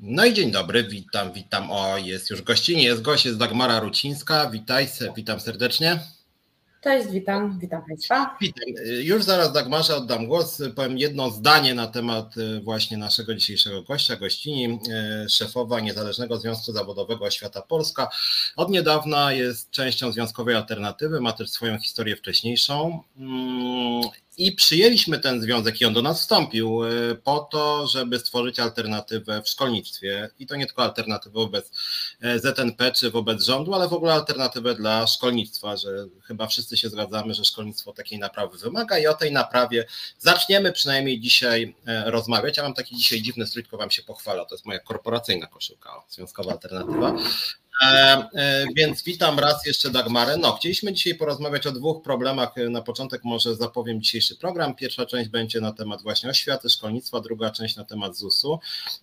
No i dzień dobry, witam, witam. O, jest już gościnie, jest gość, jest Dagmara Rucińska. Witaj, witam serdecznie. Cześć, witam, witam Państwa. Witam. Już zaraz Dagmarze oddam głos. Powiem jedno zdanie na temat y, właśnie naszego dzisiejszego gościa, gościni, y, szefowa Niezależnego Związku Zawodowego Świata Polska. Od niedawna jest częścią Związkowej Alternatywy, ma też swoją historię wcześniejszą mm, i przyjęliśmy ten związek i on do nas wstąpił y, po to, żeby stworzyć alternatywę w szkolnictwie. I to nie tylko alternatywę wobec e, ZNP czy wobec rządu, ale w ogóle alternatywę dla szkolnictwa, że chyba wszyscy się zgadzamy, że szkolnictwo takiej naprawy wymaga i o tej naprawie zaczniemy przynajmniej dzisiaj e, rozmawiać. Ja mam taki dzisiaj dziwny strój, tylko wam się pochwala. To jest moja korporacyjna koszulka, związkowa alternatywa. E, e, więc witam raz jeszcze Dagmarę. No, chcieliśmy dzisiaj porozmawiać o dwóch problemach. Na początek może zapowiem dzisiejszy program. Pierwsza część będzie na temat właśnie oświaty, szkolnictwa, druga część na temat ZUS-u.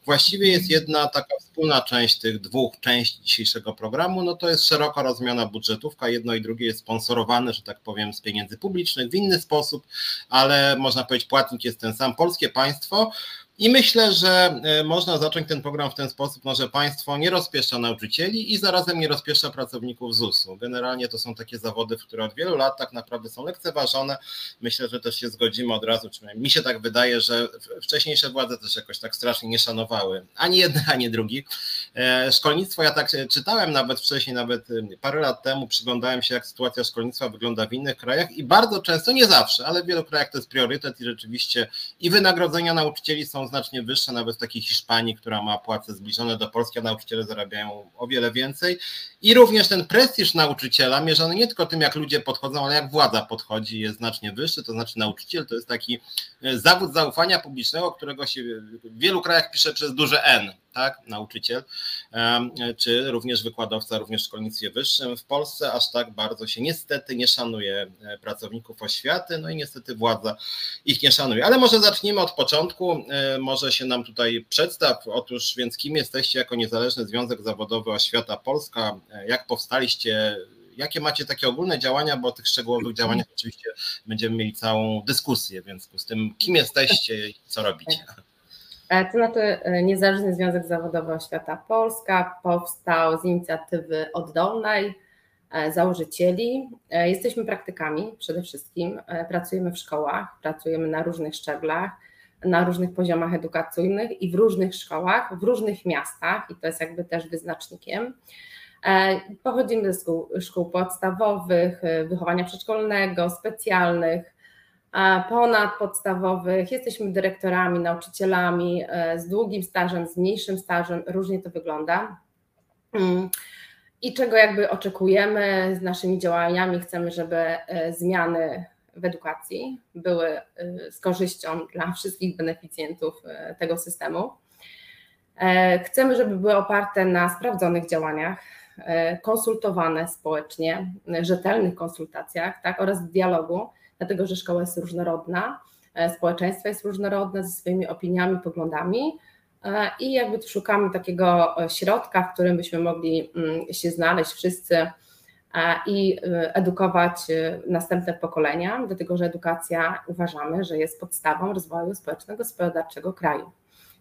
Właściwie jest jedna taka wspólna część tych dwóch części dzisiejszego programu, no to jest szeroko rozumiana budżetówka. Jedno i drugie jest sponsorowane, że tak powiem, z pieniędzy publicznych w inny sposób, ale można powiedzieć, płatnik jest ten sam. Polskie państwo i myślę, że e, można zacząć ten program w ten sposób, no, że państwo nie rozpieszcza nauczycieli i zarazem nie rozpieszcza pracowników ZUS-u. Generalnie to są takie zawody, które od wielu lat tak naprawdę są lekceważone. Myślę, że też się zgodzimy od razu, przynajmniej mi się tak wydaje, że wcześniejsze władze też jakoś tak strasznie nie szanowały ani jednych, ani drugich. E, szkolnictwo, ja tak czytałem nawet wcześniej, nawet parę lat temu, przyglądałem się, jak sytuacja szkolnictwa wygląda w innych krajach i bardzo często, nie zawsze, ale w wielu krajach to jest priorytet i rzeczywiście i wynagrodzenia nauczycieli są znacznie wyższe, nawet w takiej Hiszpanii, która ma płace zbliżone do Polski, a nauczyciele zarabiają o wiele więcej. I również ten prestiż nauczyciela, mierzony nie tylko tym, jak ludzie podchodzą, ale jak władza podchodzi, jest znacznie wyższy. To znaczy, nauczyciel to jest taki e, zawód zaufania publicznego, którego się w wielu krajach pisze przez duże N tak, nauczyciel, czy również wykładowca, również w szkolnictwie wyższym. W Polsce aż tak bardzo się niestety nie szanuje e, pracowników oświaty, no i niestety władza ich nie szanuje. Ale może zacznijmy od początku, e, może się nam tutaj przedstaw. Otóż więc kim jesteście jako Niezależny Związek Zawodowy Oświata Polska? E, jak powstaliście? Jakie macie takie ogólne działania, bo o tych szczegółowych działaniach oczywiście będziemy mieli całą dyskusję, więc z tym kim jesteście i co robicie? E, to znaczy e, Niezależny Związek Zawodowy Oświata Polska powstał z inicjatywy oddolnej e, założycieli. Jesteśmy praktykami przede wszystkim, pracujemy w szkołach, pracujemy na różnych szczeblach, na różnych poziomach edukacyjnych i w różnych szkołach, w różnych miastach i to jest jakby też wyznacznikiem. Pochodzimy ze szkół, szkół podstawowych, wychowania przedszkolnego, specjalnych, ponadpodstawowych, jesteśmy dyrektorami, nauczycielami e, z długim stażem, z mniejszym stażem, różnie to wygląda. Mm. I czego jakby oczekujemy z naszymi działaniami, chcemy, żeby e, zmiany w edukacji były e, z korzyścią dla wszystkich beneficjentów tego systemu. Chcemy, żeby były oparte na sprawdzonych działaniach, konsultowane społecznie, rzetelnych konsultacjach tak, oraz dialogu dlatego że szkoła jest różnorodna, e, społeczeństwo jest różnorodne ze swoimi opiniami, poglądami e, i jakby szukamy takiego e, środka, w którym byśmy mogli mm, się znaleźć wszyscy i edukować następne pokolenia, dlatego że edukacja uważamy, że jest podstawą rozwoju społeczno-gospodarczego kraju.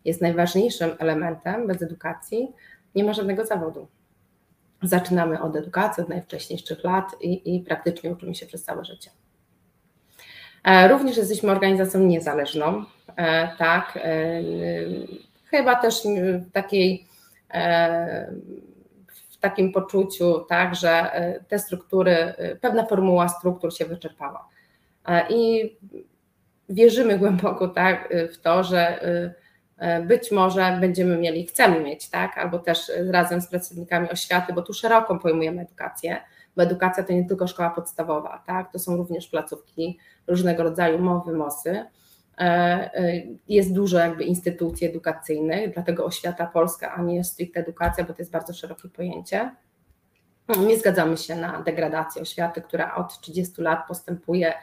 Jest najważniejszym elementem, bez edukacji nie ma żadnego zawodu. Zaczynamy od edukacji od najwcześniejszych lat i, i praktycznie uczymy się przez całe życie. E, również jesteśmy organizacją niezależną, e, tak, e, chyba też w takiej w takim poczuciu, tak, że te struktury, pewna formuła struktur się wyczerpała. I wierzymy głęboko tak, w to, że być może będziemy mieli, chcemy mieć, tak, albo też razem z pracownikami oświaty, bo tu szeroko pojmujemy edukację, bo edukacja to nie tylko szkoła podstawowa, tak? to są również placówki różnego rodzaju mowy, mosy. E, e, jest dużo jakby instytucji edukacyjnych, dlatego oświata polska, a nie stricte edukacja, bo to jest bardzo szerokie pojęcie. Nie zgadzamy się na degradację oświaty, która od 30 lat postępuje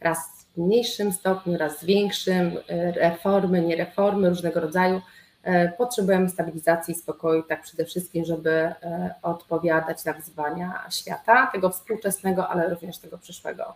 raz mniejszym stopniu, raz większym, reformy, niereformy różnego rodzaju. E, potrzebujemy stabilizacji i spokoju, tak przede wszystkim, żeby e, odpowiadać na wyzwania świata, tego współczesnego, ale również tego przyszłego.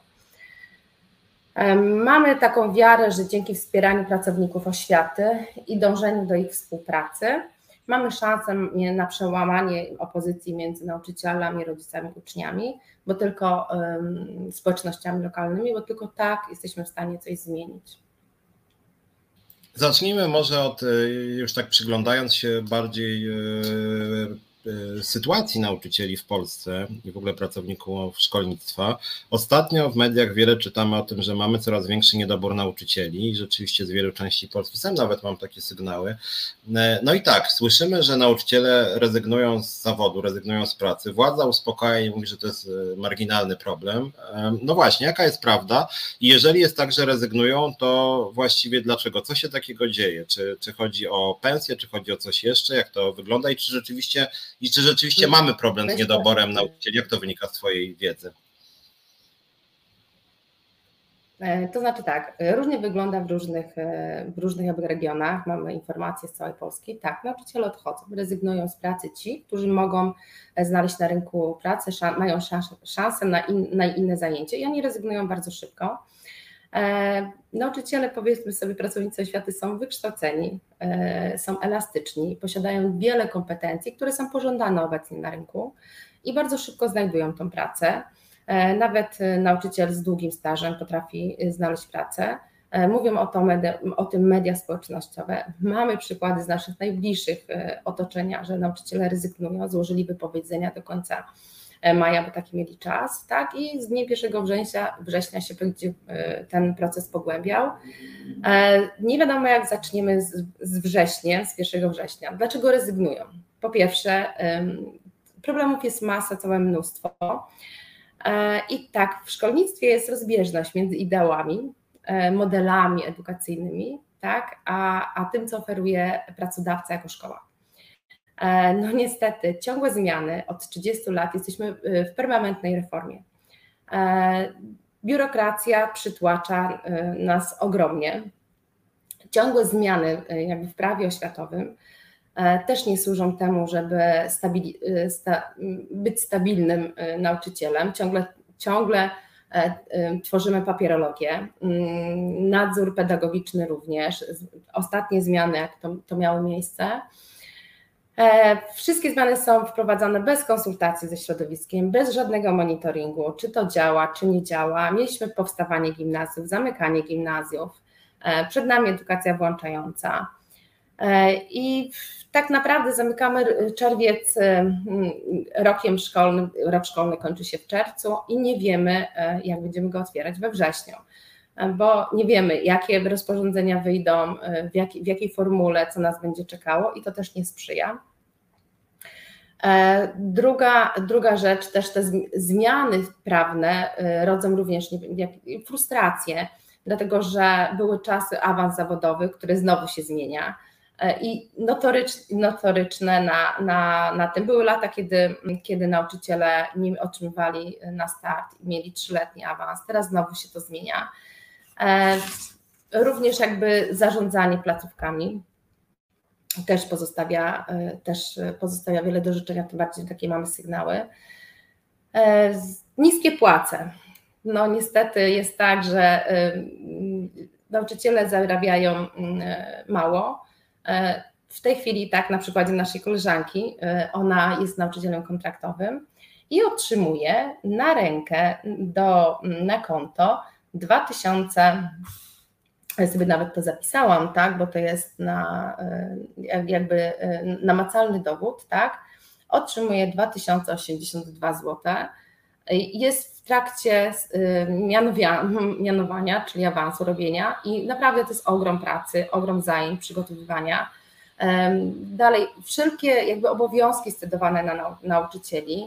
E, mamy taką wiarę, że dzięki wspieraniu pracowników oświaty i dążeniu do ich współpracy mamy szansę na przełamanie opozycji między nauczycielami, rodzicami, uczniami, bo tylko um, społecznościami lokalnymi, bo tylko tak jesteśmy w stanie coś zmienić. Zacznijmy może od, e, już tak przyglądając się bardziej e, sytuacji nauczycieli w Polsce i w ogóle pracowników szkolnictwa. Ostatnio w mediach wiele czytamy o tym, że mamy coraz większy niedobór nauczycieli i rzeczywiście z wielu części Polski, sam nawet mam takie sygnały. E, no i tak, słyszymy, że nauczyciele rezygnują z zawodu, rezygnują z pracy. Władza uspokaja i mówi, że to jest e, marginalny problem. No właśnie, jaka jest prawda? I jeżeli jest tak, że rezygnują, to właściwie dlaczego? Co się takiego dzieje? Czy, czy chodzi o pensję, czy chodzi o coś jeszcze? Jak to wygląda i czy rzeczywiście i czy rzeczywiście mhm. mamy problem z niedoborem nauczycieli? Jak to wynika z Twojej wiedzy? E, to znaczy tak, różnie wygląda w różnych, e, w różnych regionach. Mamy informacje z całej Polski. Tak, nauczyciele odchodzą, rezygnują z pracy ci, którzy mogą e, znaleźć na rynku pracy, mają szansę na, in, na inne zajęcie i oni rezygnują bardzo szybko. E, nauczyciele, powiedzmy sobie, pracownicy oświaty są wykształceni, e, są elastyczni, posiadają wiele kompetencji, które są pożądane obecnie na rynku i bardzo szybko znajdują tą pracę. E, nawet nauczyciel z długim stażem potrafi znaleźć pracę. Mówią o, to o tym media społecznościowe. Mamy przykłady z naszych najbliższych otoczenia, że nauczyciele rezygnują, złożyli wypowiedzenia do końca maja, bo taki mieli czas, tak? I z dnia 1 września, września się będzie e, ten proces pogłębiał. E, nie wiadomo, jak zaczniemy z, z wrześniem, z 1 września. Dlaczego rezygnują? Po pierwsze, problemów jest masa, całe mnóstwo. I tak, w szkolnictwie jest rozbieżność między ideałami, modelami edukacyjnymi, tak, a, a tym, co oferuje pracodawca jako szkoła. E, no niestety, ciągłe zmiany od 30 lat, jesteśmy e, w permanentnej reformie. E, biurokracja przytłacza nas ogromnie. Ciągłe zmiany jakby w prawie oświatowym też nie służą temu, żeby stabili, sta, być stabilnym nauczycielem. Ciągle, ciągle tworzymy papierologię, mm, nadzór pedagogiczny również. Ostatnie zmiany, jak to, to miało miejsce, wszystkie zmiany są wprowadzane bez konsultacji ze środowiskiem, bez żadnego monitoringu, czy to działa, czy nie działa. Mieliśmy powstawanie gimnazjów, zamykanie gimnazjów, e, przed nami edukacja włączająca. E, I tak naprawdę zamykamy czerwiec rokiem szkolnym, rok szkolny kończy się w czerwcu i nie wiemy, jak będziemy go otwierać we wrześniu bo nie wiemy, jakie rozporządzenia wyjdą, w, jak, w jakiej formule, co nas będzie czekało i to też nie sprzyja. E, druga, druga rzecz, też te zmiany prawne e, rodzą również frustrację, dlatego że były czasy awans zawodowy, który znowu się zmienia e, i notorycz, notoryczne na, na, na tym. Były lata, kiedy, kiedy nauczyciele nie otrzymywali na start i mieli trzyletni awans, teraz znowu się to zmienia. Również jakby zarządzanie placówkami, też pozostawia, e, też pozostawia wiele do życzenia, tym bardziej takie mamy sygnały. E, niskie płace. No niestety jest tak, że e, nauczyciele zarabiają mm, mało. W tej chwili, tak na przykładzie naszej koleżanki, ona jest nauczycielem kontraktowym i otrzymuje na rękę do, na konto 2000 ja sobie nawet to zapisałam, tak, bo to jest na, e, jakby e, namacalny dowód, tak, otrzymuje 2082 zł. Jest w trakcie e, mianowania, czyli awansu robienia i naprawdę to jest ogrom pracy, ogrom zajęć, przygotowywania. Dalej, wszelkie jakby obowiązki stedowane na nauczycieli,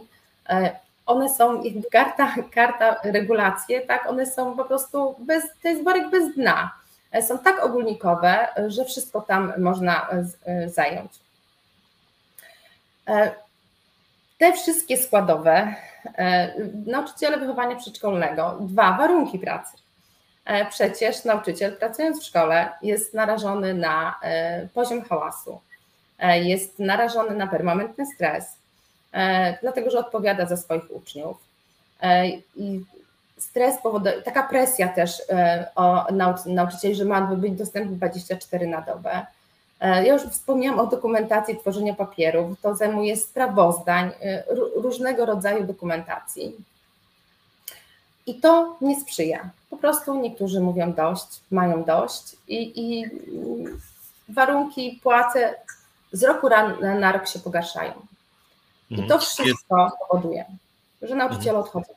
one są, jakby karta, karta regulacje, tak, one są po prostu bez, to jest worek bez dna są tak ogólnikowe, że wszystko tam można e, e, zająć. E, te wszystkie składowe, nauczyciele wychowania przedszkolnego, dwa, warunki pracy. Przecież nauczyciel pracując w szkole jest narażony na poziom hałasu, jest narażony na permanentny stres, dlatego że odpowiada za swoich uczniów. I stres powoduje, taka presja też e, o nauczycieli, że ma być dostępny 24 na dobę. Ja już wspomniałam o dokumentacji tworzenia papierów, to zajmuje sprawozdań, różnego rodzaju dokumentacji. I to nie sprzyja. Po prostu niektórzy mówią dość, mają dość i, i warunki płace z roku na rok się pogarszają. I to mhm. wszystko powoduje, że nauczyciele odchodzą.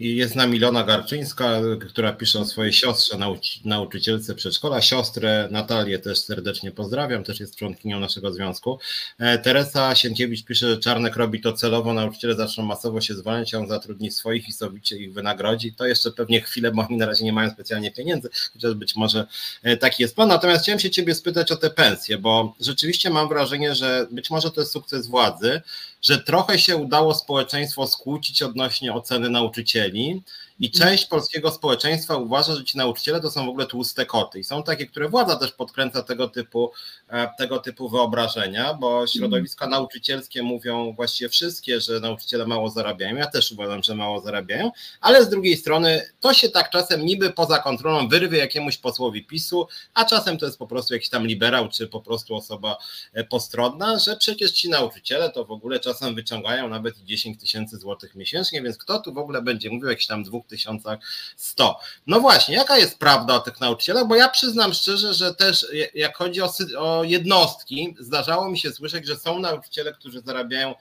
I jest z nami Ilona Garczyńska, która pisze o swojej siostrze, nauczy, nauczycielce przedszkola. Siostrę Natalię też serdecznie pozdrawiam, też jest członkinią naszego związku. E, Teresa Sienkiewicz pisze, że Czarnek robi to celowo, nauczyciele zaczną masowo się zwalniać, on zatrudni swoich i sowicie ich wynagrodzi. To jeszcze pewnie chwilę, bo oni na razie nie mają specjalnie pieniędzy, chociaż być może e, taki jest plan. Natomiast chciałem się ciebie spytać o te pensje, bo rzeczywiście mam wrażenie, że być może to jest sukces władzy, że trochę się udało społeczeństwo skłócić odnośnie oceny nauczycieli i część polskiego społeczeństwa uważa, że ci nauczyciele to są w ogóle tłuste koty. I są takie, które władza też podkręca tego typu, e, tego typu wyobrażenia, bo środowiska nauczycielskie mówią właściwie wszystkie, że nauczyciele mało zarabiają. Ja też uważam, że mało zarabiają, ale z drugiej strony to się tak czasem niby poza kontrolą wyrwie jakiemuś posłowi PiSu, a czasem to jest po prostu jakiś tam liberał, czy po prostu osoba e, postronna, że przecież ci nauczyciele to w ogóle czasem wyciągają nawet 10 tysięcy złotych miesięcznie, więc kto tu w ogóle będzie mówił o jakichś tam dwóch 2100. No właśnie, jaka jest prawda o tych nauczycielach? Bo ja przyznam szczerze, że też jak chodzi o, jednostki, zdarzało mi się słyszeć, że są nauczyciele, którzy zarabiają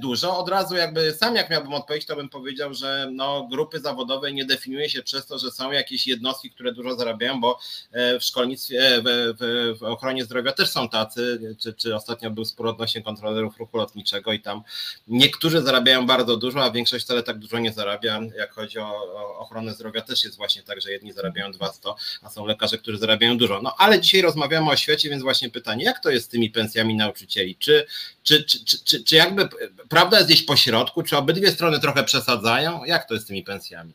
dużo. Od razu jakby sam jak miałbym odpowiedzieć, to bym powiedział, że no, grupy zawodowe nie definiuje się przez to, że są jakieś jednostki, które dużo zarabiają, bo e, w szkolnictwie, e, w, w, w ochronie zdrowia też są tacy, czy, czy ostatnio był spór odnośnie kontrolerów ruchu lotniczego i tam niektórzy zarabiają bardzo dużo, a większość wcale tak dużo nie zarabia. Jak chodzi o, o ochronę zdrowia też jest właśnie tak, że jedni zarabiają 200, a są lekarze, którzy zarabiają dużo. No ale dzisiaj rozmawiamy o świecie, więc właśnie pytanie, jak to jest z tymi pensjami nauczycieli? Czy, czy, czy, czy, czy, jakby prawda jest gdzieś po środku? Czy obydwie strony trochę przesadzają? Jak to jest z tymi pensjami?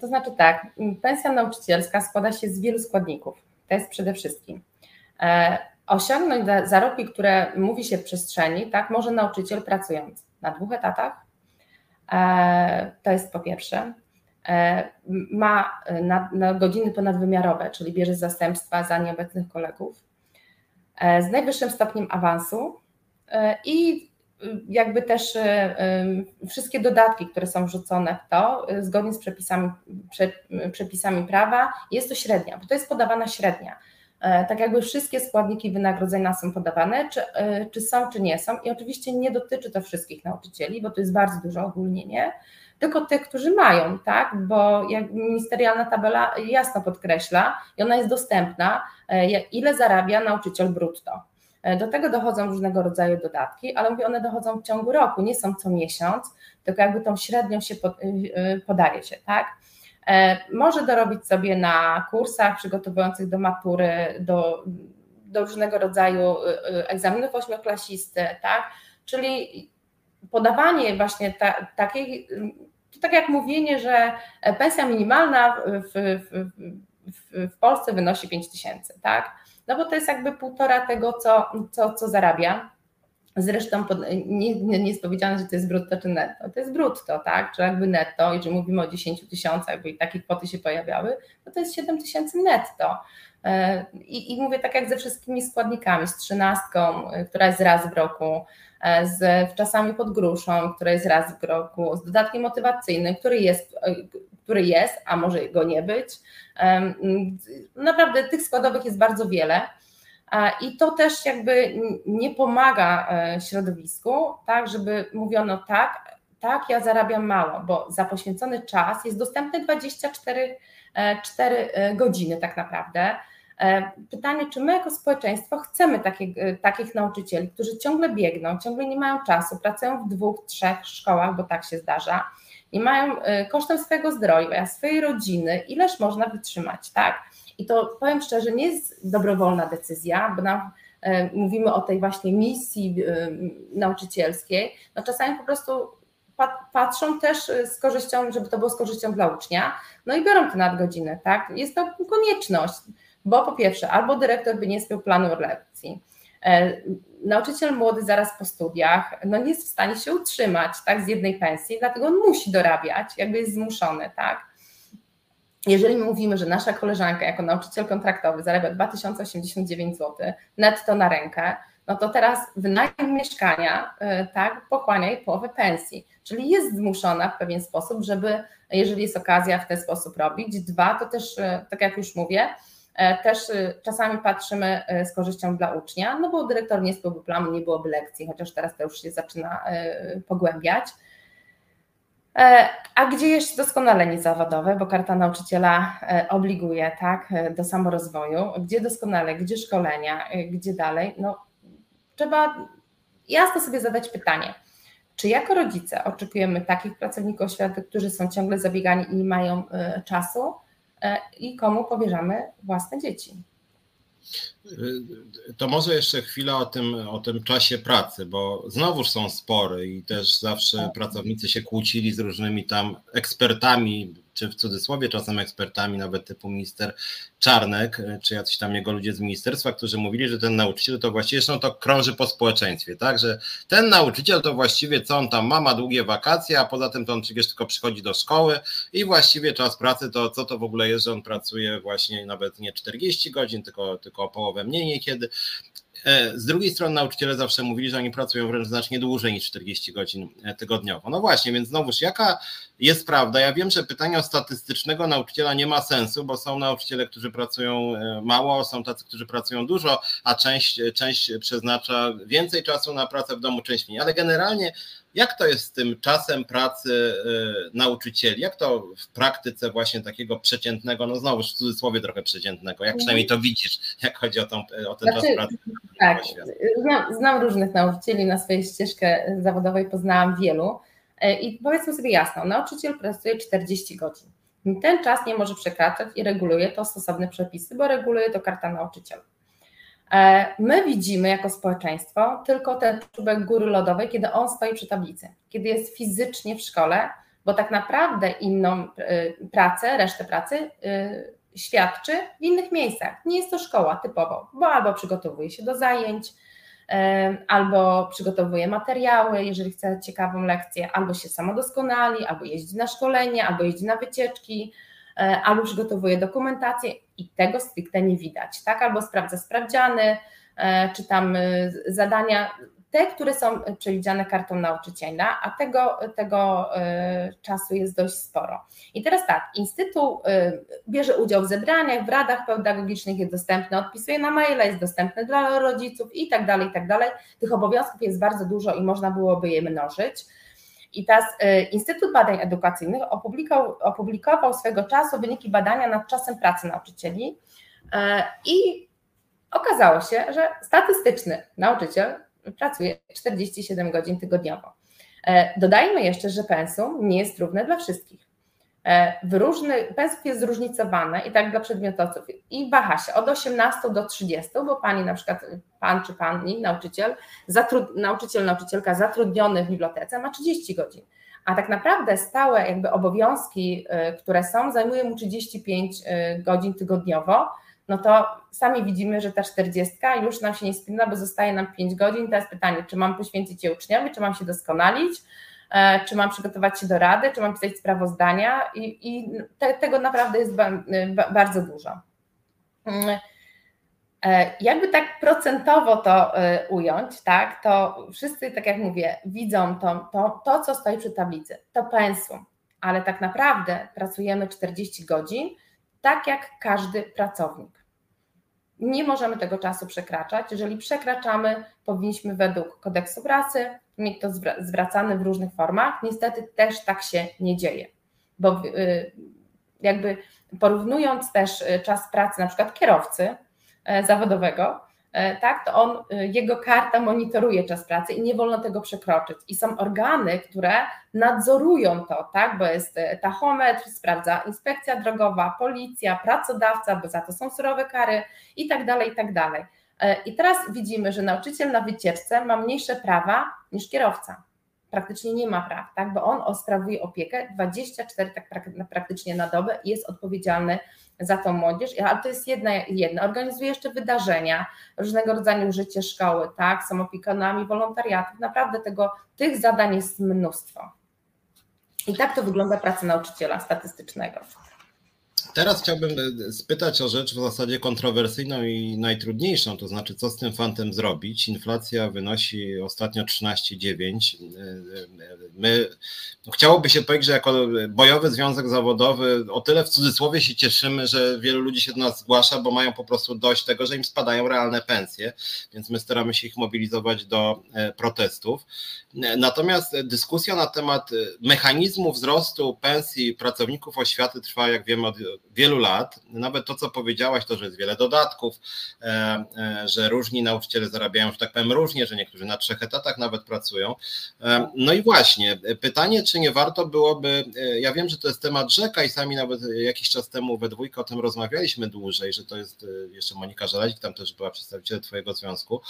To znaczy tak, pensja nauczycielska składa się z wielu składników. To jest przede wszystkim. E, osiągnąć zarobki, które mówi się w przestrzeni, tak, może nauczyciel pracując na dwóch etatach. E, to jest po pierwsze. E, ma na, na godziny ponadwymiarowe, czyli bierze zastępstwa za nieobecnych kolegów. Z najwyższym stopniem awansu i jakby też e, wszystkie dodatki, które są wrzucone w to, e, zgodnie z przepisami, przepisami prawa, jest to średnia, bo to jest podawana średnia. E, tak jakby wszystkie składniki wynagrodzenia są podawane, czy, czy są, czy nie są. I oczywiście nie dotyczy to wszystkich nauczycieli, bo to jest bardzo duże ogólnienie, tylko tych, którzy mają, tak? Bo jak ministerialna tabela jasno podkreśla i ona jest dostępna, ile zarabia nauczyciel brutto. E, do tego dochodzą różnego rodzaju dodatki, ale mówię, one dochodzą w ciągu roku, nie są co miesiąc, tylko jakby tą średnią się y, y, podaje się, tak? E, może dorobić sobie na kursach przygotowujących do matury, do, do różnego rodzaju y, egzaminów ośmioklasisty, tak? Czyli podawanie właśnie ta, takiej, to tak jak mówienie, że pensja minimalna w, w, w, w Polsce wynosi 5 tysięcy, tak? No bo to jest jakby półtora tego, co, co, co zarabia. Zresztą pod, nie, nie jest powiedziane, że to jest brutto czy netto. To jest brutto, tak? Czy jakby netto, i że mówimy o 10 tysiącach, bo i takie kwoty się pojawiały, no to jest 7 tysięcy netto. E, I, I mówię tak jak ze wszystkimi składnikami, z trzynastką, e, która jest raz w roku, e, z wczasami pod gruszą, która jest raz w roku, z dodatkiem motywacyjnym, który jest, który jest, a może go nie być. Naprawdę tych składowych jest bardzo wiele. I to też jakby nie pomaga środowisku, tak, żeby mówiono tak, tak, ja zarabiam mało, bo za poświęcony czas jest dostępny 24 4 godziny tak naprawdę. E, pytanie, czy my jako społeczeństwo chcemy takich, e, takich nauczycieli, którzy ciągle biegną, ciągle nie mają czasu, pracują w dwóch, trzech szkołach, bo tak się zdarza, i mają e, kosztem swojego zdrowia, swojej rodziny, ileż można wytrzymać, tak? I to powiem szczerze, nie jest dobrowolna decyzja, bo nam mówimy o tej właśnie misji nauczycielskiej, no czasami po prostu patrzą też z korzyścią, żeby to było z korzyścią dla ucznia, no i biorą te nadgodziny, tak? Jest to konieczność bo po pierwsze, albo dyrektor by nie spiął planu lekcji, nauczyciel młody zaraz po studiach no nie jest w stanie się utrzymać tak, z jednej pensji, dlatego on musi dorabiać, jakby jest zmuszony, tak. jeżeli mówimy, że nasza koleżanka jako nauczyciel kontraktowy zarabia 2089 zł netto na rękę, no to teraz wynajem mieszkania y, tak, pochłania jej połowę pensji, czyli jest zmuszona w pewien sposób, żeby, jeżeli jest okazja w ten sposób robić. Dwa, to też, y, tak jak już mówię, też czasami patrzymy z korzyścią dla ucznia, no bo dyrektor nie spełnił planu, nie byłoby lekcji, chociaż teraz to już się zaczyna pogłębiać. A gdzie jest doskonalenie zawodowe, bo karta nauczyciela obliguje tak, do samorozwoju, gdzie doskonale, gdzie szkolenia, gdzie dalej? No, trzeba jasno sobie zadać pytanie, czy jako rodzice oczekujemy takich pracowników oświaty, którzy są ciągle zabiegani i nie mają y, czasu y, i komu powierzamy własne dzieci? To może jeszcze chwilę o tym, o tym czasie pracy, bo znowuż są spory i też zawsze tak. pracownicy się kłócili z różnymi tam ekspertami czy w cudzysłowie czasem ekspertami, nawet typu minister Czarnek, e, czy jacyś tam jego ludzie z ministerstwa, którzy mówili, że ten nauczyciel to właściwie no to krąży po społeczeństwie, tak, że ten nauczyciel to właściwie co on tam ma, ma długie wakacje, a poza tym to on przecież tylko przychodzi do szkoły i właściwie czas pracy to co to w ogóle jest, że on pracuje właśnie nawet nie 40 godzin, tylko, tylko o połowę mniej niekiedy. E, z drugiej strony nauczyciele zawsze mówili, że oni pracują wręcz znacznie dłużej niż 40 godzin e, tygodniowo. No właśnie, więc znowuż jaka jest prawda? Ja wiem, że pytanie o statystycznego nauczyciela nie ma sensu, bo są nauczyciele, którzy pracują e, mało, są tacy, którzy pracują dużo, a część, część przeznacza więcej czasu na pracę w domu, część mniej. Ale generalnie jak to jest z tym czasem pracy nauczycieli? Jak to w praktyce właśnie takiego przeciętnego, no znowu w cudzysłowie trochę przeciętnego, jak przynajmniej to widzisz, jak chodzi o, tą, o ten znaczy, czas pracy? Tak, znam, znam różnych nauczycieli, na swojej ścieżkę zawodowej poznałam wielu e, i powiedzmy sobie jasno, nauczyciel pracuje 40 godzin. Ten czas nie może przekraczać i reguluje to stosowne przepisy, bo reguluje to karta nauczyciela. E, my widzimy jako społeczeństwo tylko ten czubek góry lodowej, kiedy on stoi przy tablicy, kiedy jest fizycznie w szkole, bo tak naprawdę inną e, pracę, resztę pracy świadczy w innych miejscach. Nie jest to szkoła typowo, bo albo przygotowuje się do zajęć, albo przygotowuje materiały, jeżeli chce ciekawą lekcję, albo się samodoskonali, albo jeździ na szkolenie, albo jeździ na wycieczki, e, albo przygotowuje dokumentację i tego stricte nie widać, tak? Albo sprawdza sprawdziany, e, czy tam e, zadania te, które są przewidziane kartą nauczyciela, a tego, tego e, czasu jest dość sporo. I teraz tak, Instytut e, bierze udział w zebraniach, w radach pedagogicznych, jest dostępny, odpisuje na maile, jest dostępny dla rodziców i tak dalej, i tak dalej. Tych obowiązków jest bardzo dużo i można byłoby je mnożyć. I teraz e, Instytut Badań Edukacyjnych opublikował, opublikował swego czasu wyniki badania nad czasem pracy nauczycieli i okazało się, że statystyczny nauczyciel pracuje 47 godzin tygodniowo. E, dodajmy jeszcze, że pensum nie jest równe dla wszystkich. E, w różny, pensum jest zróżnicowane i tak dla przedmiotowców. I waha się od 18 do 30, bo pani na przykład, pan czy pani, nauczyciel, zatrud, nauczyciel, nauczycielka zatrudniony w bibliotece ma 30 godzin, a tak naprawdę stałe jakby obowiązki, e, które są, zajmują mu 35 godzin tygodniowo, no to sami widzimy, że ta 40 już nam się nie spina, bo zostaje nam 5 godzin. Teraz pytanie, czy mam poświęcić je uczniowi, czy mam się doskonalić, e, czy mam przygotować się do rady, czy mam pisać sprawozdania i, i te, tego naprawdę jest ba, ba, bardzo dużo. Mm, e, jakby tak procentowo to e, ująć, tak, to wszyscy, tak jak mówię, widzą to, to, to co stoi przy tablicy, to pensum, ale tak naprawdę pracujemy 40 godzin, tak jak każdy pracownik. Nie możemy tego czasu przekraczać. Jeżeli przekraczamy, powinniśmy według kodeksu pracy mieć to zwracane w różnych formach. Niestety też tak się nie dzieje, bo y, jakby porównując też y, czas pracy na przykład kierowcy y, zawodowego, E, tak, to on, y, jego karta monitoruje czas pracy i nie wolno tego przekroczyć. I są organy, które nadzorują to, tak, bo jest e, tachometr, sprawdza inspekcja drogowa, policja, pracodawca, bo za to są surowe kary i tak dalej, i tak dalej. E, I teraz widzimy, że nauczyciel na wycieczce ma mniejsze prawa niż kierowca praktycznie nie ma praw, tak? bo on sprawuje opiekę 24 tak praktycznie na dobę i jest odpowiedzialny za tą młodzież, ale to jest jedna, jedna. Organizuje jeszcze wydarzenia, różnego rodzaju życie szkoły, tak? są opiekunami wolontariatów, naprawdę tego, tych zadań jest mnóstwo. I tak to wygląda praca nauczyciela statystycznego. Teraz chciałbym e, spytać o rzecz w zasadzie kontrowersyjną i najtrudniejszą, to znaczy co z tym fantem zrobić. Inflacja wynosi ostatnio 13,9. E, e, my, no chciałoby się powiedzieć, że jako bojowy związek zawodowy o tyle w cudzysłowie się cieszymy, że wielu ludzi się do nas zgłasza, bo mają po prostu dość tego, że im spadają realne pensje, więc my staramy się ich mobilizować do protestów. Natomiast dyskusja na temat mechanizmu wzrostu pensji pracowników oświaty trwa, jak wiemy, od wielu lat. Nawet to, co powiedziałaś, to, że jest wiele dodatków, e, e, że różni nauczyciele zarabiają, że tak powiem, różnie, że niektórzy na trzech etatach nawet pracują. E, no i właśnie, pytanie, czy nie warto byłoby, ja wiem, że to jest temat rzeka i sami nawet jakiś czas temu we dwójkę o tym rozmawialiśmy dłużej, że to jest jeszcze Monika Żelazik, tam też była przedstawiciel Twojego związku,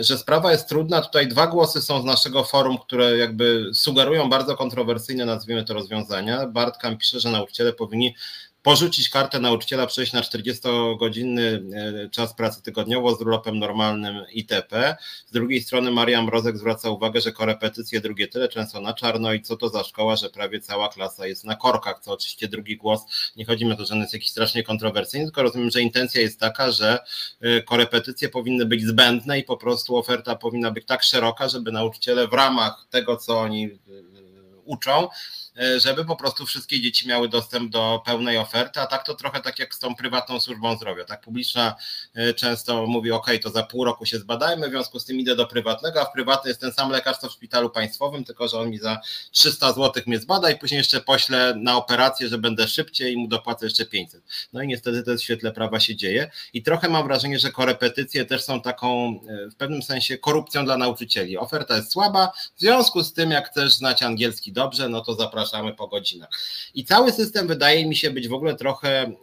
że sprawa jest trudna. Tutaj dwa głosy są z naszego forum, które jakby sugerują bardzo kontrowersyjne, nazwijmy to rozwiązania. Bartkam pisze, że nauczyciele powinni porzucić kartę nauczyciela, przejść na 40-godzinny e, czas pracy tygodniowo z urlopem normalnym itp. Z drugiej strony Maria Mrozek zwraca uwagę, że korepetycje drugie tyle często na czarno i co to za szkoła, że prawie cała klasa jest na korkach, co oczywiście drugi głos, nie chodzi mi o to, że on jest jakiś strasznie kontrowersyjny, tylko rozumiem, że intencja jest taka, że e, korepetycje powinny być zbędne i po prostu oferta powinna być tak szeroka, żeby nauczyciele w ramach tego, co oni e, uczą, żeby po prostu wszystkie dzieci miały dostęp do pełnej oferty, a tak to trochę tak jak z tą prywatną służbą zdrowia. Tak publiczna e, często mówi, ok, to za pół roku się zbadajmy, w związku z tym idę do prywatnego, a w prywatnym jest ten sam lekarz co w szpitalu państwowym, tylko że on mi za 300 zł mnie zbada i później jeszcze pośle na operację, że będę szybciej i mu dopłacę jeszcze 500. No i niestety to jest w świetle prawa się dzieje i trochę mam wrażenie, że korepetycje też są taką e, w pewnym sensie korupcją dla nauczycieli. Oferta jest słaba, w związku z tym jak chcesz znać angielski dobrze, no to zapraszam zapraszamy po godzinach. I cały system wydaje mi się być w ogóle trochę e,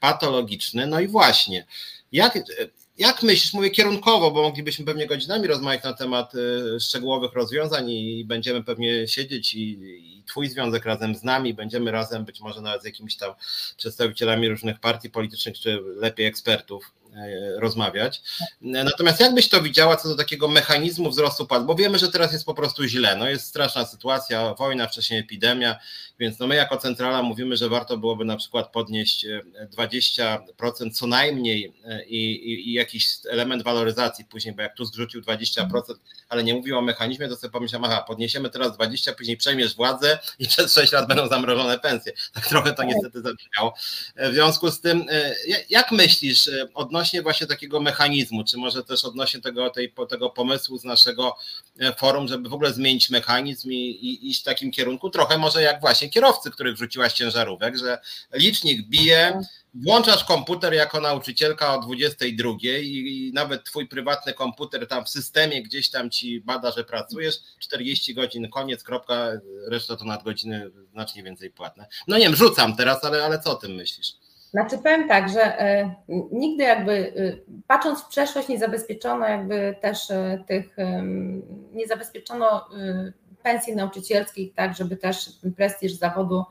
patologiczny. No i właśnie, jak, jak myślisz, mówię kierunkowo, bo moglibyśmy pewnie godzinami rozmawiać na temat e, szczegółowych rozwiązań i będziemy pewnie siedzieć i, i Twój związek razem z nami, będziemy razem być może nawet z jakimiś tam przedstawicielami różnych partii politycznych, czy lepiej ekspertów E, rozmawiać. Natomiast jak byś to widziała co do takiego mechanizmu wzrostu płac? Bo wiemy, że teraz jest po prostu źle. No jest straszna sytuacja, wojna, wcześniej epidemia, więc no my jako centrala mówimy, że warto byłoby na przykład podnieść 20% e, co najmniej e, i, i, i jakiś element waloryzacji później, bo jak tu zrzucił 20%, ale nie mówił o mechanizmie, to sobie pomyślałem, aha, podniesiemy teraz 20, później przejmiesz władzę i przez 6 lat będą zamrożone pensje. Tak trochę to niestety zabrzmiało. W związku z tym, jak myślisz odnośnie odnośnie właśnie takiego mechanizmu, czy może też odnośnie tego, tej, tego pomysłu z naszego e, forum, żeby w ogóle zmienić mechanizm i, i iść w takim kierunku, trochę może jak właśnie kierowcy, których wrzuciłaś ciężarówek, że licznik bije, włączasz komputer jako nauczycielka o 22 i, nawet twój prywatny komputer tam w systemie gdzieś tam ci bada, że pracujesz, 40 godzin, koniec, kropka, reszta to nadgodziny znacznie więcej płatne. No nie wiem, rzucam teraz, ale, ale co o tym myślisz? Znaczy powiem tak, że e, nigdy jakby e, patrząc w przeszłość nie zabezpieczono jakby też e, tych, nie zabezpieczono pensji nauczycielskich tak, żeby też prestiż zawodu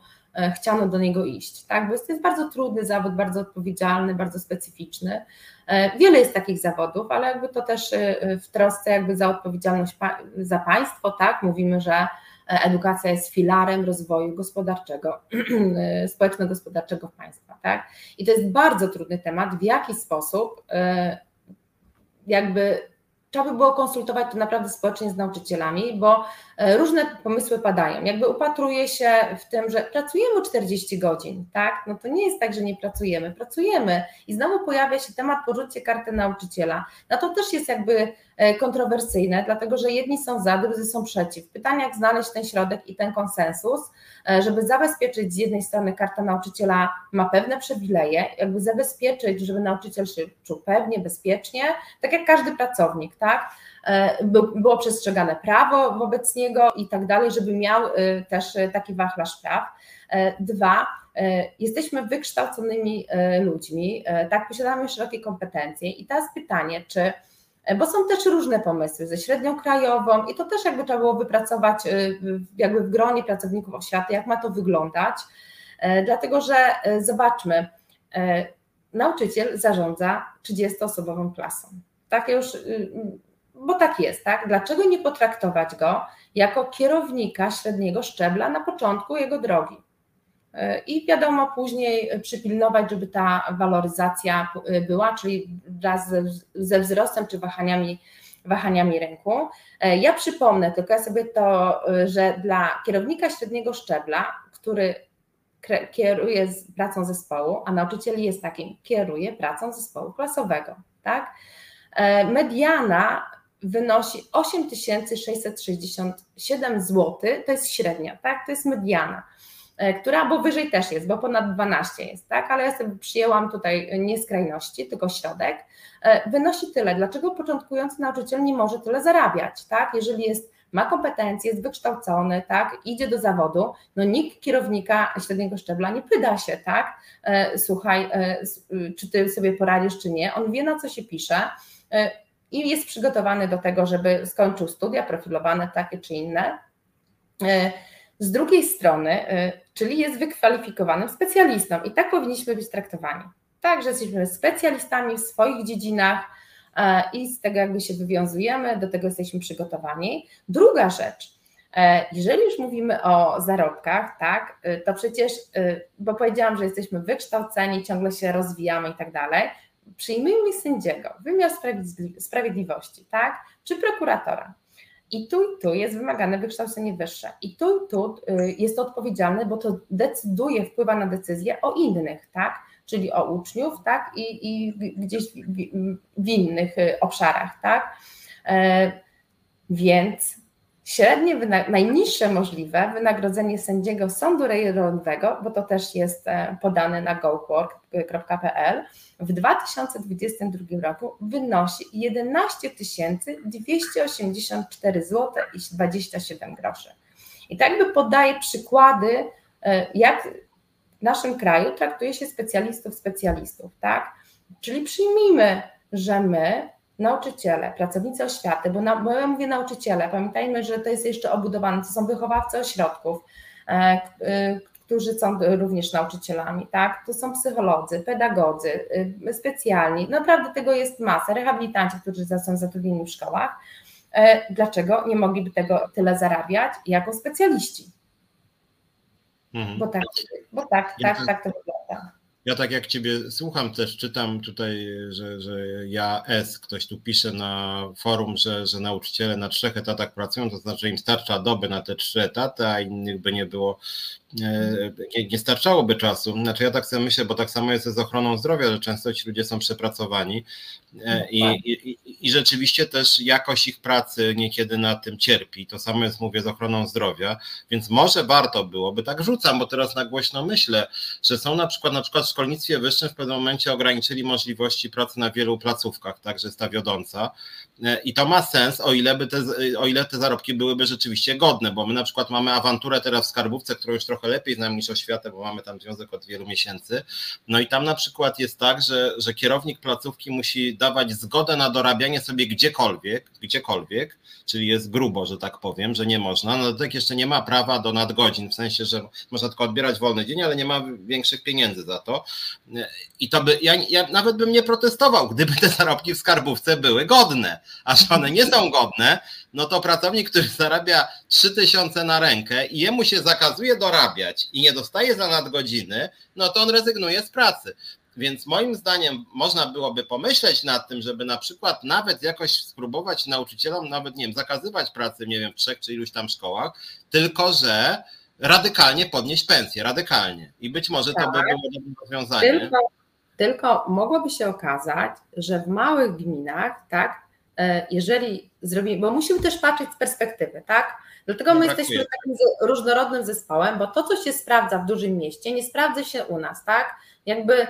chciano do niego iść, tak, bo to jest bardzo trudny zawód, bardzo odpowiedzialny, bardzo specyficzny. Wiele jest takich zawodów, ale jakby to też w trosce jakby za odpowiedzialność za państwo, tak, mówimy, że edukacja jest filarem rozwoju gospodarczego, społeczno-gospodarczego państwa. Tak? I to jest bardzo trudny temat, w jaki sposób e, jakby trzeba by było konsultować to naprawdę społecznie z nauczycielami, bo e, różne pomysły padają. Jakby upatruje się w tym, że pracujemy 40 godzin, tak? No to nie jest tak, że nie pracujemy, pracujemy i znowu pojawia się temat porzucie karty nauczyciela. No to też jest jakby e, kontrowersyjne, dlatego że jedni są za, drudzy są przeciw. Pytanie, jak znaleźć ten środek i ten konsensus, e, żeby zabezpieczyć z jednej strony karta nauczyciela ma pewne przywileje, jakby zabezpieczyć, żeby nauczyciel się czuł pewnie, bezpiecznie, tak jak każdy pracownik, tak? E, było przestrzegane prawo wobec niego i tak dalej, żeby miał e, też e, taki wachlarz praw. Dwa, jesteśmy wykształconymi ludźmi, tak, posiadamy szerokie kompetencje i teraz pytanie, czy bo są też różne pomysły ze średnią krajową i to też jakby trzeba było wypracować jakby w gronie pracowników oświaty, jak ma to wyglądać, dlatego że zobaczmy, nauczyciel zarządza 30-osobową klasą. Tak już bo tak jest, tak? Dlaczego nie potraktować go jako kierownika średniego szczebla na początku jego drogi? i wiadomo później przypilnować, żeby ta waloryzacja była, czyli wraz ze wzrostem czy wahaniami, wahaniami rynku. Ja przypomnę tylko sobie to, że dla kierownika średniego szczebla, który kieruje pracą zespołu, a nauczyciel jest takim, kieruje pracą zespołu klasowego, tak? Mediana wynosi 8667 zł, to jest średnia, tak? To jest mediana, e, która, bo wyżej też jest, bo ponad 12 jest, tak? Ale ja sobie przyjęłam tutaj nie skrajności, tylko środek. E, wynosi tyle. Dlaczego początkujący nauczyciel nie może tyle zarabiać, tak? Jeżeli jest ma kompetencje, jest wykształcony, tak, idzie do zawodu, no nikt kierownika średniego szczebla nie pyta się, tak, e, słuchaj, czy ty sobie poradzisz, czy nie, on wie na co się pisze, i jest przygotowany do tego, żeby skończył studia profilowane takie czy inne. E, z drugiej strony, e, czyli jest wykwalifikowanym specjalistą i tak powinniśmy być traktowani. Tak, że jesteśmy specjalistami w swoich dziedzinach e, i z tego jakby się wywiązujemy, do tego jesteśmy przygotowani. Druga rzecz, jeżeli już mówimy o zarobkach, tak, to przecież, bo powiedziałam, że jesteśmy wykształceni, ciągle się rozwijamy i tak dalej, przyjmijmy sędziego, wymiar sprawiedliwości, tak, czy prokuratora. I tu i tu jest wymagane wykształcenie wyższe. I tu i tu y, jest to odpowiedzialne, bo to decyduje, wpływa na decyzje o innych, tak? Czyli o uczniów, tak? I, i gdzieś w, w innych y, obszarach, tak? E, więc średnie, najniższe możliwe wynagrodzenie sędziego sądu rejonowego, bo to też jest e, podane na gowork.pl, w 2022 roku wynosi 11 284 zł i 27 groszy. I tak by podaję przykłady, e, jak w naszym kraju traktuje się specjalistów, specjalistów, tak? Czyli przyjmijmy, że my nauczyciele, pracownicy oświaty, bo, na, bo ja mówię nauczyciele, pamiętajmy, że to jest jeszcze obudowane, to są wychowawcy ośrodków, e, e, którzy są również nauczycielami, tak? To są psycholodzy, pedagodzy, e, specjalni, naprawdę tego jest masa, rehabilitanci, którzy są zatrudnieni w szkołach. E, dlaczego nie mogliby tego tyle zarabiać jako specjaliści? Mhm. Bo tak, bo tak, tak, tak to wygląda. Ja tak jak Ciebie słucham, też czytam tutaj, że, że ja S, ktoś tu pisze na forum, że, że nauczyciele na trzech etatach pracują, to znaczy im starcza doby na te trzy etaty, a innych by nie było E, nie, nie starczałoby czasu. Znaczy ja tak sobie myślę, bo tak samo jest z ochroną zdrowia, że często ci ludzie są przepracowani i, i, i rzeczywiście też jakość ich pracy niekiedy na tym cierpi. To samo jest, mówię, z ochroną zdrowia, więc może warto byłoby, tak rzucam, bo teraz na głośno myślę, że są na przykład, na przykład w szkolnictwie wyższym w pewnym momencie ograniczyli możliwości pracy na wielu placówkach, także jest ta wiodąca e, i to ma sens, o ile, by te, o ile te zarobki byłyby rzeczywiście godne, bo my na przykład mamy awanturę teraz w skarbówce, którą już trochę lepiej znam niż oświatę, bo mamy tam związek od wielu miesięcy. No i tam na przykład jest tak, że, że kierownik placówki musi dawać zgodę na dorabianie sobie gdziekolwiek, gdziekolwiek, czyli jest grubo, że tak powiem, że nie można. No tak jeszcze nie ma prawa do nadgodzin, w sensie, że można tylko odbierać wolny dzień, ale nie ma większych pieniędzy za to. I to by, ja, ja nawet bym nie protestował, gdyby te zarobki w skarbówce były godne, a że one nie są godne, no to pracownik, który zarabia 3000 na rękę i jemu się zakazuje dorabiać i nie dostaje za nadgodziny, no to on rezygnuje z pracy. Więc moim zdaniem można byłoby pomyśleć nad tym, żeby na przykład nawet jakoś spróbować nauczycielom, nawet nie wiem, zakazywać pracy, nie wiem, w trzech czy iluś tam szkołach, tylko że radykalnie podnieść pensję, radykalnie. I być może tak. to by tak. było dobrym rozwiązaniem. Tylko, tylko mogłoby się okazać, że w małych gminach, tak, jeżeli zrobimy, bo musimy też patrzeć z perspektywy, tak? Dlatego my jesteśmy takim różnorodnym zespołem, bo to, co się sprawdza w dużym mieście, nie sprawdza się u nas, tak? Jakby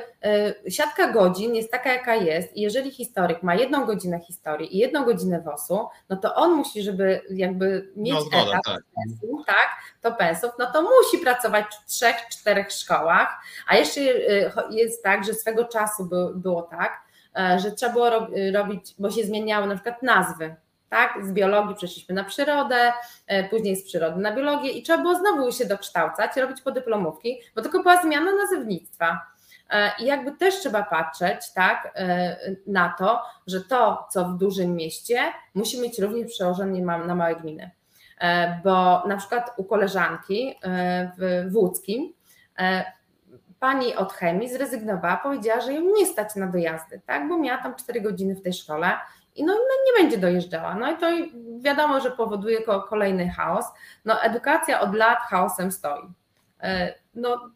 y, siatka godzin jest taka, jaka jest, i jeżeli historyk ma jedną godzinę historii i jedną godzinę WOS-u, no to on musi, żeby jakby mieć no, zgoda, etat, tak. Pensum, tak, to pensów, no to musi pracować w trzech, czterech szkołach, a jeszcze y, jest tak, że swego czasu by, było tak, E, że trzeba było robić, bo się zmieniały na przykład nazwy, tak? Z biologii przeszliśmy na przyrodę, e, później z przyrody na biologię i trzeba było znowu się dokształcać, robić podyplomówki, bo tylko była zmiana nazewnictwa. E, I jakby też trzeba patrzeć tak, na to, że to, co w dużym mieście, musi mieć również przełożenie na małe gminy. Bo na przykład u koleżanki w Łódzkim pani od chemii zrezygnowała, powiedziała, że ją nie stać na dojazdy, tak, bo miała tam 4 godziny w tej szkole i no, no, nie będzie dojeżdżała. No i to wiadomo, że powoduje kolejny chaos. No edukacja od lat chaosem stoi. E, no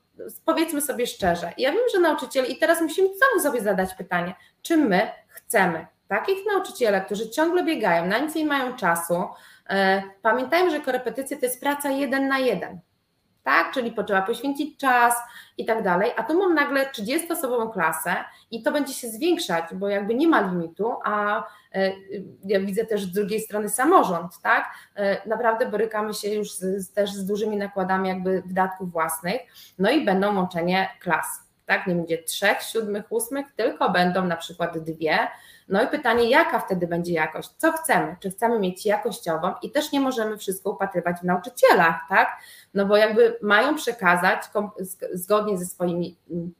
powiedzmy sobie szczerze, ja wiem, że nauczyciele, i teraz musimy sobie zadać pytanie, czy my chcemy takich nauczycieli, którzy ciągle biegają, na nic nie mają czasu. E, pamiętajmy, że korepetycje to jest praca jeden na jeden tak? Czyli potrzeba poświęcić czas i tak dalej, a tu mam nagle 30-osobową klasę i to będzie się zwiększać, bo jakby nie ma limitu, a e, ja widzę też z drugiej strony samorząd, tak? E, naprawdę borykamy się już z, też z dużymi nakładami jakby wydatków własnych, no i będą łączenie klas tak? Nie będzie trzech, siódmych, ósmych, tylko będą na przykład dwie. No i pytanie, jaka wtedy będzie jakość? Co chcemy? Czy chcemy mieć jakościową i też nie możemy wszystko upatrywać w nauczycielach, tak? No bo jakby mają przekazać zgodnie ze swoimi mm,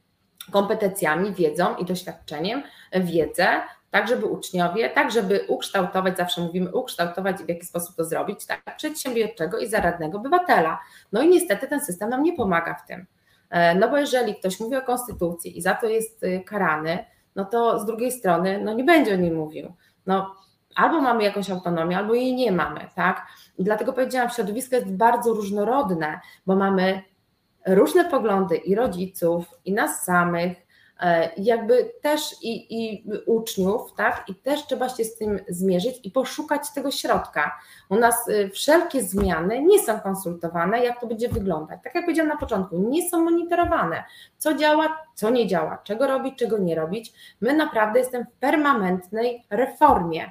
kompetencjami, wiedzą i doświadczeniem wiedzę, tak żeby uczniowie, tak żeby ukształtować, zawsze mówimy ukształtować i w jaki sposób to zrobić, tak, przedsiębiorczego i zaradnego obywatela. No i niestety ten system nam nie pomaga w tym. E, no bo jeżeli ktoś mówi o konstytucji i za to jest y, karany, no to z drugiej strony no nie będzie o nim mówił. No, albo mamy jakąś autonomię, albo jej nie mamy, tak? I dlatego powiedziałam, środowisko jest bardzo różnorodne, bo mamy różne poglądy i rodziców, i nas samych, jakby też i, i uczniów, tak? I też trzeba się z tym zmierzyć i poszukać tego środka. U nas y, wszelkie zmiany nie są konsultowane, jak to będzie wyglądać. Tak jak powiedziałam na początku, nie są monitorowane. Co działa, co nie działa, czego robić, czego nie robić. My naprawdę jesteśmy w permanentnej reformie.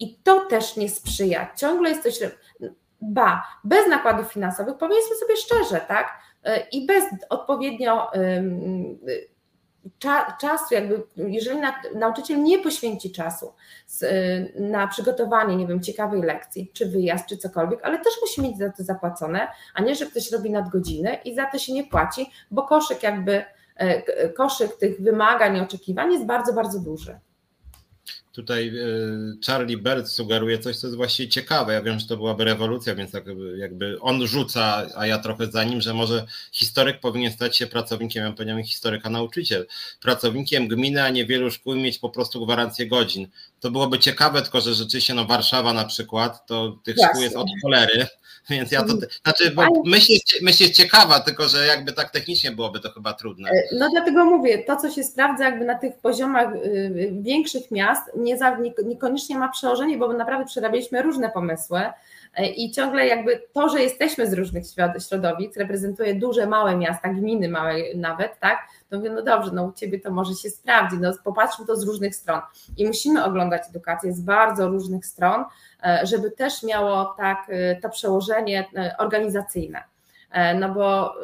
I to też nie sprzyja. Ciągle jest coś, ba, bez nakładów finansowych, powiedzmy sobie szczerze, tak? E, I bez odpowiednio cza, czasu, jakby jeżeli na, nauczyciel nie poświęci czasu y, na przygotowanie, nie wiem, ciekawej lekcji, czy wyjazd, czy cokolwiek, ale też musi mieć za to zapłacone, a nie, że ktoś robi nadgodziny i za to się nie płaci, bo koszyk jakby, e, koszyk tych wymagań i oczekiwań jest bardzo, bardzo duży. Tutaj e, Charlie Bert sugeruje coś, co jest właściwie ciekawe. Ja wiem, że to byłaby rewolucja, więc tak jakby on rzuca, a ja trochę za nim, że może historyk powinien stać się pracownikiem, ja powiedziałem historyka nauczyciel, pracownikiem gminy, a nie wielu szkół mieć po prostu gwarancję godzin. To byłoby ciekawe, tylko że rzeczywiście no Warszawa na przykład, to tych Jasne. szkół jest od cholery, więc ja to, mhm. znaczy, bo myśl jest, myśl jest ciekawa, tylko że jakby tak technicznie byłoby to chyba trudne. E, no dlatego mówię, to co się sprawdza jakby na tych poziomach y, y, większych miast, nie za, niekoniecznie ma przełożenie, bo naprawdę przerabialiśmy różne pomysły i ciągle jakby to, że jesteśmy z różnych środowisk, reprezentuje duże, małe miasta, gminy małe nawet, tak, to mówię, no dobrze, no u Ciebie to może się sprawdzi, no popatrzmy to z różnych stron. I musimy oglądać edukację z bardzo różnych stron, e, żeby też miało tak e, to przełożenie organizacyjne, no bo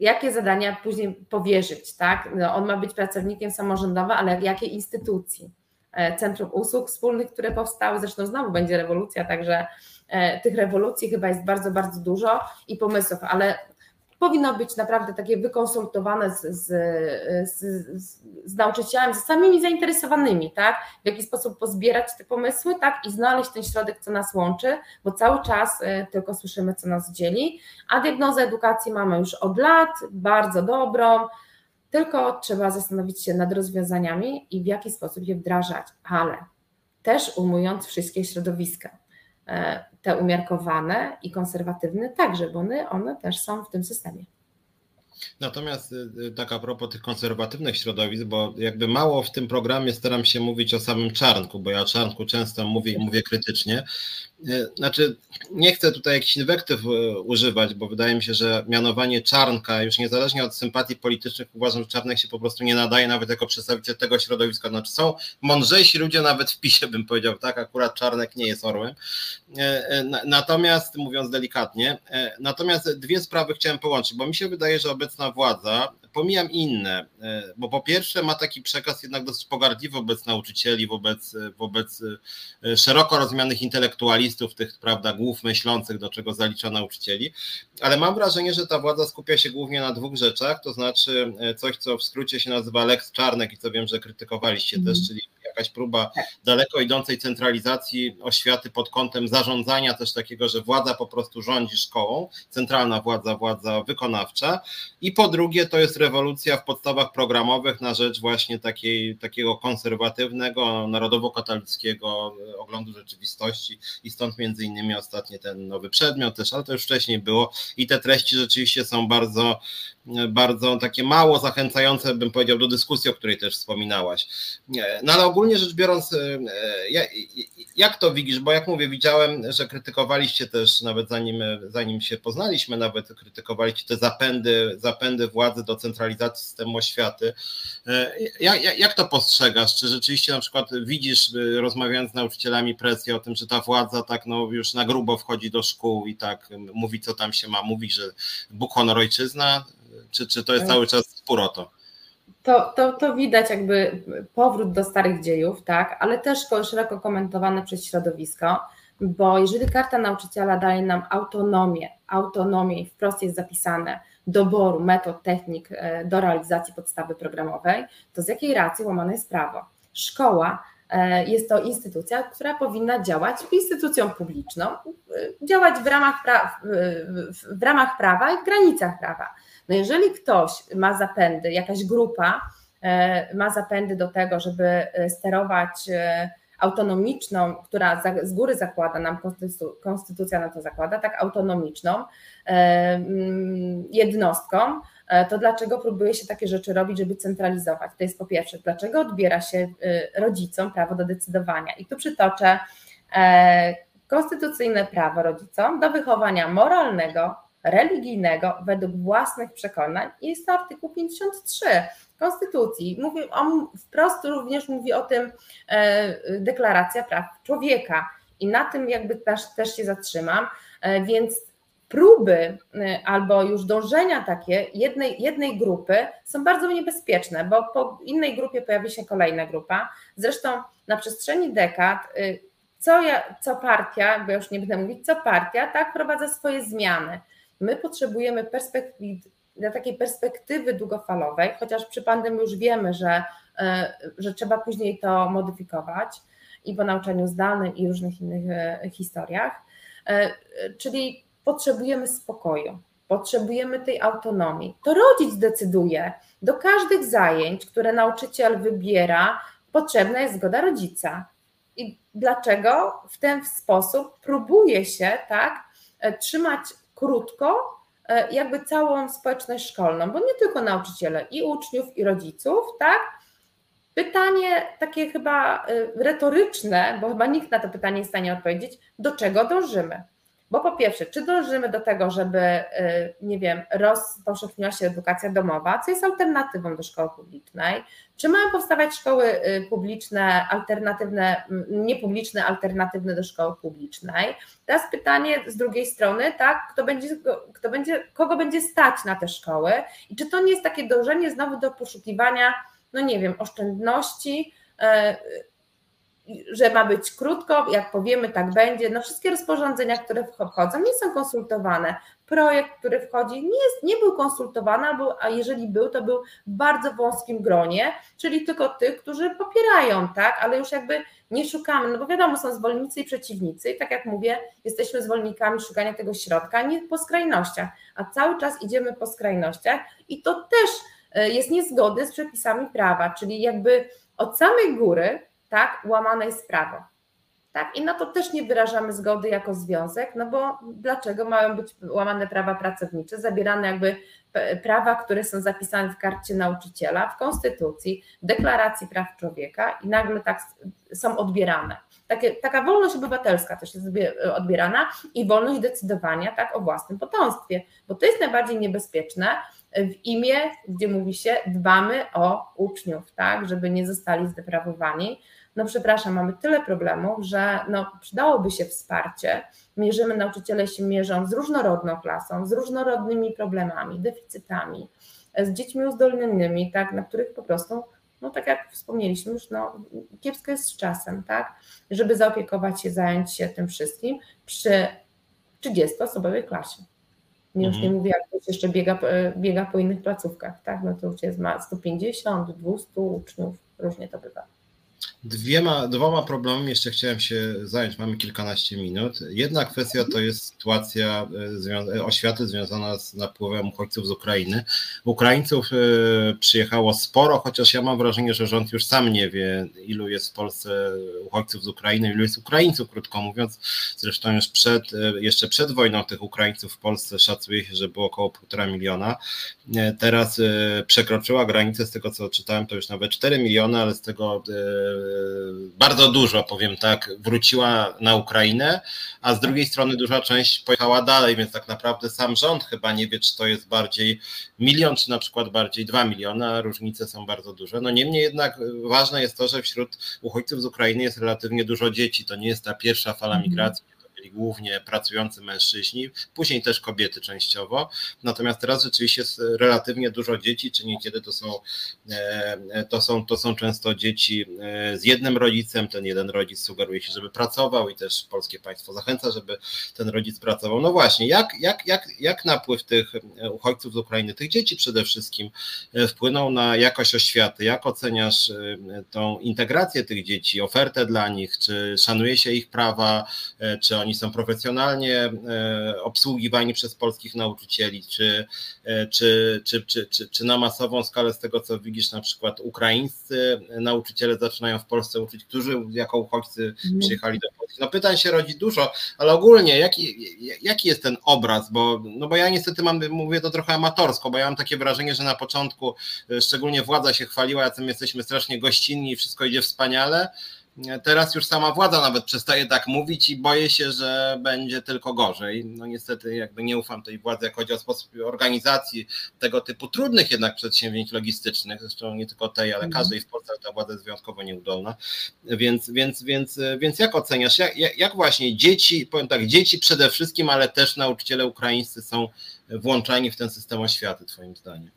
jakie zadania później powierzyć, tak? No, on ma być pracownikiem samorządowym, ale jakiej instytucji? E, Centrum Usług Wspólnych, które powstały, zresztą znowu będzie rewolucja, także e, tych rewolucji chyba jest bardzo, bardzo dużo i pomysłów, ale powinno być naprawdę takie wykonsultowane z, z, z, z nauczycielami, z samymi zainteresowanymi, tak? W jaki sposób pozbierać te pomysły, tak? I znaleźć ten środek, co nas łączy, bo cały czas e, tylko słyszymy, co nas dzieli, a diagnozę edukacji mamy już od lat, bardzo dobrą, tylko trzeba zastanowić się nad rozwiązaniami i w jaki sposób je wdrażać, ale też ujmując wszystkie środowiska. Te umiarkowane i konserwatywne także, bo one, one też są w tym systemie. Natomiast y, y, tak a propos tych konserwatywnych środowisk, bo jakby mało w tym programie staram się mówić o samym Czarnku, bo ja o Czarnku często mówię i mówię krytycznie. Y, znaczy, nie chcę tutaj jakichś inwektyw używać, bo wydaje mi się, że mianowanie Czarnka, już niezależnie od sympatii politycznych, uważam, że Czarnek się po prostu nie nadaje nawet jako przedstawiciel tego środowiska. Znaczy, są mądrzejsi ludzie nawet w PiSie, bym powiedział, tak, akurat Czarnek nie jest orłem. Natomiast, mówiąc delikatnie, natomiast dwie sprawy chciałem połączyć, bo mi się wydaje, że obecnie obecna władza, pomijam inne, e, bo po pierwsze ma taki przekaz jednak dosyć pogardliwy wobec nauczycieli, wobec, wobec e, szeroko rozumianych intelektualistów, tych prawda, głów myślących, do czego zalicza nauczycieli, ale mam wrażenie, że ta władza skupia się głównie na dwóch rzeczach, to znaczy e, coś, co w skrócie się nazywa Lex Czarnek i co wiem, że krytykowaliście mm. też, czyli jakaś próba tak. daleko idącej centralizacji oświaty pod kątem zarządzania też takiego, że władza po prostu rządzi szkołą, centralna władza, władza wykonawcza i po drugie to jest rewolucja w podstawach programowych na rzecz właśnie takiej, takiego konserwatywnego, narodowo-katolickiego oglądu rzeczywistości i stąd między innymi ostatnie ten nowy przedmiot też, ale to już wcześniej było i te treści rzeczywiście są bardzo bardzo takie mało zachęcające, bym powiedział, do dyskusji, o której też wspominałaś. No ale ogólnie rzecz biorąc, e, jak to widzisz? Bo jak mówię, widziałem, że krytykowaliście też, nawet zanim, zanim się poznaliśmy, nawet krytykowaliście te zapędy, zapędy władzy do centralizacji systemu oświaty. E, jak, jak to postrzegasz? Czy rzeczywiście na przykład widzisz, rozmawiając z nauczycielami, presję o tym, że ta władza tak no, już na grubo wchodzi do szkół i tak mówi, co tam się ma, mówi, że Bóg, honor, ojczyzna? Czy, czy to jest cały czas spór o to? To, to, to widać jakby powrót do starych dziejów, tak, ale też szeroko komentowane przez środowisko, bo jeżeli karta nauczyciela daje nam autonomię, autonomię i wprost jest zapisane doboru metod, technik e, do realizacji podstawy programowej, to z jakiej racji łamane jest prawo? Szkoła e, jest to instytucja, która powinna działać instytucją publiczną, e, działać w ramach, pra, w ramach prawa i w granicach prawa. No jeżeli ktoś ma zapędy, jakaś grupa e, ma zapędy do tego, żeby e, sterować e, autonomiczną, która z góry zakłada nam, konstytucja na to zakłada, tak autonomiczną mm, jednostką, to dlaczego próbuje się takie rzeczy robić, żeby centralizować? To jest po pierwsze, dlaczego odbiera się rodzicom prawo do decydowania? I tu przytoczę konstytucyjne prawo rodzicom do wychowania moralnego, religijnego według własnych przekonań jest to artykuł 53 Konstytucji. Mówi, on wprost również mówi o tym e, Deklaracja Praw Człowieka i na tym jakby też, też się zatrzymam, e, więc próby e, albo już dążenia takie jednej, jednej grupy są bardzo niebezpieczne, bo po innej grupie pojawi się kolejna grupa. Zresztą na przestrzeni dekad co, ja, co partia, bo już nie będę mówić, co partia, tak wprowadza swoje zmiany. My potrzebujemy perspektywy, takiej perspektywy długofalowej, chociaż przy pandemii już wiemy, że, e, że trzeba później to modyfikować i po nauczaniu zdalnym i różnych innych e, historiach, e, czyli potrzebujemy spokoju, potrzebujemy tej autonomii. To rodzic decyduje. Do każdych zajęć, które nauczyciel wybiera, potrzebna jest zgoda rodzica. I dlaczego w ten sposób próbuje się tak trzymać krótko e, jakby całą społeczność szkolną, bo nie tylko nauczyciele, i uczniów, i rodziców, tak? Pytanie takie chyba e, retoryczne, bo chyba nikt na to pytanie nie jest w stanie odpowiedzieć, do czego dążymy? Bo po pierwsze, czy dążymy do tego, żeby, y, nie wiem, rozpowszechniła się edukacja domowa, co jest alternatywą do szkoły publicznej? Czy mają powstawać szkoły y, publiczne, alternatywne, niepubliczne, alternatywne do szkoły publicznej? Teraz pytanie z drugiej strony, tak, kto będzie, kto będzie, kogo będzie stać na te szkoły i czy to nie jest takie dążenie znowu do poszukiwania, no nie wiem, oszczędności, y, że ma być krótko, jak powiemy, tak będzie. No wszystkie rozporządzenia, które wchodzą, nie są konsultowane. Projekt, który wchodzi, nie, jest, nie był konsultowany, albo, a jeżeli był, to był w bardzo wąskim gronie, czyli tylko tych, którzy popierają, tak, ale już jakby nie szukamy, no bo wiadomo, są zwolennicy i przeciwnicy, i tak jak mówię, jesteśmy zwolennikami szukania tego środka, nie po skrajnościach, a cały czas idziemy po skrajnościach i to też e, jest niezgody z przepisami prawa, czyli jakby od samej góry tak, łamane jest prawo. Tak? I na to też nie wyrażamy zgody jako związek, no bo dlaczego mają być łamane prawa pracownicze, zabierane jakby prawa, które są zapisane w karcie nauczyciela, w konstytucji, w deklaracji praw człowieka i nagle tak są odbierane. Takie, taka wolność obywatelska też jest odbierana i wolność decydowania tak o własnym potomstwie, bo to jest najbardziej niebezpieczne w imię, gdzie mówi się dbamy o uczniów, tak, żeby nie zostali zdeprawowani, no przepraszam, mamy tyle problemów, że no, przydałoby się wsparcie. Mierzymy, nauczyciele się mierzą z różnorodną klasą, z różnorodnymi problemami, deficytami, z dziećmi uzdolnionymi, tak, na których po prostu, no tak jak wspomnieliśmy już, no, kiepsko jest z czasem, tak, żeby zaopiekować się, zająć się tym wszystkim przy 30-osobowej klasie. Nie już nie mhm. mówię, jak ktoś jeszcze biega, biega po innych placówkach, tak, no to już jest ma 150, 200 uczniów, różnie to bywa. Dwiema, dwoma problemami jeszcze chciałem się zająć. Mamy kilkanaście minut. Jedna kwestia to jest sytuacja e, e, oświaty związana z napływem uchodźców z Ukrainy. Ukraińców e, przyjechało sporo, chociaż ja mam wrażenie, że rząd już sam nie wie, ilu jest w Polsce uchodźców z Ukrainy, ilu jest Ukraińców, krótko mówiąc. Zresztą już przed, jeszcze przed wojną tych Ukraińców w Polsce szacuje się, że było około półtora miliona. Teraz przekroczyła granicę, z tego co czytałem, to już nawet 4 miliony, ale z tego bardzo dużo, powiem tak, wróciła na Ukrainę, a z drugiej strony duża część pojechała dalej, więc tak naprawdę sam rząd chyba nie wie, czy to jest bardziej milion, czy na przykład bardziej dwa miliony, a różnice są bardzo duże. No niemniej jednak ważne jest to, że wśród uchodźców z Ukrainy jest relatywnie dużo dzieci. To nie jest ta pierwsza fala mhm. migracji głównie pracujący mężczyźni, później też kobiety częściowo. Natomiast teraz rzeczywiście jest relatywnie dużo dzieci, czy niekiedy to są, e, to są, to są często dzieci e, z jednym rodzicem. Ten jeden rodzic sugeruje się, żeby pracował i też polskie państwo zachęca, żeby ten rodzic pracował. No właśnie, jak, jak, jak, jak napływ tych uchodźców z Ukrainy, tych dzieci przede wszystkim, e, wpłynął na jakość oświaty? Jak oceniasz tą integrację tych dzieci, ofertę dla nich? Czy szanuje się ich prawa? Czy oni są profesjonalnie e, obsługiwani przez polskich nauczycieli, czy, e, czy, czy, czy, czy, czy na masową skalę z tego, co widzisz, na przykład ukraińscy nauczyciele zaczynają w Polsce uczyć, którzy jako uchodźcy mhm. przyjechali do Polski. No pytań się rodzi dużo, ale ogólnie jaki, jaki jest ten obraz, bo, no bo ja niestety mam, mówię to trochę amatorsko, bo ja mam takie wrażenie, że na początku e, szczególnie władza się chwaliła, jacy my jesteśmy strasznie gościnni i wszystko idzie wspaniale, Teraz już sama władza nawet przestaje tak mówić i boję się, że będzie tylko gorzej. No niestety jakby nie ufam tej władzy, jak chodzi o sposób organizacji tego typu trudnych jednak przedsięwzięć logistycznych, zresztą nie tylko tej, ale mhm. każdej w Polsce ta władza jest wyjątkowo nieudolna. Więc, więc, więc, więc jak oceniasz, jak, jak właśnie dzieci, powiem tak, dzieci przede wszystkim, ale też nauczyciele ukraińscy są włączani w ten system oświaty, twoim zdaniem?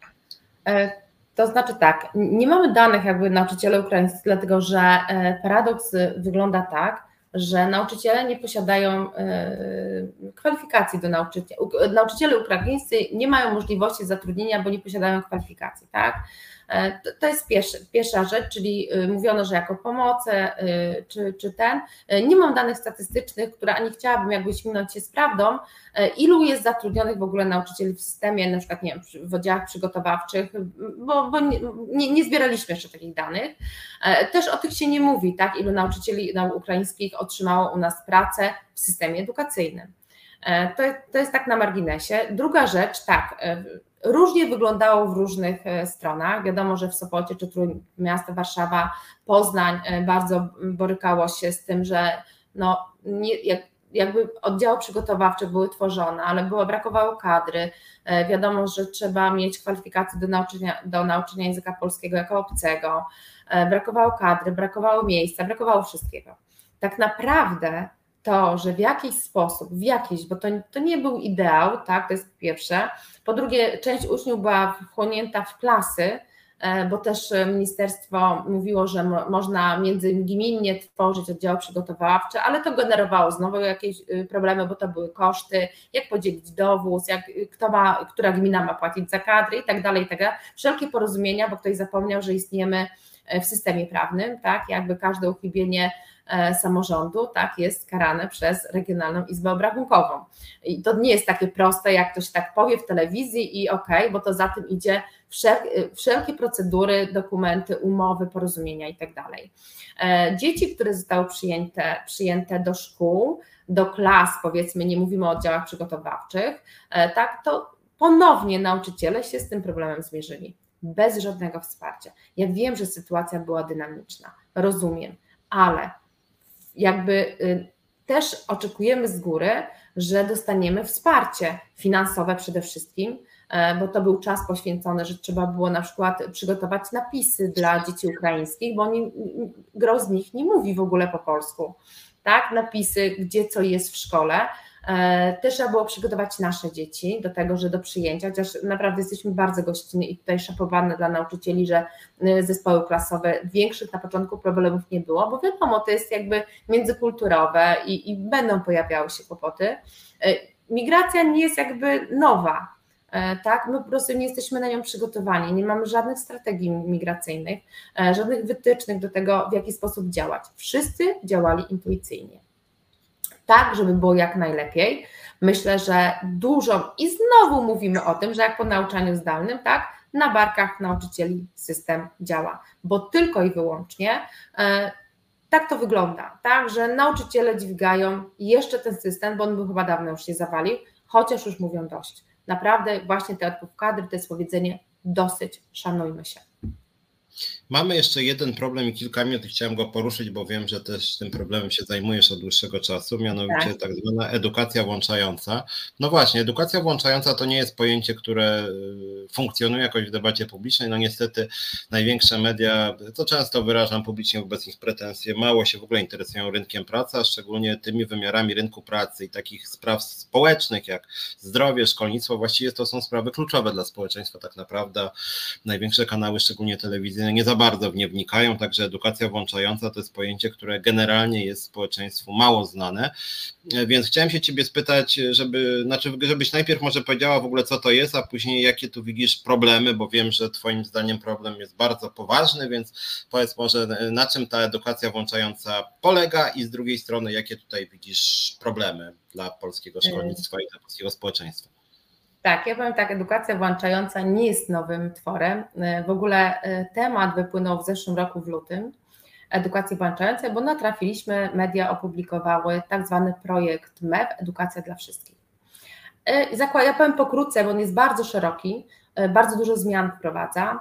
E to znaczy tak, nie mamy danych jakby nauczyciele ukraińscy, dlatego że e, paradoks wygląda tak, że nauczyciele nie posiadają e, kwalifikacji do nauczyciela. Nauczyciele ukraińscy nie mają możliwości zatrudnienia, bo nie posiadają kwalifikacji, tak? E, to jest pierwsza, rzecz, czyli y, mówiono, że jako pomocy y, czy, czy ten. E, nie mam danych statystycznych, które ani chciałabym jakby śminąć się z prawdą, e, ilu jest zatrudnionych w ogóle nauczycieli w systemie, na przykład nie wiem, w oddziałach przygotowawczych, bo, bo nie, nie, zbieraliśmy jeszcze takich danych. Też o tych się nie mówi, tak, ilu nauczycieli ukraińskich otrzymało u nas pracę w systemie edukacyjnym. To, to jest tak na marginesie. Druga rzecz, tak, różnie wyglądało w różnych e, stronach. Wiadomo, że w Sopocie czy Trójmiasto, Warszawa, Poznań e, bardzo borykało się z tym, że no, nie, jak, jakby oddziały przygotowawcze były tworzone, ale było, brakowało kadry. E, wiadomo, że trzeba mieć kwalifikacje do nauczenia, do nauczenia języka polskiego jako obcego. Brakowało kadry, brakowało miejsca, brakowało wszystkiego. Tak naprawdę to, że w jakiś sposób, w jakiś, bo to, to nie był ideał, tak, to jest pierwsze. Po drugie, część uczniów była wchłonięta w klasy, e, bo też ministerstwo mówiło, że można międzygminnie tworzyć oddziały przygotowawcze, ale to generowało znowu jakieś y, problemy, bo to były koszty, jak podzielić dowóz, jak, kto ma, która gmina ma płacić za kadry i tak dalej, i tak dalej. Wszelkie porozumienia, bo ktoś zapomniał, że istniejemy e, w systemie prawnym, tak, jakby każde uchybienie E, samorządu, tak, jest karane przez Regionalną Izbę Obrachunkową. I to nie jest takie proste, jak ktoś tak powie w telewizji i okej, okay, bo to za tym idzie wszel wszelkie procedury, dokumenty, umowy, porozumienia i tak dalej. E, dzieci, które zostały przyjęte, przyjęte do szkół, do klas, powiedzmy, nie mówimy o oddziałach przygotowawczych, e, tak, to ponownie nauczyciele się z tym problemem zmierzyli, bez żadnego wsparcia. Ja wiem, że sytuacja była dynamiczna, rozumiem, ale jakby y, też oczekujemy z góry, że dostaniemy wsparcie finansowe przede wszystkim, bo to był czas poświęcony, że trzeba było na przykład przygotować napisy dla dzieci ukraińskich, bo oni, gro z nich nie mówi w ogóle po polsku, tak, napisy, gdzie co jest w szkole, E, też trzeba było przygotować nasze dzieci do tego, że do przyjęcia, chociaż naprawdę jesteśmy bardzo gościnni i tutaj szapowane dla nauczycieli, że e, zespoły klasowe większych na początku problemów nie było, bo wiadomo, to jest jakby międzykulturowe i, i będą pojawiały się kłopoty. E, migracja nie jest jakby nowa, E, tak, my po prostu nie jesteśmy na nią przygotowani, nie mamy żadnych strategii migracyjnych, e, żadnych wytycznych do tego, w jaki sposób działać. Wszyscy działali intuicyjnie, tak, żeby było jak najlepiej. Myślę, że dużo i znowu mówimy o tym, że jak po nauczaniu zdalnym, tak, na barkach nauczycieli system działa, bo tylko i wyłącznie e, tak to wygląda, tak, że nauczyciele dźwigają jeszcze ten system, bo on by chyba dawno już się zawalił, chociaż już mówią dość. Naprawdę właśnie te odpływ kadry to jest powiedzenie dosyć, szanujmy się. Mamy jeszcze jeden problem i kilka minut chciałem go poruszyć, bo wiem, że też tym problemem się zajmujesz od dłuższego czasu, mianowicie tak. tak zwana edukacja włączająca. No właśnie, edukacja włączająca to nie jest pojęcie, które y, funkcjonuje jakoś w debacie publicznej. No niestety największe media, to często wyrażam publicznie wobec nich pretensje, mało się w ogóle interesują rynkiem pracy, a szczególnie tymi wymiarami rynku pracy i takich spraw społecznych jak zdrowie, szkolnictwo. Właściwie to są sprawy kluczowe dla społeczeństwa tak naprawdę. Największe kanały, szczególnie telewizyjne, nie za bardzo w nie wnikają, także edukacja włączająca to jest pojęcie, które generalnie jest społeczeństwu mało znane, więc chciałem się Ciebie spytać, żeby, znaczy, żebyś najpierw może powiedziała w ogóle co to jest, a później jakie tu widzisz problemy, bo wiem, że Twoim zdaniem problem jest bardzo poważny, więc powiedz może na czym ta edukacja włączająca polega i z drugiej strony jakie tutaj widzisz problemy dla polskiego szkolnictwa i dla polskiego społeczeństwa. Tak, ja powiem tak, edukacja włączająca nie jest nowym tworem. E, w ogóle e, temat wypłynął w zeszłym roku w lutym, edukacji włączającej, bo natrafiliśmy, media opublikowały tak zwany projekt MEW, Edukacja dla Wszystkich. E, ja powiem pokrótce, bo on jest bardzo szeroki, bardzo dużo zmian wprowadza.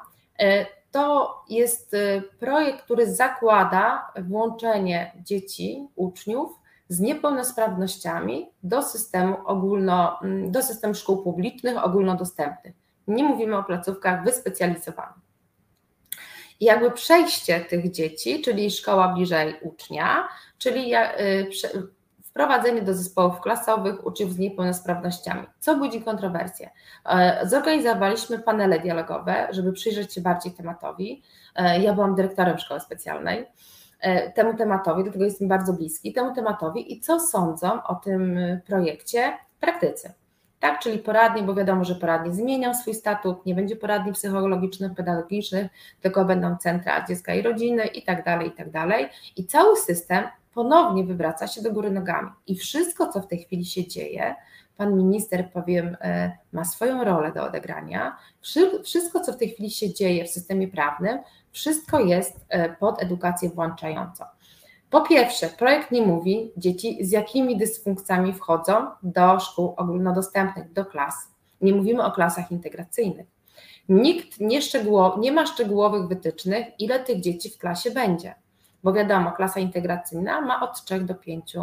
To jest projekt, który zakłada włączenie dzieci, uczniów z niepełnosprawnościami do systemu ogólno, mm, do systemu szkół publicznych ogólnodostępnych. Nie mówimy o placówkach wyspecjalizowanych. I jakby przejście tych dzieci, czyli szkoła bliżej ucznia, czyli y, wprowadzenie do zespołów klasowych uczniów z niepełnosprawnościami. Co budzi kontrowersje? E, zorganizowaliśmy panele dialogowe, żeby przyjrzeć się bardziej tematowi. E, ja byłam dyrektorem szkoły specjalnej E, temu tematowi, dlatego jestem bardzo bliski temu tematowi i co sądzą o tym projekcie praktycy. Tak, czyli poradni, bo wiadomo, że poradni zmienią swój statut, nie będzie poradni psychologicznych, pedagogicznych, tylko będą centra dziecka i rodziny i tak dalej, i tak dalej. I cały system ponownie wywraca się do góry nogami. I wszystko, co w tej chwili się dzieje, pan minister, powiem, e, ma swoją rolę do odegrania. Wszystko, co w tej chwili się dzieje w systemie prawnym, wszystko jest e, pod edukację włączającą. Po pierwsze, projekt nie mówi dzieci, z jakimi dysfunkcjami wchodzą do szkół ogólnodostępnych, do klas. Nie mówimy o klasach integracyjnych. Nikt nie, nie ma szczegółowych wytycznych, ile tych dzieci w klasie będzie. Bo wiadomo, klasa integracyjna ma od 3 do 5 e,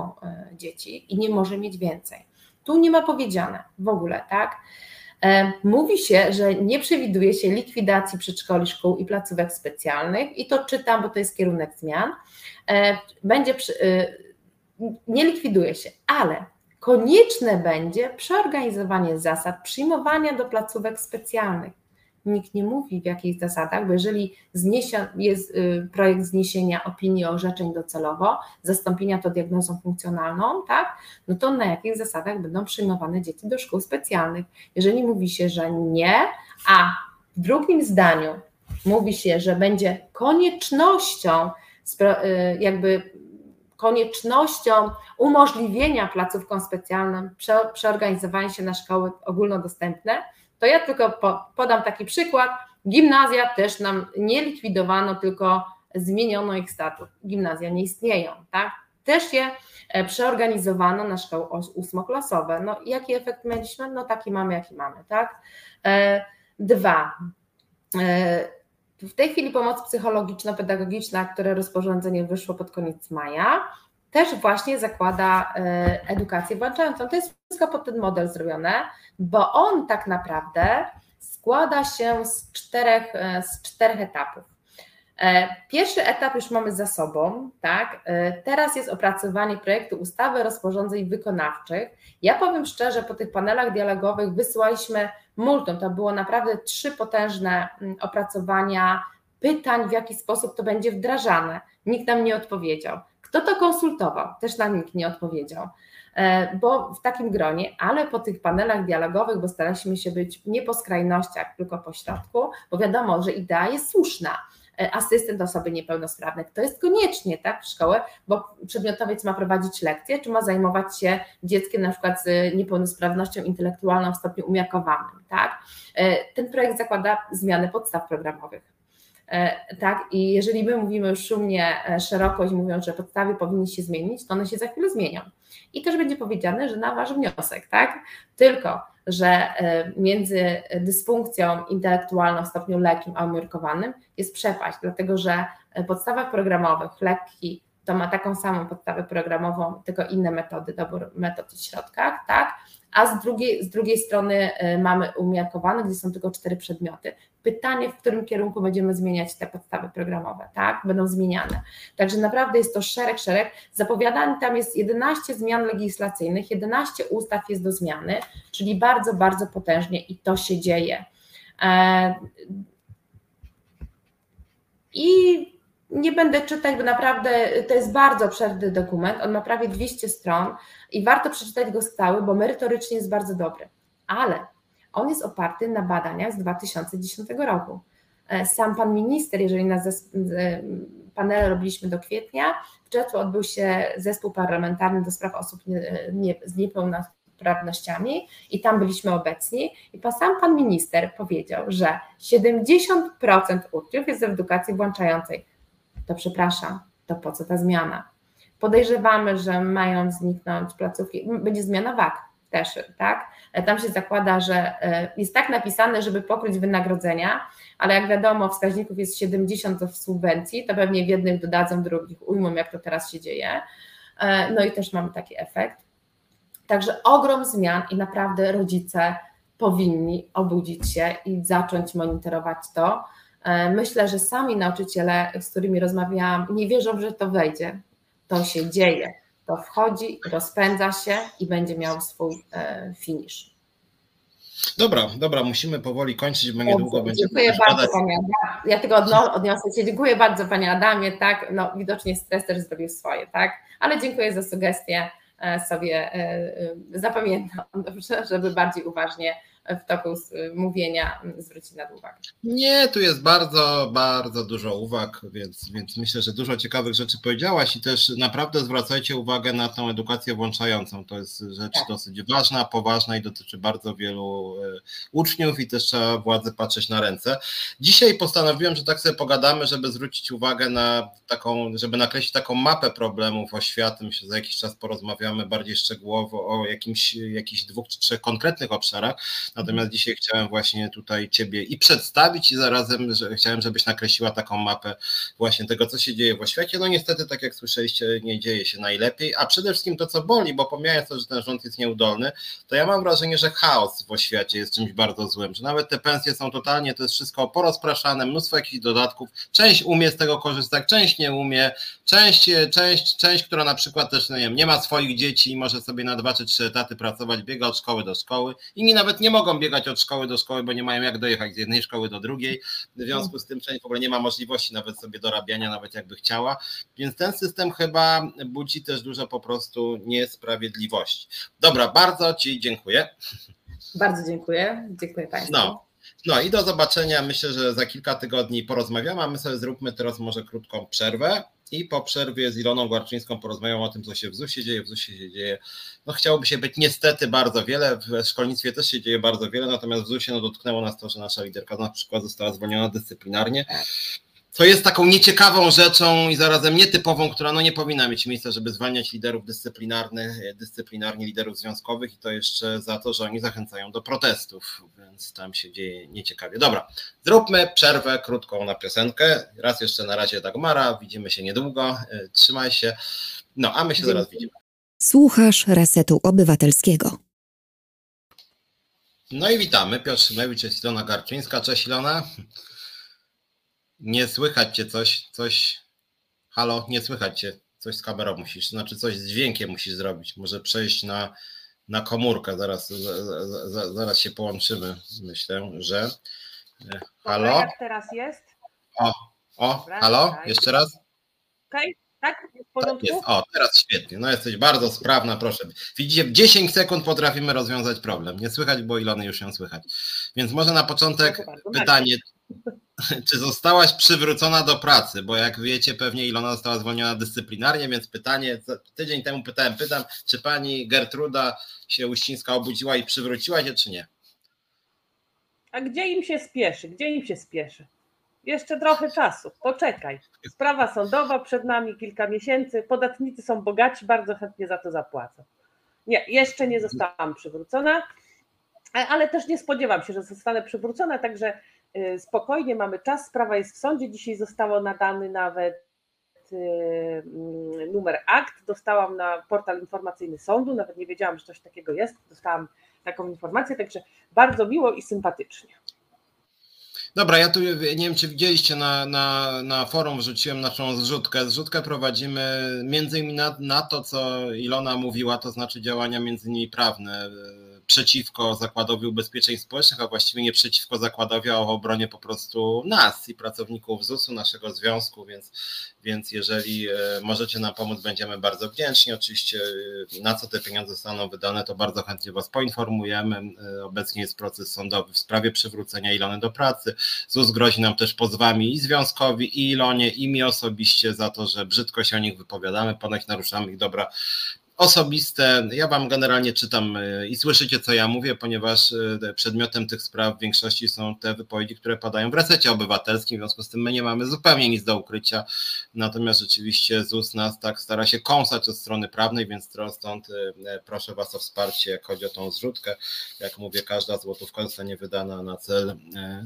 dzieci i nie może mieć więcej. Tu nie ma powiedziane w ogóle, tak? E, mówi się, że nie przewiduje się likwidacji przedszkoli, szkół i placówek specjalnych, i to czytam, bo to jest kierunek zmian. E, będzie, e, nie likwiduje się, ale konieczne będzie przeorganizowanie zasad przyjmowania do placówek specjalnych nikt nie mówi w jakich zasadach, bo jeżeli zniesia, jest y, projekt zniesienia opinii orzeczeń docelowo, zastąpienia to diagnozą funkcjonalną, tak, no to na jakich zasadach będą przyjmowane dzieci do szkół specjalnych. Jeżeli mówi się, że nie, a w drugim zdaniu mówi się, że będzie koniecznością y, jakby koniecznością umożliwienia placówkom specjalnym przeorganizowania się na szkoły ogólnodostępne, to ja tylko podam taki przykład. Gimnazja też nam nie likwidowano, tylko zmieniono ich statut. Gimnazja nie istnieją, tak? Też je e, przeorganizowano na szkoły ósmoklasowe. No jaki efekt mieliśmy? No taki mamy, jaki mamy, tak? E, dwa. E, w tej chwili pomoc psychologiczno-pedagogiczna, które rozporządzenie wyszło pod koniec maja, też właśnie zakłada edukację włączającą. To jest wszystko pod ten model zrobione bo on tak naprawdę składa się z czterech, e, z czterech etapów. E, pierwszy etap już mamy za sobą, tak? E, teraz jest opracowanie projektu ustawy rozporządzeń wykonawczych. Ja powiem szczerze, po tych panelach dialogowych wysyłaliśmy multum, to było naprawdę trzy potężne mm, opracowania pytań, w jaki sposób to będzie wdrażane. Nikt nam nie odpowiedział. Kto to konsultował? Też nam nikt nie odpowiedział. E, bo w takim gronie, ale po tych panelach dialogowych, bo staraliśmy się być nie po skrajnościach, tylko po środku, bo wiadomo, że idea jest słuszna e, asystent osoby niepełnosprawnej. To jest koniecznie tak, w szkołę, bo przedmiotowiec ma prowadzić lekcje, czy ma zajmować się dzieckiem na przykład z niepełnosprawnością intelektualną w stopniu umiarkowanym. Tak? E, ten projekt zakłada zmianę podstaw programowych. E, tak, i jeżeli my mówimy już szumnie, e, szeroko i mówiąc, że podstawy powinny się zmienić, to one się za chwilę zmienią. I też będzie powiedziane, że na wasz wniosek, tak? Tylko, że e, między dysfunkcją intelektualną w stopniu lekkim a umiarkowanym jest przepaść, dlatego że podstawach programowych lekki to ma taką samą podstawę programową, tylko inne metody, dobór metod i środkach, tak? A z drugiej, z drugiej strony mamy umiarkowane, gdzie są tylko cztery przedmioty pytanie, w którym kierunku będziemy zmieniać te podstawy programowe, tak? Będą zmieniane. Także naprawdę jest to szereg, szereg. Zapowiadany tam jest 11 zmian legislacyjnych, 11 ustaw jest do zmiany, czyli bardzo, bardzo potężnie i to się dzieje. E, I nie będę czytać, bo naprawdę to jest bardzo obszerny dokument. On ma prawie 200 stron i warto przeczytać go stały, bo merytorycznie jest bardzo dobry. Ale on jest oparty na badaniach z 2010 roku. E, sam pan minister, jeżeli na panel robiliśmy do kwietnia, w czerwcu odbył się zespół parlamentarny do spraw osób nie, nie, z niepełnosprawnościami i tam byliśmy obecni i pan, sam pan minister powiedział, że 70% uczniów jest w edukacji włączającej. To przepraszam, to po co ta zmiana? Podejrzewamy, że mają zniknąć placówki, będzie zmiana WAK, też, tak? Tam się zakłada, że e, jest tak napisane, żeby pokryć wynagrodzenia, ale jak wiadomo, wskaźników jest 70 w subwencji, to pewnie w jednych dodadzą, drugich ujmą, jak to teraz się dzieje. E, no i też mamy taki efekt. Także ogrom zmian i naprawdę rodzice powinni obudzić się i zacząć monitorować to. E, myślę, że sami nauczyciele, z którymi rozmawiałam, nie wierzą, że to wejdzie. To się dzieje to wchodzi, rozpędza się i będzie miał swój e, finish. Dobra, dobra, musimy powoli kończyć, bo niedługo będzie. Dziękuję bardzo, Panie Adamie. Ja tylko odniosę się. Dziękuję bardzo, Panie Adamie. Tak, no widocznie stres też zrobił swoje, tak, ale dziękuję za sugestię. E, sobie e, zapamiętam, dobrze, żeby bardziej uważnie w toku mówienia zwrócić na to uwagę. Nie, tu jest bardzo, bardzo dużo uwag, więc, więc myślę, że dużo ciekawych rzeczy powiedziałaś i też naprawdę zwracajcie uwagę na tą edukację włączającą. To jest rzecz tak. dosyć ważna, poważna i dotyczy bardzo wielu e, uczniów i też trzeba władzy patrzeć na ręce. Dzisiaj postanowiłem, że tak sobie pogadamy, żeby zwrócić uwagę na taką, żeby nakreślić taką mapę problemów oświaty. Myślę, że za jakiś czas porozmawiamy bardziej szczegółowo o jakimś, jakichś dwóch czy trzech konkretnych obszarach Natomiast dzisiaj chciałem właśnie tutaj Ciebie i przedstawić i zarazem że chciałem, żebyś nakreśliła taką mapę właśnie tego, co się dzieje w oświacie. No niestety, tak jak słyszeliście, nie dzieje się najlepiej, a przede wszystkim to, co boli, bo pomijając to, że ten rząd jest nieudolny, to ja mam wrażenie, że chaos w oświacie jest czymś bardzo złym, że nawet te pensje są totalnie, to jest wszystko porozpraszane, mnóstwo jakichś dodatków, część umie z tego korzystać, część nie umie, część, część, część która na przykład też no nie, wiem, nie ma swoich dzieci i może sobie na dwa czy trzy etaty pracować, biega od szkoły do szkoły, inni nawet nie mogą mogą biegać od szkoły do szkoły, bo nie mają jak dojechać z jednej szkoły do drugiej. W związku z tym część w ogóle nie ma możliwości nawet sobie dorabiania, nawet jakby chciała. Więc ten system chyba budzi też dużo po prostu niesprawiedliwości. Dobra, bardzo Ci dziękuję. Bardzo dziękuję. Dziękuję Państwu. No. No i do zobaczenia. Myślę, że za kilka tygodni porozmawiamy, a my sobie zróbmy teraz może krótką przerwę i po przerwie z Iloną Gwarczyńską porozmawiamy o tym, co się w ZUS-ie dzieje. W ZUS-ie się dzieje, no chciałoby się być niestety bardzo wiele, w szkolnictwie też się dzieje bardzo wiele, natomiast w ZUS-ie no, dotknęło nas to, że nasza liderka na przykład została zwolniona dyscyplinarnie co jest taką nieciekawą rzeczą i zarazem nietypową, która no nie powinna mieć miejsca, żeby zwalniać liderów dyscyplinarnych, dyscyplinarnie liderów związkowych i to jeszcze za to, że oni zachęcają do protestów, więc tam się dzieje nieciekawie. Dobra, zróbmy przerwę krótką na piosenkę. Raz jeszcze na razie Dagmara, widzimy się niedługo, e, trzymaj się. No, a my się zaraz widzimy. Słuchasz Resetu Obywatelskiego. No i witamy. Piotr Szymewicz jest Ilona Garczyńska. Cześć Ilona. Nie słychać cię coś, coś. Halo, nie słychać cię. Coś z kamerą musisz, znaczy coś z dźwiękiem musisz zrobić. Może przejść na, na komórkę. Zaraz, zaraz się połączymy. Myślę, że. Halo. Jak teraz jest? O, o, halo, jeszcze raz. Okej? Tak? Jest w porządku? Tak jest. O, teraz świetnie. No jesteś bardzo sprawna, proszę. Widzicie, w 10 sekund potrafimy rozwiązać problem. Nie słychać, bo Ilony już ją słychać. Więc może na początek pytanie, czy zostałaś przywrócona do pracy? Bo jak wiecie, pewnie Ilona została zwolniona dyscyplinarnie, więc pytanie, tydzień temu pytałem, pytam, czy pani Gertruda się Uścińska obudziła i przywróciła się, czy nie? A gdzie im się spieszy? Gdzie im się spieszy? Jeszcze trochę czasu, poczekaj. Sprawa sądowa przed nami kilka miesięcy. Podatnicy są bogaci, bardzo chętnie za to zapłacą. Nie, jeszcze nie zostałam przywrócona, ale też nie spodziewam się, że zostanę przywrócona, także spokojnie mamy czas. Sprawa jest w sądzie. Dzisiaj zostało nadany nawet y, mm, numer akt. Dostałam na portal informacyjny sądu, nawet nie wiedziałam, że coś takiego jest. Dostałam taką informację, także bardzo miło i sympatycznie. Dobra, ja tu nie wiem, czy widzieliście na, na, na forum, wrzuciłem naszą zrzutkę. Zrzutkę prowadzimy między innymi na, na to, co Ilona mówiła, to znaczy działania między innymi prawne przeciwko Zakładowi Ubezpieczeń Społecznych, a właściwie nie przeciwko Zakładowi, a o obronie po prostu nas i pracowników ZUS-u, naszego związku, więc, więc jeżeli e, możecie nam pomóc, będziemy bardzo wdzięczni. Oczywiście e, na co te pieniądze zostaną wydane, to bardzo chętnie Was poinformujemy. E, obecnie jest proces sądowy w sprawie przywrócenia Ilony do pracy. ZUS grozi nam też pozwami i związkowi, i Ilonie, i mi osobiście za to, że brzydko się o nich wypowiadamy, ponoć naruszamy ich dobra osobiste. Ja Wam generalnie czytam y, i słyszycie, co ja mówię, ponieważ y, przedmiotem tych spraw w większości są te wypowiedzi, które padają w resecie obywatelskim, w związku z tym my nie mamy zupełnie nic do ukrycia. Natomiast rzeczywiście ZUS nas tak stara się kąsać od strony prawnej, więc stąd y, proszę Was o wsparcie, jak chodzi o tą zrzutkę. Jak mówię, każda złotówka zostanie wydana na cel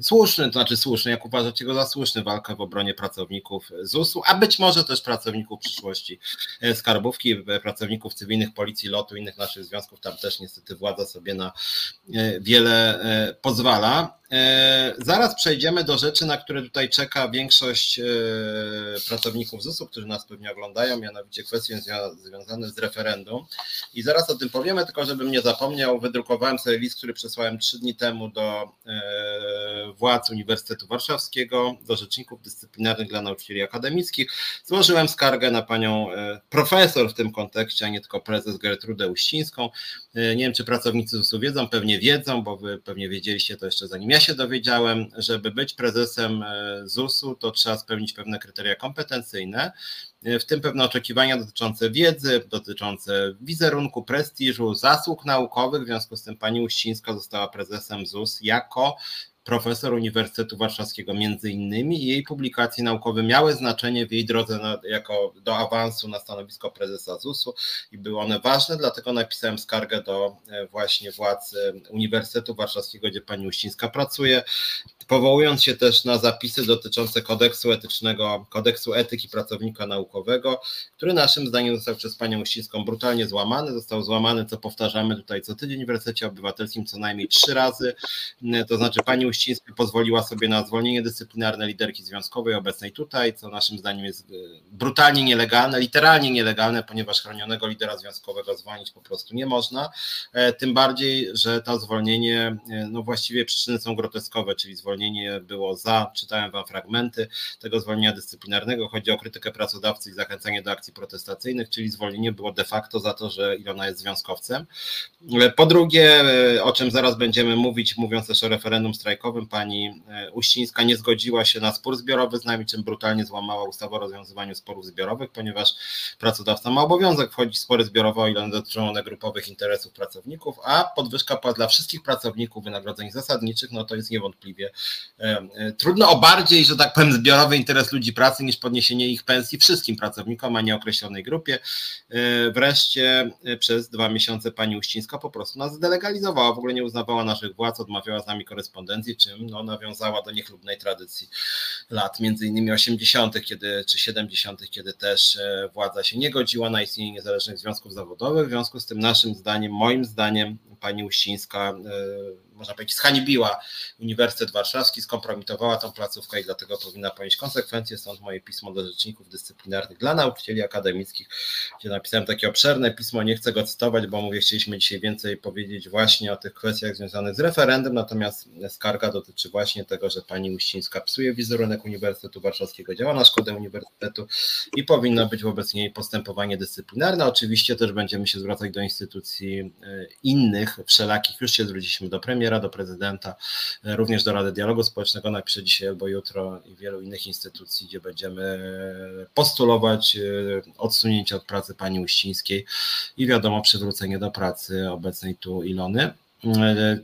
słuszny, to znaczy słuszny, jak uważacie go za słuszny, walkę w obronie pracowników ZUS-u, a być może też pracowników przyszłości skarbówki, pracowników cywilnych, policji, lotu, innych naszych związków, tam też niestety władza sobie na e, wiele e, pozwala. E, zaraz przejdziemy do rzeczy, na które tutaj czeka większość pracowników ZUS-u, którzy nas pewnie oglądają, mianowicie kwestie związane z referendum. I zaraz o tym powiemy, tylko żebym nie zapomniał, wydrukowałem sobie list, który przesłałem trzy dni temu do władz Uniwersytetu Warszawskiego, do rzeczników dyscyplinarnych dla nauczycieli akademickich. Złożyłem skargę na panią profesor w tym kontekście, a nie tylko prezes Gertrudę Uścińską. E, nie wiem, czy pracownicy ZUS-u wiedzą, pewnie wiedzą, bo wy pewnie wiedzieliście to jeszcze zanim ja się dowiedziałem, żeby być prezesem e, ZUS-u, to trzeba spełnić pewne kryteria kompetencyjne, e, w tym pewne oczekiwania dotyczące wiedzy, dotyczące wizerunku, prestiżu, zasług naukowych. W związku z tym pani Uścińska została prezesem ZUS jako profesor Uniwersytetu Warszawskiego między innymi i jej publikacje naukowe miały znaczenie w jej drodze na, jako do awansu na stanowisko prezesa ZUS-u i były one ważne, dlatego napisałem skargę do e, właśnie władz e, Uniwersytetu Warszawskiego, gdzie pani Uścińska pracuje, powołując się też na zapisy dotyczące kodeksu etycznego, kodeksu etyki pracownika naukowego, który naszym zdaniem został przez panią Uścińską brutalnie złamany. Został złamany, co powtarzamy tutaj co tydzień w Uniwersytecie Obywatelskim co najmniej trzy razy. To znaczy pani Uścińska pozwoliła sobie na zwolnienie dyscyplinarne liderki związkowej obecnej tutaj, co naszym zdaniem jest e, brutalnie nielegalne, literalnie nielegalne, ponieważ chronionego lidera związkowego zwolnić po prostu nie można. E, tym bardziej, że to zwolnienie, e, no właściwie przyczyny są groteskowe, czyli zwolnienie było za, czytałem wam fragmenty tego zwolnienia dyscyplinarnego, chodzi o krytykę pracodawcy i zachęcanie do akcji protestacyjnych, czyli zwolnienie było de facto za to, że Ilona jest związkowcem. Po drugie, o czym zaraz będziemy mówić, mówiąc też o referendum strajkowym, pani e, Uścińska nie zgodziła się na spór zbiorowy z nami, czym brutalnie złamała ustawę o rozwiązywaniu sporów zbiorowych, ponieważ pracodawca ma obowiązek wchodzić w spory zbiorowe, o ile dotyczą one grupowych interesów pracowników, a podwyżka płat dla wszystkich pracowników wynagrodzeń zasadniczych, no to jest niewątpliwie e, e, trudno o bardziej, że tak powiem, zbiorowy interes ludzi pracy niż podniesienie ich pensji wszystkim pracownikom, a nie określonej grupie. Wreszcie przez dwa miesiące pani Uścińska po prostu nas zdelegalizowała, w ogóle nie uznawała naszych władz, odmawiała z nami korespondencji, czym no, nawiązała do niechlubnej tradycji lat między innymi 80., kiedy, czy 70., kiedy też e, władza się nie godziła na istnienie niezależnych związków zawodowych. W związku z tym naszym zdaniem, moim zdaniem, pani Uścińska e, można powiedzieć, zhańbiła Uniwersytet Warszawski, skompromitowała tą placówkę i dlatego powinna ponieść konsekwencje. Stąd moje pismo do rzeczników dyscyplinarnych dla nauczycieli akademickich, gdzie napisałem takie obszerne pismo, nie chcę go cytować, bo mówię, chcieliśmy dzisiaj więcej powiedzieć właśnie o tych kwestiach związanych z referendum, natomiast skarga dotyczy właśnie tego, że pani Uścińska psuje wizerunek Uniwersytetu Warszawskiego, działa na szkodę Uniwersytetu i powinno być wobec niej postępowanie dyscyplinarne. Oczywiście też będziemy się zwracać do instytucji e, innych, wszelakich, już się zwróciliśmy do premiera, do prezydenta, e, również do Rady Dialogu Społecznego, napiszę dzisiaj albo jutro i wielu innych instytucji, gdzie będziemy postulować e, odsunięcie od pracy pani Uścińskiej i wiadomo przywrócenie do pracy obecnej tu Ilony.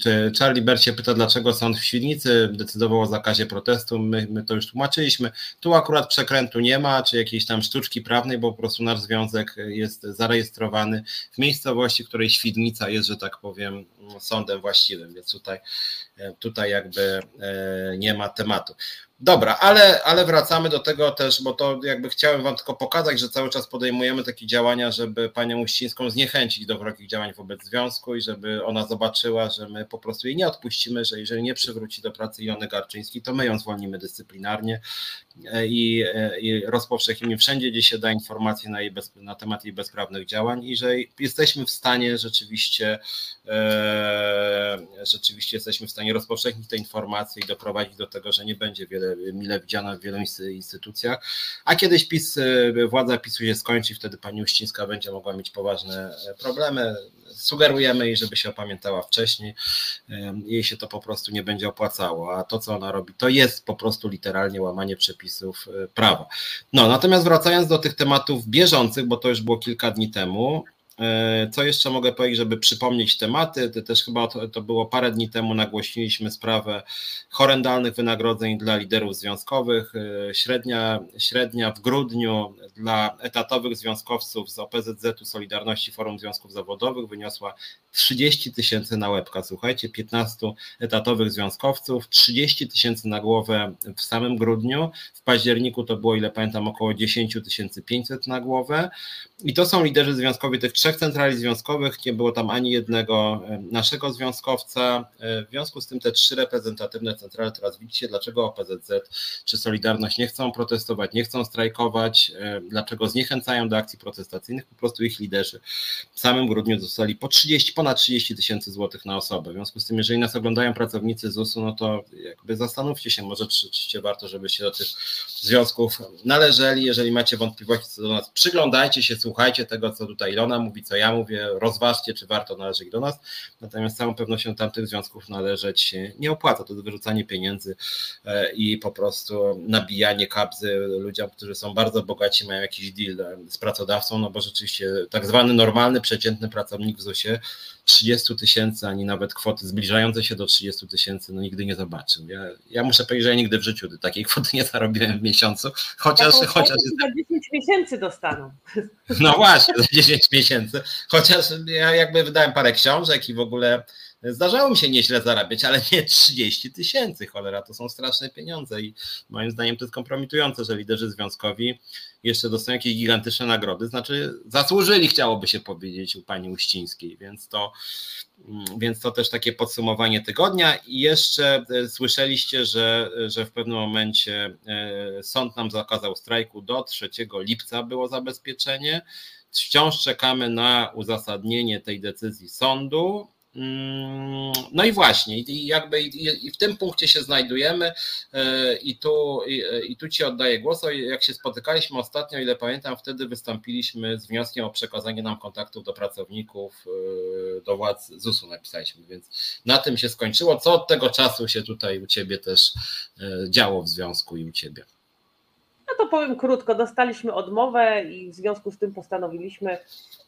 Czy Charlie Bert się pyta, dlaczego sąd w Świdnicy decydował o zakazie protestu? My, my to już tłumaczyliśmy. Tu akurat przekrętu nie ma, czy jakiejś tam sztuczki prawnej, bo po prostu nasz związek jest zarejestrowany w miejscowości, której Świdnica jest, że tak powiem, sądem właściwym, więc tutaj, tutaj jakby e, nie ma tematu. Dobra, ale, ale wracamy do tego też, bo to jakby chciałem Wam tylko pokazać, że cały czas podejmujemy takie działania, żeby panią Uścińską zniechęcić do wrogich działań wobec związku i żeby ona zobaczyła, że my po prostu jej nie odpuścimy, że jeżeli nie przywróci do pracy Jony Garczyńskiej, to my ją zwolnimy dyscyplinarnie i, i rozpowszechnimy wszędzie, gdzie się da informacje na, jej bez, na temat jej bezprawnych działań i że jesteśmy w stanie rzeczywiście, e, rzeczywiście jesteśmy w stanie rozpowszechnić te informacje i doprowadzić do tego, że nie będzie wiele, mile widziana w wielu instytucjach, a kiedyś PiS, e, władza PiSu się skończy, wtedy pani Uścińska będzie mogła mieć poważne e, problemy. Sugerujemy jej, żeby się opamiętała wcześniej, e, jej się to po prostu nie będzie opłacało, a to, co ona robi, to jest po prostu literalnie łamanie przepisów y, prawa. No, natomiast wracając do tych tematów bieżących, bo to już było kilka dni temu, E, co jeszcze mogę powiedzieć, żeby przypomnieć tematy? To też chyba to, to, było parę dni temu nagłośniliśmy sprawę horrendalnych wynagrodzeń dla liderów związkowych. E, średnia, średnia w grudniu dla etatowych związkowców z OPZZ-u Solidarności Forum Związków Zawodowych wyniosła 30 tysięcy na łebka. Słuchajcie, 15 etatowych związkowców, 30 tysięcy na głowę w samym grudniu. W październiku to było, ile pamiętam, około 10 500 na głowę. I to są liderzy związkowi tych trzech centrali związkowych, nie było tam ani jednego naszego związkowca. E, w związku z tym te trzy reprezentatywne centrale, teraz widzicie, dlaczego OPZZ czy Solidarność nie chcą protestować, nie chcą strajkować, e, dlaczego zniechęcają do akcji protestacyjnych, po prostu ich liderzy w samym grudniu dostali po 30, ponad 30 tysięcy złotych na osobę. W związku z tym, jeżeli nas oglądają pracownicy ZUS-u, no to jakby zastanówcie się, może rzeczywiście warto, żebyście do tych związków należeli. Jeżeli macie wątpliwości co do nas, przyglądajcie się, słuchajcie tego, co tutaj Ilona mówi, mówi, co ja mówię, rozważcie, czy warto należeć do nas. Natomiast z całą pewnością tamtych związków należeć nie opłaca. To jest wyrzucanie pieniędzy e, i po prostu nabijanie kabzy ludziom, którzy są bardzo bogaci, mają jakiś deal e, z pracodawcą, no bo rzeczywiście tak zwany normalny, przeciętny pracownik w ZUS-ie 30 tysięcy, ani nawet kwoty zbliżające się do 30 tysięcy, no nigdy nie zobaczył. Ja, ja muszę powiedzieć, że ja nigdy w życiu takiej kwoty nie zarobiłem w miesiącu, chociaż... chociaż za 10 miesięcy dostaną. No właśnie, za 10 miesięcy, chociaż ja jakby wydałem parę książek i w ogóle Zdarzało mi się nieźle zarabiać, ale nie 30 tysięcy, cholera, to są straszne pieniądze i moim zdaniem to jest kompromitujące, że liderzy związkowi jeszcze dostają jakieś gigantyczne nagrody, znaczy zasłużyli, chciałoby się powiedzieć u pani Uścińskiej, więc to, więc to też takie podsumowanie tygodnia. I jeszcze e, słyszeliście, że, że w pewnym momencie e, sąd nam zakazał strajku do 3 lipca było zabezpieczenie, Wciąż czekamy na uzasadnienie tej decyzji sądu. Mm, no i właśnie, i jakby i w tym punkcie się znajdujemy e, i tu, i tu Ci oddaję głos. Jak się spotykaliśmy ostatnio, ile pamiętam, wtedy wystąpiliśmy z wnioskiem o przekazanie nam kontaktów do pracowników, e, do władz ZUS-u napisaliśmy, więc na tym się skończyło. Co od tego czasu się tutaj u Ciebie też e, działo w związku i u Ciebie? No to powiem krótko, dostaliśmy odmowę i w związku z tym postanowiliśmy,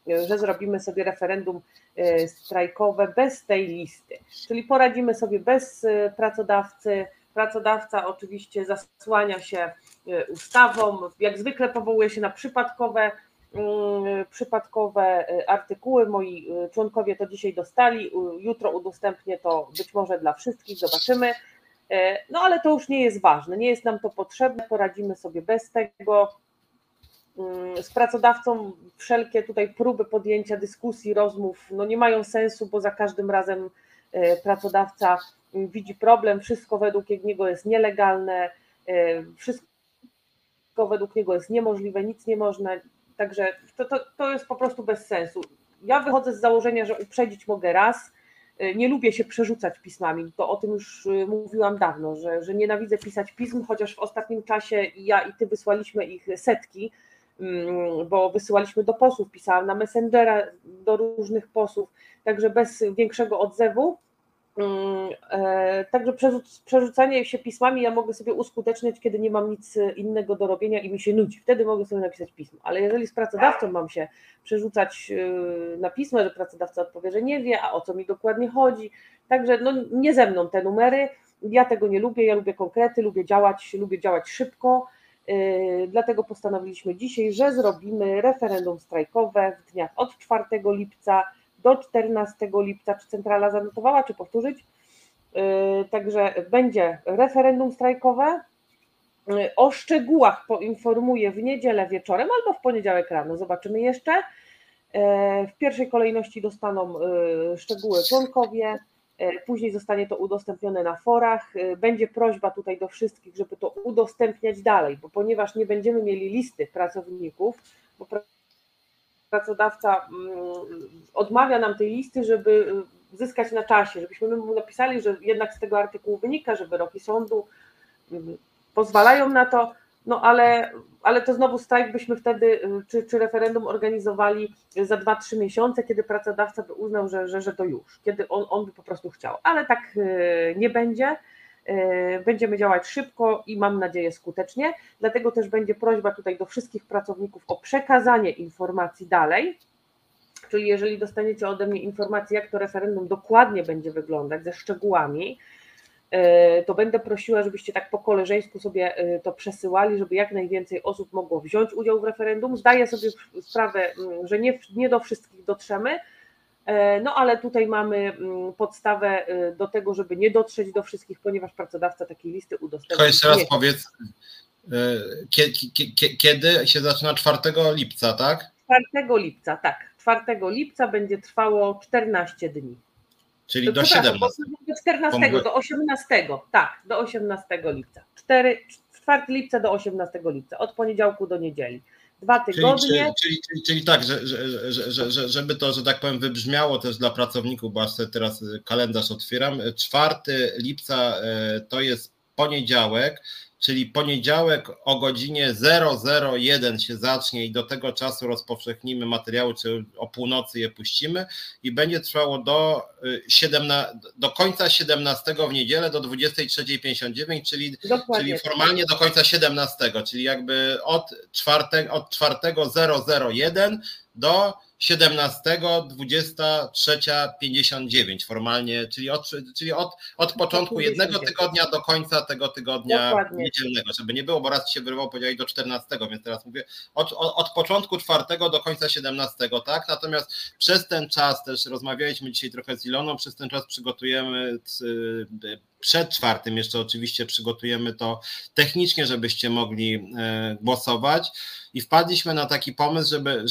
że zrobimy sobie referendum e, strajkowe bez tej listy. Czyli poradzimy sobie bez e, pracodawcy. Pracodawca oczywiście zasłania się e, ustawą, jak zwykle powołuje się na przypadkowe, mm, przypadkowe artykuły. Moi członkowie to dzisiaj dostali, jutro udostępnię to być może dla wszystkich, zobaczymy. E, no ale to już nie jest ważne, nie jest nam to potrzebne, poradzimy sobie bez tego. Mm, z pracodawcą wszelkie tutaj próby podjęcia dyskusji, rozmów no nie mają sensu, bo za każdym razem pracodawca widzi problem, wszystko według niego jest nielegalne, wszystko według niego jest niemożliwe, nic nie można, także to, to, to jest po prostu bez sensu. Ja wychodzę z założenia, że uprzedzić mogę raz, nie lubię się przerzucać pismami, to o tym już mówiłam dawno, że, że nienawidzę pisać pism, chociaż w ostatnim czasie ja i ty wysłaliśmy ich setki, mm, bo wysyłaliśmy do posłów, pisałam na Messengera do różnych posłów, także bez większego odzewu. Mm, e, także przerzucanie się pismami ja mogę sobie uskuteczniać, kiedy nie mam nic innego do robienia i mi się nudzi. Wtedy mogę sobie napisać pismo. Ale jeżeli z pracodawcą mam się przerzucać e, na pismo, że pracodawca odpowie, że nie wie, a o co mi dokładnie chodzi. Także no, nie ze mną te numery. Ja tego nie lubię, ja lubię konkrety, lubię działać, lubię działać szybko. E, dlatego postanowiliśmy dzisiaj, że zrobimy referendum strajkowe w dniach od 4 lipca do 14 lipca. Czy centrala zanotowała, czy powtórzyć? Yy, także będzie referendum strajkowe. Yy, o szczegółach poinformuję w niedzielę wieczorem albo w poniedziałek rano. Zobaczymy jeszcze. Yy, w pierwszej kolejności dostaną szczegóły członkowie, później zostanie to udostępnione na forach. Będzie prośba tutaj do wszystkich, żeby to udostępniać dalej, bo ponieważ nie będziemy mieli listy pracowników, bo pracodawca mm, odmawia nam tej listy, żeby y, zyskać na czasie, żebyśmy mu napisali, że jednak z tego artykułu wynika, że wyroki sądu mm, pozwalają na to, no ale, ale to znowu strajk byśmy wtedy, y, czy, czy referendum organizowali za 2-3 miesiące, kiedy pracodawca by uznał, że, że, że to już, kiedy on, on by po prostu chciał, ale tak y, nie będzie. E, będziemy działać szybko i mam nadzieję skutecznie. Dlatego też będzie prośba tutaj do wszystkich pracowników o przekazanie informacji dalej. Czyli jeżeli dostaniecie ode mnie informację, jak to referendum dokładnie będzie wyglądać, ze szczegółami, e, to będę prosiła, żebyście tak po koleżeńsku sobie e, to przesyłali, żeby jak najwięcej osób mogło wziąć udział w referendum. Zdaję sobie sprawę, mm, że nie, nie do wszystkich dotrzemy, no ale tutaj mamy mm, podstawę e, do tego, żeby nie dotrzeć do wszystkich, ponieważ pracodawca takiej listy udostępnia. To jeszcze raz nie. powiedz, e, kiedy się zaczyna 4 lipca, tak? 4 lipca, tak. 4 lipca będzie trwało 14 dni. Czyli do 17. Do 14, do 18, tak, do 18 lipca. 4, 4 lipca do 18 lipca, od poniedziałku do niedzieli dwa tygodnie. Czyli, czyli, czyli, tak, że, że, że, że, żeby to, że tak powiem, wybrzmiało też dla pracowników, bo aż teraz kalendarz otwieram. 4 lipca e, to jest poniedziałek, czyli poniedziałek o godzinie 001 się zacznie i do tego czasu rozpowszechnimy materiały, czy o północy je puścimy i będzie trwało do, 17, y, do końca 17 w niedzielę do 23.59, czyli, czyli formalnie do końca 17, czyli jakby od 4, od 4.001 do 17, 23, 59 formalnie, czyli od, czyli od, od początku jednego tygodnia do końca tego tygodnia Dokładnie. niedzielnego, żeby nie było, bo raz się wyrywał powiedzieli do 14, więc teraz mówię od, od, początku czwartego do końca 17, tak? Natomiast przez ten czas też rozmawialiśmy dzisiaj trochę z Iloną, przez ten czas przygotujemy przed czwartym jeszcze oczywiście przygotujemy to technicznie, żebyście mogli e, głosować i wpadliśmy na taki pomysł, żeby,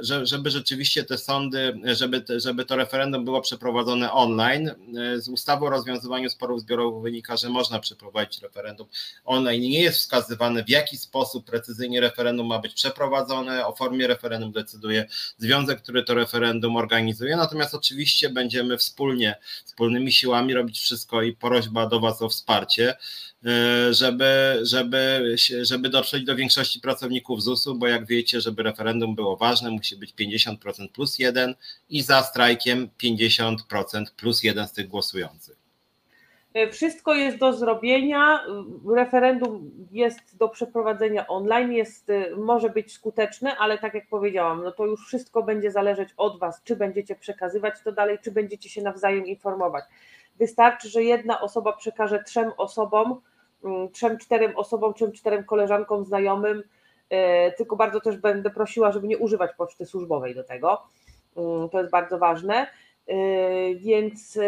żeby, żeby rzeczywiście te sądy, żeby, żeby to referendum było przeprowadzone online. E, z ustawy o rozwiązywaniu sporów zbiorowych wynika, że można przeprowadzić referendum online. Nie jest wskazywane, w jaki sposób precyzyjnie referendum ma być przeprowadzone. O formie referendum decyduje związek, który to referendum organizuje. Natomiast oczywiście będziemy wspólnie, wspólnymi siłami robić wszystko i prośba do Was o wsparcie E, żeby, żeby, żeby dotrzeć do większości pracowników ZUS-u, bo jak wiecie, żeby referendum było ważne, musi być 50% plus jeden i za strajkiem 50% plus jeden z tych głosujących. E, wszystko jest do zrobienia. Referendum jest do przeprowadzenia online, jest, e, może być skuteczne, ale tak jak powiedziałam, no to już wszystko będzie zależeć od Was, czy będziecie przekazywać to dalej, czy będziecie się nawzajem informować. Wystarczy, że jedna osoba przekaże trzem osobom, Mm, trzem, czterem osobom, trzem, czterem koleżankom, znajomym, e, tylko bardzo też będę prosiła, żeby nie używać poczty służbowej do tego. Mm, to jest bardzo ważne. Yy, więc, yy,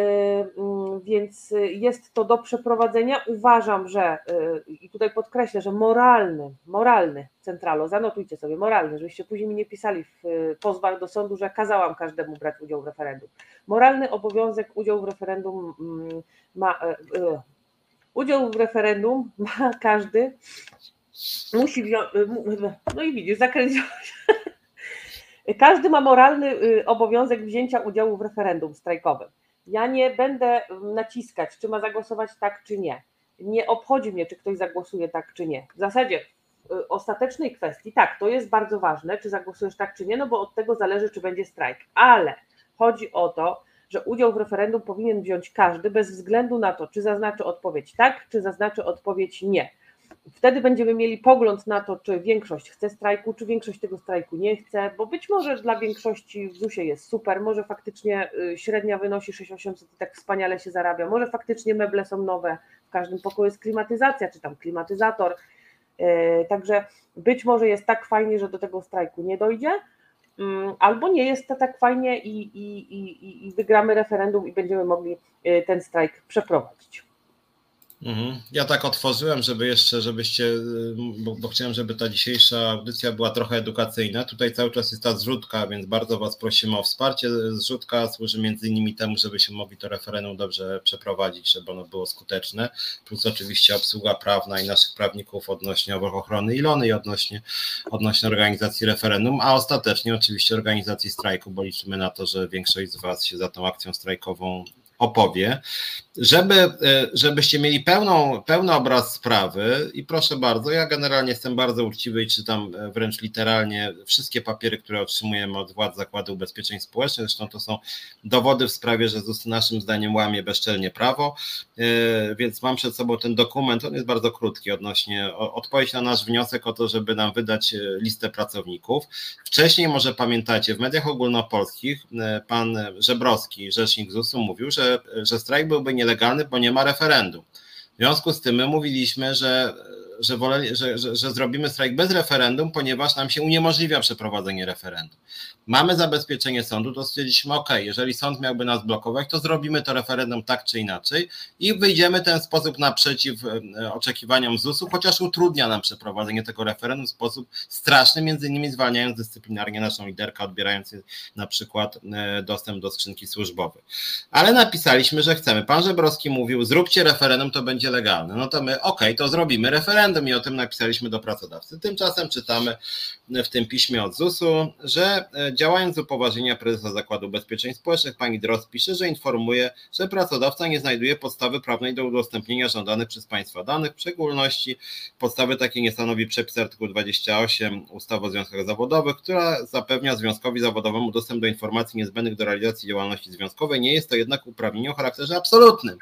mm, więc jest to do przeprowadzenia. Uważam, że yy, i tutaj podkreślę, że moralny, moralny centralo, zanotujcie sobie, moralny, żebyście później mi nie pisali w pozwach do sądu, że kazałam każdemu brać udział w referendum. Moralny obowiązek udziału w referendum mm, ma, udział w referendum ma każdy, musi, no i widzisz, zakręciłam każdy ma moralny y, obowiązek wzięcia udziału w referendum strajkowym. Ja nie będę naciskać, czy ma zagłosować tak, czy nie. Nie obchodzi mnie, czy ktoś zagłosuje tak, czy nie. W zasadzie w y, ostatecznej kwestii, tak, to jest bardzo ważne, czy zagłosujesz tak, czy nie, no bo od tego zależy, czy będzie strajk. Ale chodzi o to, że udział w referendum powinien wziąć każdy, bez względu na to, czy zaznaczy odpowiedź tak, czy zaznaczy odpowiedź nie. Wtedy będziemy mieli pogląd na to, czy większość chce strajku, czy większość tego strajku nie chce, bo być może dla większości w ZUS-ie jest super, może faktycznie y, średnia wynosi 6800 i tak wspaniale się zarabia, może faktycznie meble są nowe, w każdym pokoju jest klimatyzacja, czy tam klimatyzator, y, także być może jest tak fajnie, że do tego strajku nie dojdzie, mm, albo nie jest to tak fajnie i, i, i, i wygramy referendum i będziemy mogli y, ten strajk przeprowadzić. Mhm. Ja tak otworzyłem, żeby jeszcze, żebyście, bo, bo, chciałem, żeby ta dzisiejsza audycja była trochę edukacyjna. Tutaj cały czas jest ta zrzutka, więc bardzo Was prosimy o wsparcie. Zrzutka służy między innymi temu, żebyśmy mogli to referendum dobrze przeprowadzić, żeby ono było skuteczne. Plus oczywiście obsługa prawna i naszych prawników odnośnie ochrony Ilony i odnośnie, odnośnie organizacji referendum, a ostatecznie oczywiście organizacji strajku, bo liczymy na to, że większość z Was się za tą akcją strajkową opowie, żeby, e, żebyście mieli pełną, pełny obraz sprawy. I proszę bardzo, ja generalnie jestem bardzo uczciwy i czytam e, wręcz literalnie wszystkie papiery, które otrzymujemy od władz Zakładu Ubezpieczeń Społecznych, zresztą to są dowody w sprawie, że ZUS naszym zdaniem łamie bezczelnie prawo, e, więc mam przed sobą ten dokument, on jest bardzo krótki odnośnie, odpowiedź na nasz wniosek o to, żeby nam wydać listę pracowników. Wcześniej może pamiętacie, w mediach ogólnopolskich pan Żebrowski, rzecznik ZUS-u mówił, że że, strajk byłby nielegalny, bo nie ma referendum. W związku z tym my mówiliśmy, że że, woleli, że, że, że, zrobimy strajk bez referendum, ponieważ nam się uniemożliwia przeprowadzenie referendum. Mamy zabezpieczenie sądu, to stwierdziliśmy, ok, jeżeli sąd miałby nas blokować, to zrobimy to referendum tak czy inaczej i wyjdziemy ten sposób naprzeciw e, oczekiwaniom ZUS-u, chociaż utrudnia nam przeprowadzenie tego referendum w sposób straszny, między innymi zwalniając dyscyplinarnie naszą liderkę, odbierając na przykład e, dostęp do skrzynki służbowej. Ale napisaliśmy, że chcemy. Pan Żebrowski mówił, zróbcie referendum, to będzie legalne. No to my, ok, to zrobimy referendum referendum i o tym napisaliśmy do pracodawcy. Tymczasem czytamy w tym piśmie od ZUS-u, że e, działając z upoważnienia prezesa Zakładu Ubezpieczeń Społecznych, pani Drost pisze, że informuje, że pracodawca nie znajduje podstawy prawnej do udostępnienia żądanych przez państwa danych, w szczególności podstawy takiej nie stanowi przepis artykułu 28 ustawy o związkach zawodowych, która zapewnia związkowi zawodowemu dostęp do informacji niezbędnych do realizacji działalności związkowej. Nie jest to jednak uprawnienie o charakterze absolutnym.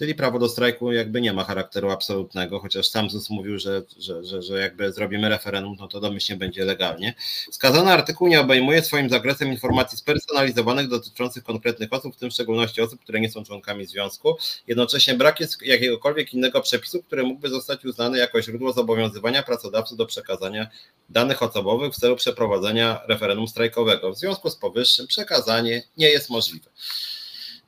Czyli prawo do strajku jakby nie ma charakteru absolutnego, chociaż sam ZUS mówił, że, że, że, że jakby zrobimy referendum, no to domyślnie będzie legalnie. Wskazany artykuł nie obejmuje swoim zakresem informacji spersonalizowanych dotyczących konkretnych osób, w tym w szczególności osób, które nie są członkami związku. Jednocześnie brak jest jakiegokolwiek innego przepisu, który mógłby zostać uznany jako źródło zobowiązywania pracodawcy do przekazania danych osobowych w celu przeprowadzenia referendum strajkowego. W związku z powyższym przekazanie nie jest możliwe.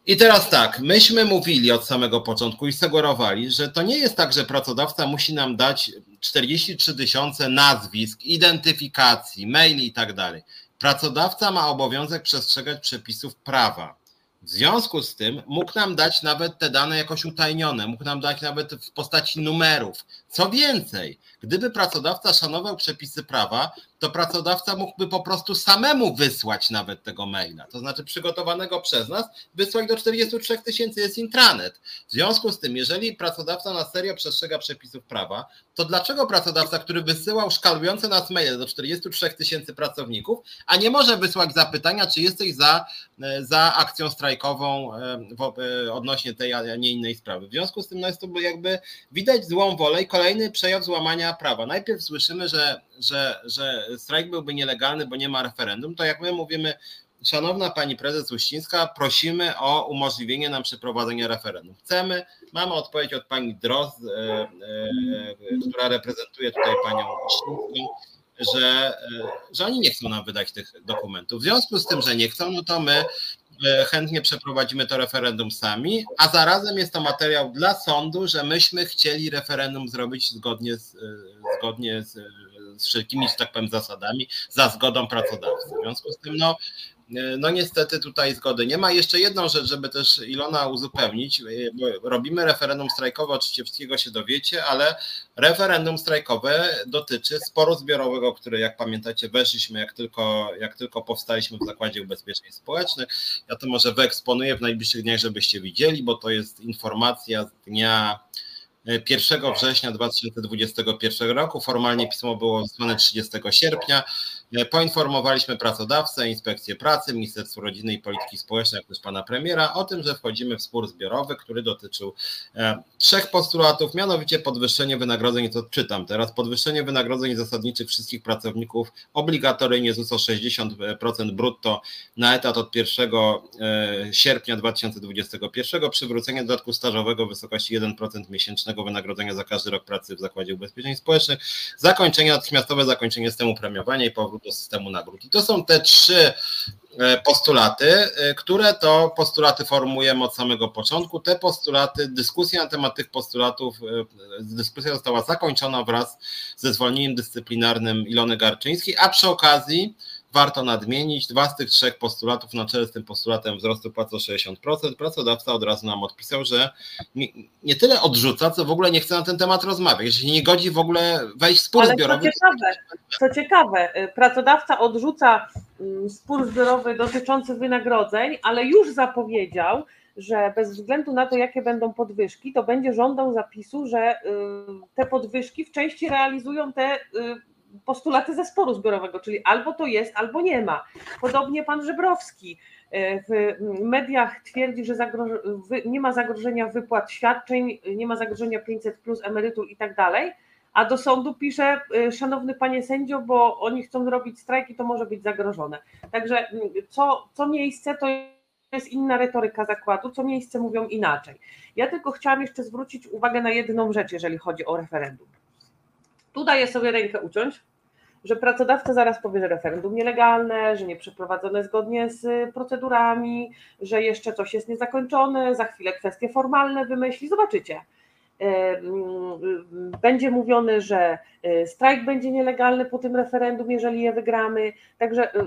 I teraz tak, myśmy mówili od samego początku i sugerowali, że to nie jest tak, że pracodawca musi nam dać 43 tysiące nazwisk, identyfikacji, maili i tak dalej. Pracodawca ma obowiązek przestrzegać przepisów prawa. W związku z tym mógł nam dać nawet te dane jakoś utajnione, mógł nam dać nawet w postaci numerów. Co więcej, gdyby pracodawca szanował przepisy prawa, to pracodawca mógłby po prostu samemu wysłać nawet tego maila, to znaczy przygotowanego przez nas, wysłać do 43 tysięcy jest intranet. W związku z tym, jeżeli pracodawca na serio przestrzega przepisów prawa, to dlaczego pracodawca, który wysyłał szkalujące nas maile do 43 tysięcy pracowników, a nie może wysłać zapytania, czy jesteś za, e, za akcją strajkową e, e, odnośnie tej, a nie innej sprawy. W związku z tym no jest to jakby widać złą wolę i kolejny przejaw złamania prawa. Najpierw słyszymy, że, że, że strajk byłby nielegalny, bo nie ma referendum, to jak my mówimy, Szanowna Pani Prezes Uścińska, prosimy o umożliwienie nam przeprowadzenia referendum. Chcemy, mamy odpowiedź od Pani Drozd, e, e, która reprezentuje tutaj Panią Uścińską, że, e, że oni nie chcą nam wydać tych dokumentów. W związku z tym, że nie chcą, no to my e, chętnie przeprowadzimy to referendum sami, a zarazem jest to materiał dla sądu, że myśmy chcieli referendum zrobić zgodnie z, e, zgodnie z, z wszelkimi, że tak powiem, zasadami, za zgodą pracodawcy. W związku z tym, no, no niestety tutaj zgody nie ma. Jeszcze jedną rzecz, żeby też Ilona uzupełnić. Robimy referendum strajkowe, oczywiście wszystkiego się dowiecie, ale referendum strajkowe dotyczy sporu zbiorowego, który jak pamiętacie weszliśmy jak tylko, jak tylko powstaliśmy w Zakładzie Ubezpieczeń Społecznych. Ja to może wyeksponuję w najbliższych dniach, żebyście widzieli, bo to jest informacja z dnia 1 września 2021 roku. Formalnie pismo było wysłane 30 sierpnia. Poinformowaliśmy pracodawcę, Inspekcję Pracy, Ministerstwo Rodziny i Polityki Społecznej, jak też pana premiera, o tym, że wchodzimy w spór zbiorowy, który dotyczył e, trzech postulatów, mianowicie podwyższenie wynagrodzeń, to czytam teraz, podwyższenie wynagrodzeń zasadniczych wszystkich pracowników obligatoryjnie ZUS o 60% brutto na etat od 1 e, sierpnia 2021, przywrócenie dodatku stażowego w wysokości 1% miesięcznego wynagrodzenia za każdy rok pracy w Zakładzie Ubezpieczeń Społecznych, zakończenie, natychmiastowe zakończenie systemu premiowania i powrót do systemu nagród. I to są te trzy e, postulaty, e, które to postulaty formułujemy od samego początku. Te postulaty, dyskusja na temat tych postulatów, e, dyskusja została zakończona wraz ze zwolnieniem dyscyplinarnym Ilony Garczyńskiej, a przy okazji warto nadmienić, dwa z tych trzech postulatów na czele z tym postulatem wzrostu płacy o 60%, pracodawca od razu nam odpisał, że nie, nie, tyle odrzuca, co w ogóle nie chce na ten temat rozmawiać, że się nie godzi w ogóle wejść w spór Ale zbiorowy. Co ciekawe, co ciekawe, y, pracodawca odrzuca mm, spór zbiorowy dotyczący wynagrodzeń, ale już zapowiedział, że bez względu na to, jakie będą podwyżki, to będzie żądał zapisu, że y, te podwyżki w części realizują te y, postulaty zesporu zbiorowego, czyli albo to jest, albo nie ma. Podobnie pan Żebrowski e, w mediach twierdzi, że nie ma zagrożenia wypłat świadczeń, nie ma zagrożenia 500 plus emerytur i tak dalej, a do sądu pisze, e, szanowny panie sędzio, bo oni chcą robić strajki, to może być zagrożone. Także co, co miejsce to jest inna retoryka zakładu, co miejsce mówią inaczej. Ja tylko chciałam jeszcze zwrócić uwagę na jedną rzecz, jeżeli chodzi o referendum. Tu daję sobie rękę uciąć, że pracodawca zaraz powie, że referendum nielegalne, że nie przeprowadzone zgodnie z procedurami, że jeszcze coś jest niezakończone, za chwilę kwestie formalne wymyśli. Zobaczycie. E, mm, będzie mówione, że e, strajk będzie nielegalny po tym referendum, jeżeli je wygramy. Także e,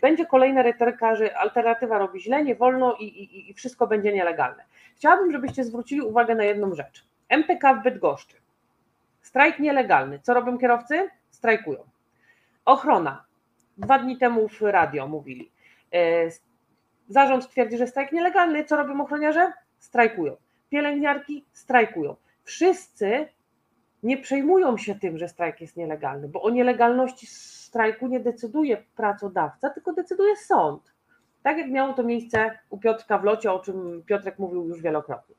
będzie kolejna retoryka, że alternatywa robi źle, nie wolno i, i, i wszystko będzie nielegalne. Chciałabym, żebyście zwrócili uwagę na jedną rzecz. MPK w Bydgoszczy Strajk nielegalny. Co robią kierowcy? Strajkują. Ochrona. Dwa dni temu w radio mówili. E, zarząd twierdzi, że strajk nielegalny. Co robią ochroniarze? Strajkują. Pielęgniarki strajkują. Wszyscy nie przejmują się tym, że strajk jest nielegalny, bo o nielegalności strajku nie decyduje pracodawca, tylko decyduje sąd. Tak jak miało to miejsce u Piotrka w locie, o czym Piotrek mówił już wielokrotnie.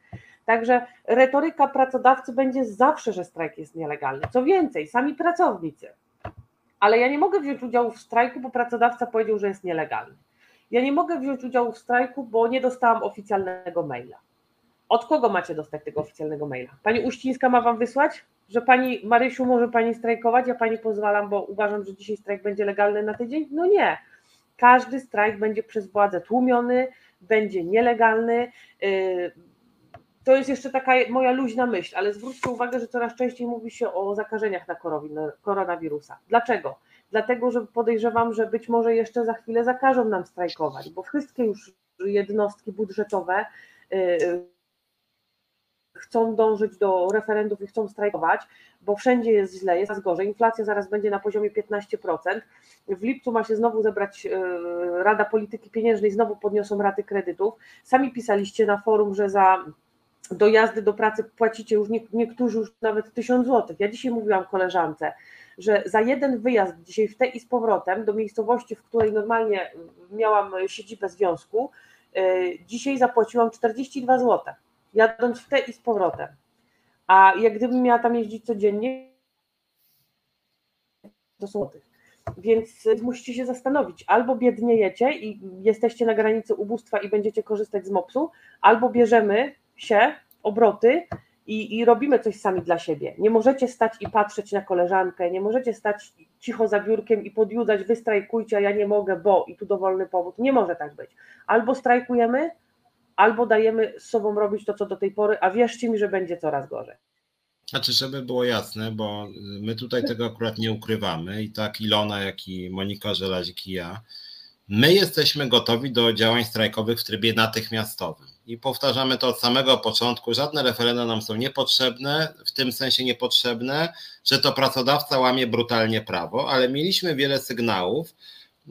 Także retoryka pracodawcy będzie zawsze, że strajk jest nielegalny. Co więcej, sami pracownicy. Ale ja nie mogę wziąć udziału w strajku, bo pracodawca powiedział, że jest nielegalny. Ja nie mogę wziąć udziału w strajku, bo nie dostałam oficjalnego maila. Od kogo macie dostać tego oficjalnego maila? Pani Uścińska ma wam wysłać, że pani Marysiu może pani strajkować, ja pani pozwalam, bo uważam, że dzisiaj strajk będzie legalny na tydzień? No nie. Każdy strajk będzie przez władzę tłumiony, będzie nielegalny. Yy, to jest jeszcze taka moja luźna myśl, ale zwróćcie uwagę, że coraz częściej mówi się o zakażeniach na koronawirusa. Dlaczego? Dlatego, że podejrzewam, że być może jeszcze za chwilę zakażą nam strajkować, bo wszystkie już jednostki budżetowe y, y, chcą dążyć do referendów i chcą strajkować, bo wszędzie jest źle, jest gorzej. Inflacja zaraz będzie na poziomie 15%. W lipcu ma się znowu zebrać y, Rada Polityki Pieniężnej, znowu podniosą raty kredytów. Sami pisaliście na forum, że za do jazdy do pracy płacicie już nie, niektórzy już nawet 1000 zł. Ja dzisiaj mówiłam koleżance, że za jeden wyjazd dzisiaj w te i z powrotem do miejscowości, w której normalnie miałam siedzibę związku, yy, dzisiaj zapłaciłam 42 zł, jadąc w te i z powrotem. A jak gdybym miała tam jeździć codziennie, to złotych. Więc musicie się zastanowić, albo biedniejecie i jesteście na granicy ubóstwa i będziecie korzystać z MOPS-u, albo bierzemy się obroty i, i robimy coś sami dla siebie. Nie możecie stać i patrzeć na koleżankę, nie możecie stać cicho za biurkiem i podjudzać, wy strajkujcie, a ja nie mogę, bo i tu dowolny powód. Nie może tak być. Albo strajkujemy, albo dajemy z sobą robić to, co do tej pory, a wierzcie mi, że będzie coraz gorzej. Znaczy, żeby było jasne, bo my tutaj tego akurat nie ukrywamy i tak Ilona, jak i Monika Żelazik i ja, my jesteśmy gotowi do działań strajkowych w trybie natychmiastowym. I powtarzamy to od samego początku, żadne referenda nam są niepotrzebne, w tym sensie niepotrzebne, że to pracodawca łamie brutalnie prawo, ale mieliśmy wiele sygnałów,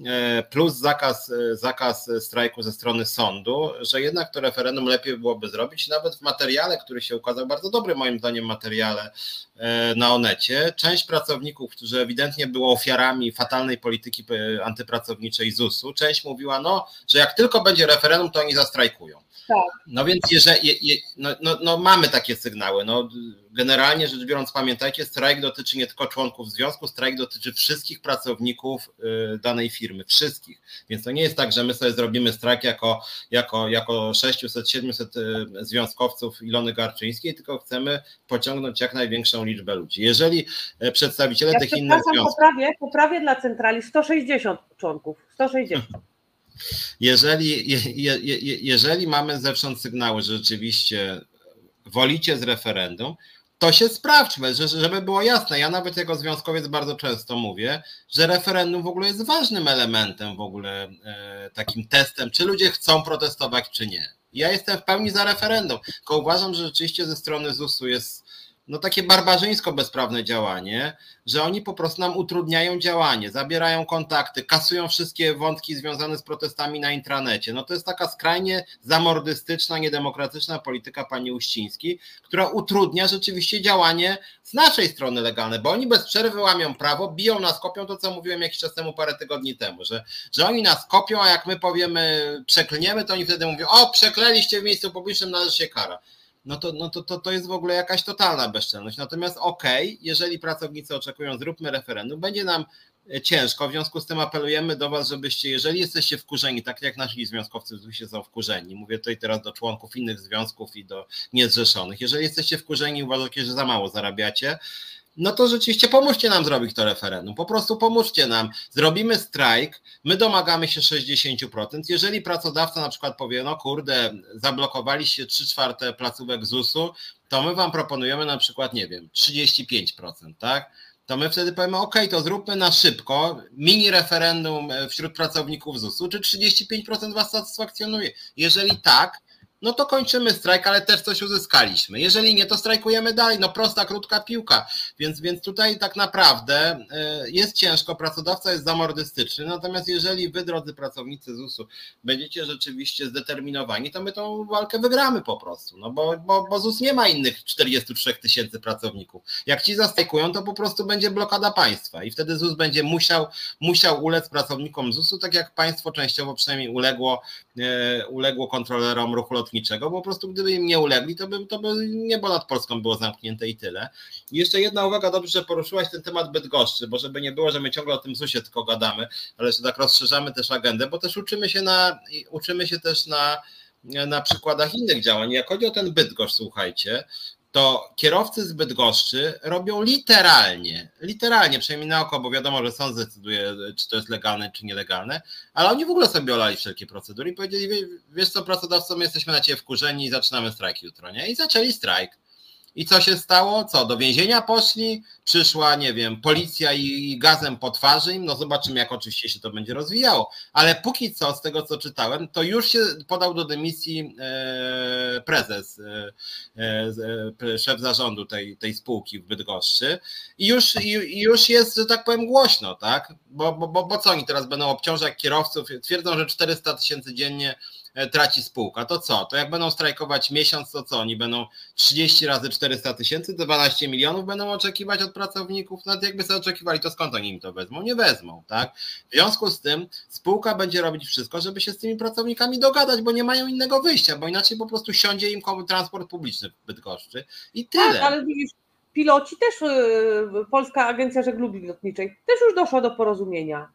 E, plus zakaz, e, zakaz strajku ze strony sądu, że jednak to referendum lepiej byłoby zrobić. Nawet w materiale, który się ukazał, bardzo dobry moim zdaniem materiale e, na Onecie, część pracowników, którzy ewidentnie były ofiarami fatalnej polityki antypracowniczej ZUS-u, część mówiła, no, że jak tylko będzie referendum, to oni zastrajkują. Tak. No więc jeżeli, je, je, no, no, no, mamy takie sygnały. No, generalnie rzecz biorąc, pamiętajcie, strajk dotyczy nie tylko członków związku, strajk dotyczy wszystkich pracowników y, danej firmy, wszystkich. Więc to nie jest tak, że my sobie zrobimy strajk jako, jako, jako 600-700 y, związkowców Ilony Garczyńskiej, tylko chcemy pociągnąć jak największą liczbę ludzi. Jeżeli y, przedstawiciele ja tych innych związków... Poprawię, poprawię dla centrali 160 członków, 160. Jeżeli, je, je, jeżeli mamy zewsząd sygnały, że rzeczywiście wolicie z referendum, to się sprawdźmy, żeby było jasne. Ja nawet jako związkowiec bardzo często mówię, że referendum w ogóle jest ważnym elementem w ogóle e, takim testem, czy ludzie chcą protestować, czy nie. Ja jestem w pełni za referendum, tylko uważam, że rzeczywiście ze strony ZUS-u jest no takie barbarzyńsko bezprawne działanie, że oni po prostu nam utrudniają działanie, zabierają kontakty, kasują wszystkie wątki związane z protestami na intranecie. No to jest taka skrajnie zamordystyczna, niedemokratyczna polityka pani Uścińskiej, która utrudnia rzeczywiście działanie z naszej strony legalne, bo oni bez przerwy łamią prawo, biją nas, kopią to, co mówiłem jakiś czas temu, parę tygodni temu, że, że oni nas kopią, a jak my powiemy przeklniemy, to oni wtedy mówią, o przekleliście w miejscu publicznym, należy się kara no to, no to, to, to jest w ogóle jakaś totalna bezczelność. Natomiast okej, okay, jeżeli pracownicy oczekują, zróbmy referendum, będzie nam e, ciężko, w związku z tym apelujemy do Was, żebyście, jeżeli jesteście wkurzeni, tak jak nasi związkowcy się są wkurzeni, mówię tutaj teraz do członków innych związków i do niezrzeszonych, jeżeli jesteście wkurzeni i uważacie, że za mało zarabiacie, no to rzeczywiście pomóżcie nam zrobić to referendum. Po prostu pomóżcie nam. Zrobimy strajk, my domagamy się 60%. Jeżeli pracodawca na przykład powie, no kurde, zablokowaliście 3 czwarte placówek ZUS-u, to my wam proponujemy na przykład, nie wiem, 35%, tak? To my wtedy powiemy, ok, to zróbmy na szybko mini referendum wśród pracowników ZUS-u, czy 35% was satysfakcjonuje. Jeżeli tak, no to kończymy strajk, ale też coś uzyskaliśmy. Jeżeli nie, to strajkujemy dalej. No prosta, krótka piłka. Więc, więc tutaj tak naprawdę e, jest ciężko, pracodawca jest zamordystyczny, natomiast jeżeli wy, drodzy pracownicy ZUS-u, będziecie rzeczywiście zdeterminowani, to my tą walkę wygramy po prostu, no bo, bo, bo ZUS nie ma innych 43 tysięcy pracowników. Jak ci zastrajkują, to po prostu będzie blokada państwa i wtedy ZUS będzie musiał, musiał ulec pracownikom ZUS-u, tak jak państwo częściowo przynajmniej uległo, e, uległo kontrolerom ruchu lotniczego lotniczego, bo po prostu gdyby im nie ulegli, to by, to by niebo nad Polską było zamknięte i tyle. I jeszcze jedna uwaga, dobrze, że poruszyłaś ten temat Bydgoszczy, bo żeby nie było, że my ciągle o tym ZUSie tylko gadamy, ale że tak rozszerzamy też agendę, bo też uczymy się na, uczymy się też na, na przykładach innych działań. Jak chodzi o ten Bydgoszcz, słuchajcie, to kierowcy z Bydgoszczy robią literalnie, literalnie, przynajmniej na oko, bo wiadomo, że sąd zdecyduje, czy to jest legalne, czy nielegalne, ale oni w ogóle sobie olali wszelkie procedury i powiedzieli, wiesz co, pracodawcą, jesteśmy na ciebie wkurzeni i zaczynamy strajk jutro, nie? I zaczęli strajk. I co się stało? Co? Do więzienia poszli? Przyszła, nie wiem, policja i gazem po twarzy im. No zobaczymy, jak oczywiście się to będzie rozwijało. Ale póki co, z tego co czytałem, to już się podał do dymisji e, prezes, e, e, szef zarządu tej, tej spółki w Bydgoszczy. I już, już jest, że tak powiem, głośno, tak? Bo, bo, bo, co oni teraz będą obciążać kierowców? Twierdzą, że 400 tysięcy dziennie traci spółka. To co? To jak będą strajkować miesiąc, to co? Oni będą 30 razy 400 tysięcy, 12 milionów będą oczekiwać od pracowników. Nawet jakby sobie oczekiwali, to skąd oni im to wezmą? Nie wezmą, tak? W związku z tym spółka będzie robić wszystko, żeby się z tymi pracownikami dogadać, bo nie mają innego wyjścia, bo inaczej po prostu siądzie im transport publiczny w Bydgoszczy i tyle. Tak, ale widzisz, piloci też, y, Polska Agencja Żeglugi Lotniczej też już doszła do porozumienia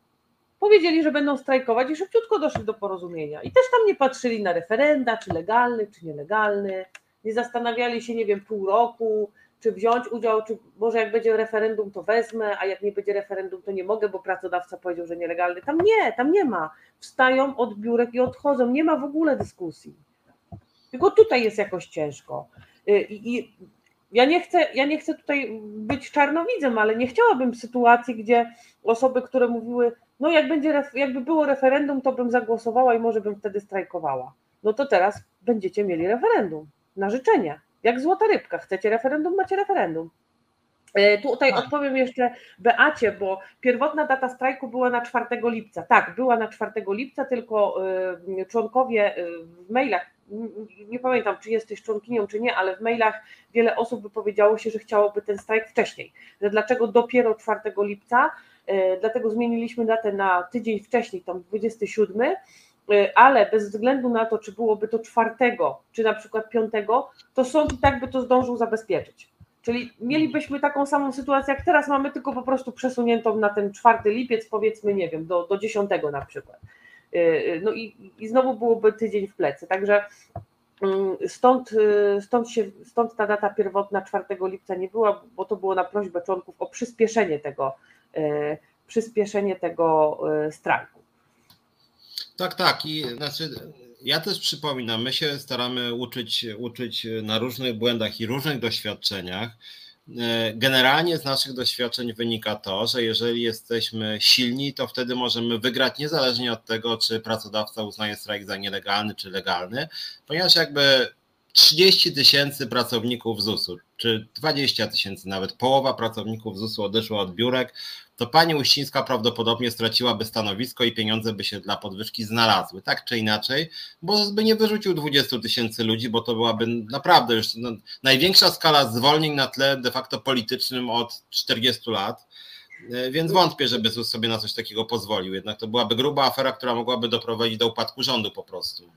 powiedzieli, że będą strajkować i szybciutko doszli do porozumienia. I też tam nie patrzyli na referenda, czy legalny, czy nielegalny. nie zastanawiali się, nie wiem, pół roku, czy wziąć udział, czy może jak będzie referendum, to wezmę, a jak nie będzie referendum, to nie mogę, bo pracodawca powiedział, że nielegalny. Tam nie, tam nie ma. Wstają od biurek i odchodzą, nie ma w ogóle dyskusji. Tylko tutaj jest jakoś ciężko. Y, I ja nie chcę, ja nie chcę tutaj być czarnowidzem, ale nie chciałabym sytuacji, gdzie osoby, które mówiły, no jak będzie, jakby było referendum, to bym zagłosowała i może bym wtedy strajkowała. No to teraz będziecie mieli referendum na życzenie. Jak złota rybka. Chcecie referendum, macie referendum. E, tutaj tak. odpowiem jeszcze Beacie, bo pierwotna data strajku była na 4 lipca. Tak, była na 4 lipca, tylko e, członkowie e, w mailach, nie pamiętam czy jesteś członkinią czy nie, ale w mailach wiele osób wypowiedziało się, że chciałoby ten strajk wcześniej. Że dlaczego dopiero 4 lipca? Dlatego zmieniliśmy datę na tydzień wcześniej, tam 27 Y, ale bez względu na to, czy byłoby to czwartego, czy na przykład piątego, to sąd i tak by to zdążył zabezpieczyć. Czyli mielibyśmy taką samą sytuację, jak teraz mamy, tylko po prostu przesuniętą na ten czwarty lipiec, powiedzmy, nie wiem, do, do dziesiątego na przykład. Y, no i, i znowu byłoby tydzień w plecy. Także stąd, stąd, się, stąd ta data pierwotna 4 lipca nie była, bo to było na prośbę członków o przyspieszenie tego, przyspieszenie tego strajku. Tak, tak. I znaczy, ja też przypominam, my się staramy uczyć, uczyć na różnych błędach i różnych doświadczeniach. E, generalnie z naszych doświadczeń wynika to, że jeżeli jesteśmy silni, to wtedy możemy wygrać niezależnie od tego, czy pracodawca uznaje strajk za nielegalny czy legalny, ponieważ jakby 30 tysięcy pracowników ZUS-u, czy 20 tysięcy, nawet połowa pracowników ZUS-u odeszła od biurek, to pani Uścińska prawdopodobnie straciłaby stanowisko i pieniądze by się dla podwyżki znalazły, tak czy inaczej, bo by nie wyrzucił 20 tysięcy ludzi, bo to byłaby naprawdę już no, największa skala zwolnień na tle de facto politycznym od 40 lat. E, więc wątpię, żeby ZUS sobie na coś takiego pozwolił. Jednak to byłaby gruba afera, która mogłaby doprowadzić do upadku rządu po prostu.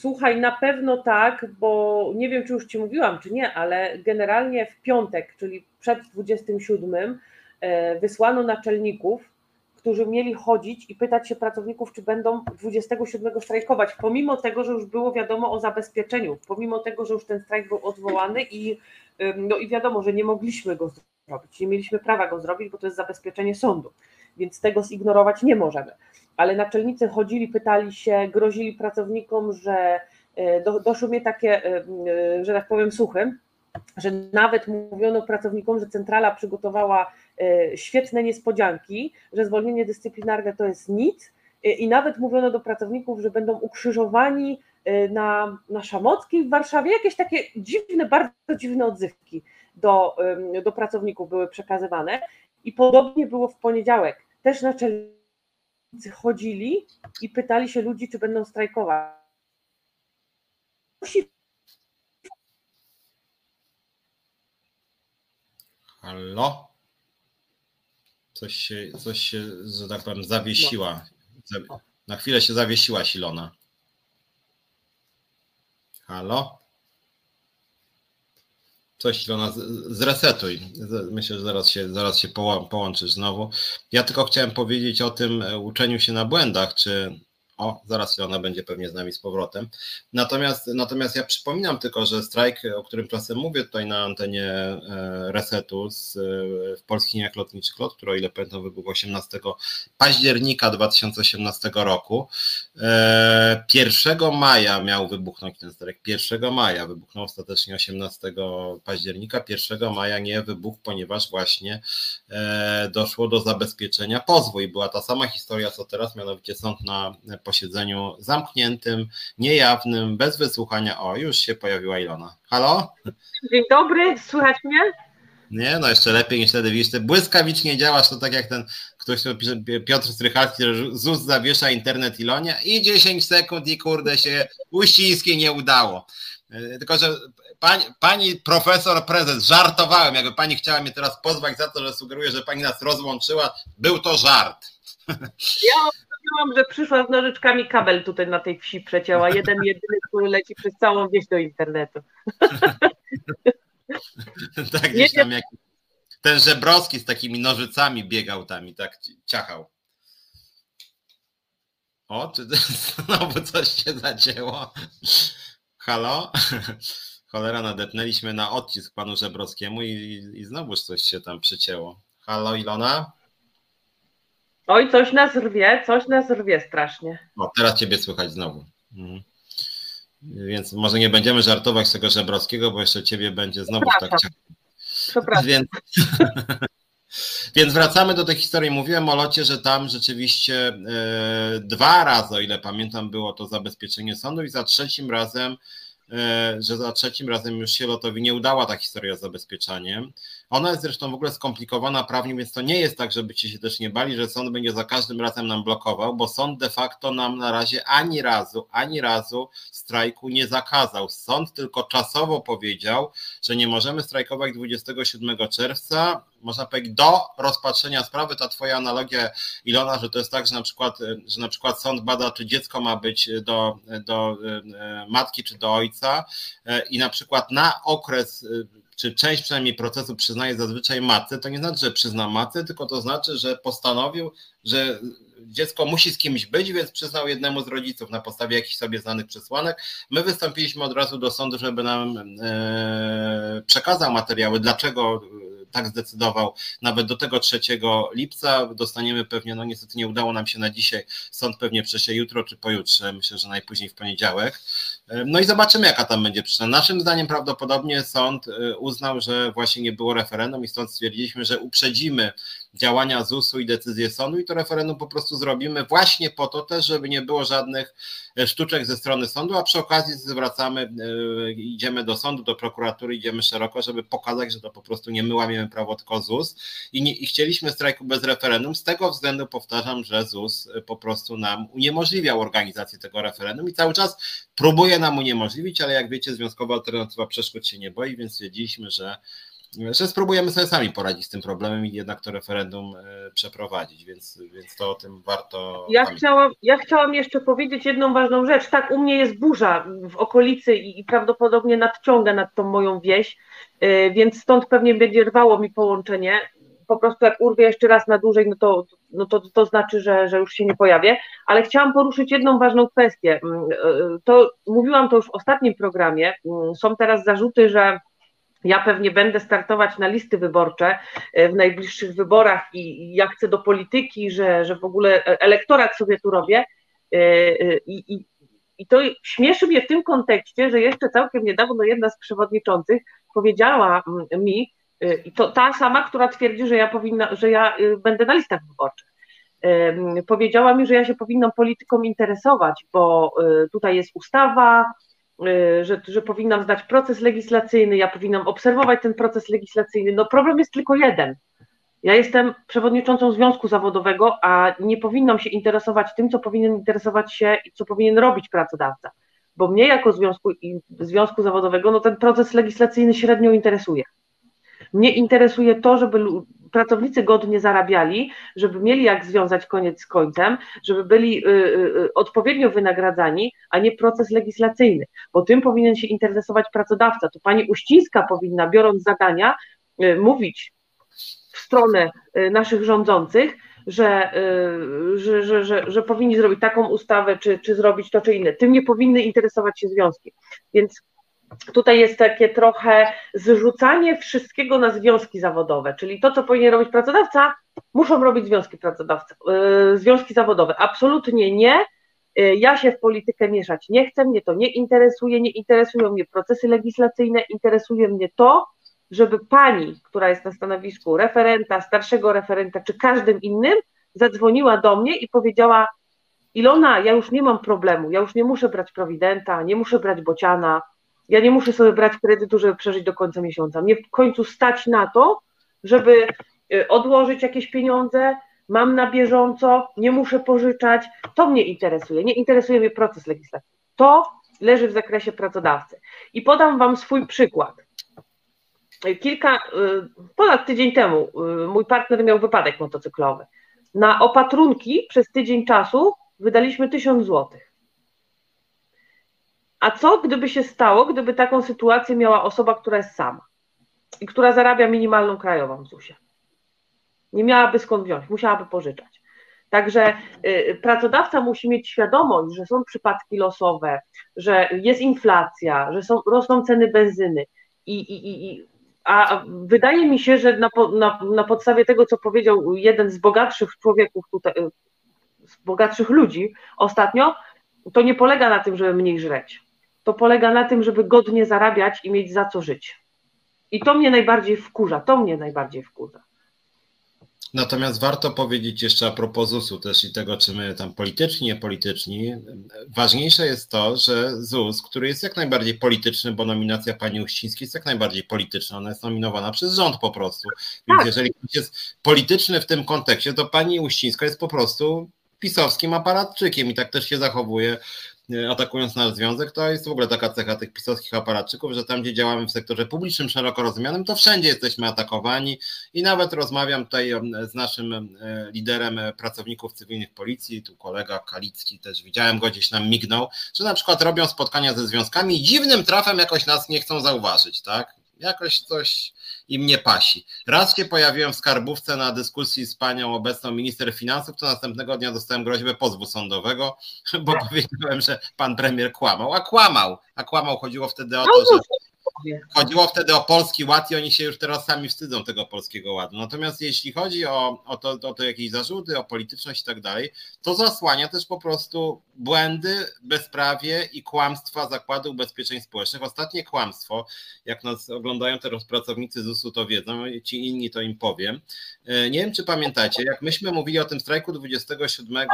Słuchaj, na pewno tak, bo nie wiem, czy już Ci mówiłam, czy nie, ale generalnie w piątek, czyli przed 27, e, wysłano naczelników, którzy mieli chodzić i pytać się pracowników, czy będą 27 strajkować, pomimo tego, że już było wiadomo o zabezpieczeniu, pomimo tego, że już ten strajk był odwołany i, no i wiadomo, że nie mogliśmy go zrobić, nie mieliśmy prawa go zrobić, bo to jest zabezpieczenie sądu, więc tego zignorować nie możemy ale naczelnicy chodzili, pytali się, grozili pracownikom, że e, do, doszły mnie takie, e, e, że tak powiem, słuchy, że nawet mówiono pracownikom, że centrala przygotowała świetne niespodzianki, że zwolnienie dyscyplinarne to jest nic i nawet mówiono do pracowników, że będą ukrzyżowani na, na Szamockiej w Warszawie, jakieś takie dziwne, bardzo dziwne odzywki do, do pracowników były przekazywane i podobnie było w poniedziałek. Też naczelnicy chodzili i pytali się ludzi, czy będą strajkować. Halo? Coś się, coś się, że tak powiem, zawiesiła. Na chwilę się zawiesiła Silona. Halo? Coś Ilona, zresetuj. Myślę, że zaraz się, zaraz się połączysz znowu. Ja tylko chciałem powiedzieć o tym e, uczeniu się na błędach, czy o, zaraz ona będzie pewnie z nami z powrotem. Natomiast, natomiast ja przypominam tylko, że strajk, o którym czasem mówię tutaj na antenie e, Resetu z, e, w polskich liniach lotniczych LOT, który o ile pamiętam wybuchł 18 października 2018 roku. 1 e, maja miał wybuchnąć ten strajk. 1 maja wybuchnął ostatecznie 18 października. 1 maja nie wybuchł, ponieważ właśnie doszło do zabezpieczenia pozwu i była ta sama historia co teraz, mianowicie sąd na posiedzeniu zamkniętym, niejawnym, bez wysłuchania. O, już się pojawiła Ilona. Halo? Dzień dobry, słychać mnie? Nie, no jeszcze lepiej niż wtedy. Widzisz, ty błyskawicznie działasz, to tak jak ten ktoś pisze, Piotr Strychalski, że ZUS zawiesza internet Ilonia i 10 sekund i kurde się Uścińskiej nie udało. E, tylko, że pani, pani profesor prezes, żartowałem, jakby pani chciała mnie teraz pozwać za to, że sugeruję, że pani nas rozłączyła, był to żart. Ja Myślałam, że przyszła z nożyczkami kabel tutaj na tej wsi przecięła. Jeden, jedyny, który leci przez całą wieś do internetu. tak, gdzieś tam jak ten Żebrowski z takimi nożycami biegał tam i tak ciachał. O, czy znowu coś się zacięło? Halo? Cholera, nadepnęliśmy na odcisk panu Żebrowskiemu i, i znowuż coś się tam przycięło. Halo Ilona? Oj, coś nas rwie, coś nas rwie strasznie. O, teraz ciebie słychać znowu. Mhm. Więc może nie będziemy żartować z tego Żebrowskiego, bo jeszcze ciebie będzie znowu tak ciało. Przepraszam. Więc, więc wracamy do tej historii. Mówiłem o locie, że tam rzeczywiście e, dwa razy, o ile pamiętam, było to zabezpieczenie sądu i za trzecim razem E, że za trzecim razem już się lotowi nie udała ta historia z zabezpieczaniem. Ona jest zresztą w ogóle skomplikowana prawnie, więc to nie jest tak, żebyście się też nie bali, że sąd będzie za każdym razem nam blokował, bo sąd de facto nam na razie ani razu, ani razu strajku nie zakazał. Sąd tylko czasowo powiedział, że nie możemy strajkować 27 czerwca, można powiedzieć, do rozpatrzenia sprawy. Ta twoja analogia, Ilona, że to jest tak, że na przykład, że na przykład sąd bada, czy dziecko ma być do, do e, matki, czy do ojca e, i na przykład na okres czy część przynajmniej procesu przyznaje zazwyczaj matce, to nie znaczy, że przyzna matce, tylko to znaczy, że postanowił, że dziecko musi z kimś być, więc przyznał jednemu z rodziców na podstawie jakichś sobie znanych przesłanek. My wystąpiliśmy od razu do sądu, żeby nam e, przekazał materiały, dlaczego tak zdecydował nawet do tego 3 lipca. Dostaniemy pewnie, no niestety nie udało nam się na dzisiaj, sąd pewnie prześle jutro czy pojutrze, myślę, że najpóźniej w poniedziałek. No i zobaczymy, jaka tam będzie przyczyna. Naszym zdaniem prawdopodobnie sąd y, uznał, że właśnie nie było referendum i stąd stwierdziliśmy, że uprzedzimy działania ZUS-u i decyzję sądu i to referendum po prostu zrobimy właśnie po to też, żeby nie było żadnych e, sztuczek ze strony sądu, a przy okazji zwracamy, e, idziemy do sądu, do prokuratury, idziemy szeroko, żeby pokazać, że to po prostu nie my łamiemy prawo, tylko ZUS. I, nie, i chcieliśmy strajku bez referendum, z tego względu powtarzam, że ZUS e, po prostu nam uniemożliwiał organizację tego referendum i cały czas próbuje nam uniemożliwić, ale jak wiecie, Związkowa Alternatywa Przeszkód się nie boi, więc stwierdziliśmy, że że spróbujemy sobie sami poradzić z tym problemem i jednak to referendum e, przeprowadzić, więc, więc to o tym warto. Ja chciałam, ja chciałam jeszcze powiedzieć jedną ważną rzecz. Tak, u mnie jest burza w okolicy i, i prawdopodobnie nadciąga nad tą moją wieś, e, więc stąd pewnie będzie rwało mi połączenie. Po prostu jak urwie jeszcze raz na dłużej, no to, no to, to znaczy, że, że już się nie pojawię. Ale chciałam poruszyć jedną ważną kwestię. Mm, e, to mówiłam to już w ostatnim programie. Mm, są teraz zarzuty, że ja pewnie będę startować na listy wyborcze e, w najbliższych wyborach i ja chcę do polityki, że, że w ogóle e, elektorat sobie tu robię. E, I, i, I to śmieszy mnie w tym kontekście, że jeszcze całkiem niedawno jedna z przewodniczących powiedziała mi, i to ta sama, która twierdzi, że ja powinna, że ja będę na listach wyborczych. Powiedziała mi, że ja się powinnam polityką interesować, bo tutaj jest ustawa, Y, że, że powinnam zdać proces legislacyjny, ja powinnam obserwować ten proces legislacyjny. No problem jest tylko jeden. Ja jestem przewodniczącą związku zawodowego, a nie powinnam się interesować tym, co powinien interesować się i co powinien robić pracodawca. Bo mnie jako związku, związku zawodowego, no ten proces legislacyjny średnio interesuje. Mnie interesuje to, żeby pracownicy godnie zarabiali, żeby mieli jak związać koniec z końcem, żeby byli y, y, y, odpowiednio wynagradzani, a nie proces legislacyjny, bo tym powinien się interesować pracodawca. To pani Uścińska powinna, biorąc zadania, mówić w stronę naszych rządzących, że, że, że, że, że powinni zrobić taką ustawę, czy, czy zrobić to, czy inne. Tym nie powinny interesować się związki. Więc tutaj jest takie trochę zrzucanie wszystkiego na związki zawodowe, czyli to, co powinien robić pracodawca, muszą robić związki pracodawcy, yy, związki zawodowe. Absolutnie nie. Yy, ja się w politykę mieszać nie chcę, mnie to nie interesuje, nie interesują mnie procesy legislacyjne, interesuje mnie to, żeby pani, która jest na stanowisku referenta, starszego referenta, czy każdym innym, zadzwoniła do mnie i powiedziała: Ilona, ja już nie mam problemu, ja już nie muszę brać prowidenta, nie muszę brać bociana, ja nie muszę sobie brać kredytu, żeby przeżyć do końca miesiąca. Mnie w końcu stać na to, żeby y, odłożyć jakieś pieniądze, mam na bieżąco, nie muszę pożyczać. To mnie interesuje. Nie interesuje mnie proces legislacyjny. To leży w zakresie pracodawcy. I podam Wam swój przykład. Kilka, y, ponad tydzień temu y, mój partner miał wypadek motocyklowy. Na opatrunki przez tydzień czasu wydaliśmy 1000 złotych. A co gdyby się stało, gdyby taką sytuację miała osoba, która jest sama i która zarabia minimalną krajową w ZUS-ie? Nie miałaby skąd wziąć, musiałaby pożyczać. Także y, pracodawca musi mieć świadomość, że są przypadki losowe, że jest inflacja, że są, rosną ceny benzyny i, i, i a wydaje mi się, że na, na, na podstawie tego, co powiedział jeden z bogatszych człowieków tutaj, y, z bogatszych ludzi ostatnio, to nie polega na tym, żeby mniej żreć. To polega na tym, żeby godnie zarabiać i mieć za co żyć. I to mnie najbardziej wkurza, to mnie najbardziej wkurza. Natomiast warto powiedzieć jeszcze a propos ZUS-u też i tego, czy my tam polityczni, niepolityczni. Ważniejsze jest to, że ZUS, który jest jak najbardziej polityczny, bo nominacja pani Uścińskiej jest jak najbardziej polityczna, ona jest nominowana przez rząd po prostu. Więc tak. jeżeli ktoś jest polityczny w tym kontekście, to pani Uścińska jest po prostu pisowskim aparatczykiem i tak też się zachowuje atakując nasz związek, to jest w ogóle taka cecha tych pisowskich aparatczyków, że tam, gdzie działamy w sektorze publicznym, szeroko rozumianym, to wszędzie jesteśmy atakowani i nawet rozmawiam tutaj z naszym liderem e, pracowników cywilnych policji, tu kolega Kalicki też widziałem go gdzieś nam mignął, że na przykład robią spotkania ze związkami i dziwnym trafem jakoś nas nie chcą zauważyć, tak? Jakoś coś im nie pasi. Raz się pojawiłem w skarbówce na dyskusji z panią obecną minister finansów, to następnego dnia dostałem groźbę pozwu sądowego, bo powiedziałem, że pan premier kłamał, a kłamał, a kłamał, chodziło wtedy o to, że Chodziło wtedy o polski ład i oni się już teraz sami wstydzą tego polskiego ładu. Natomiast jeśli chodzi o, o, to, o to jakieś zarzuty, o polityczność i tak dalej, to zasłania też po prostu błędy, bezprawie i kłamstwa Zakładu Ubezpieczeń Społecznych. Ostatnie kłamstwo, jak nas oglądają teraz pracownicy ZUS-u, to wiedzą, ci inni to im powiem. E, nie wiem, czy pamiętacie, jak myśmy mówili o tym strajku 27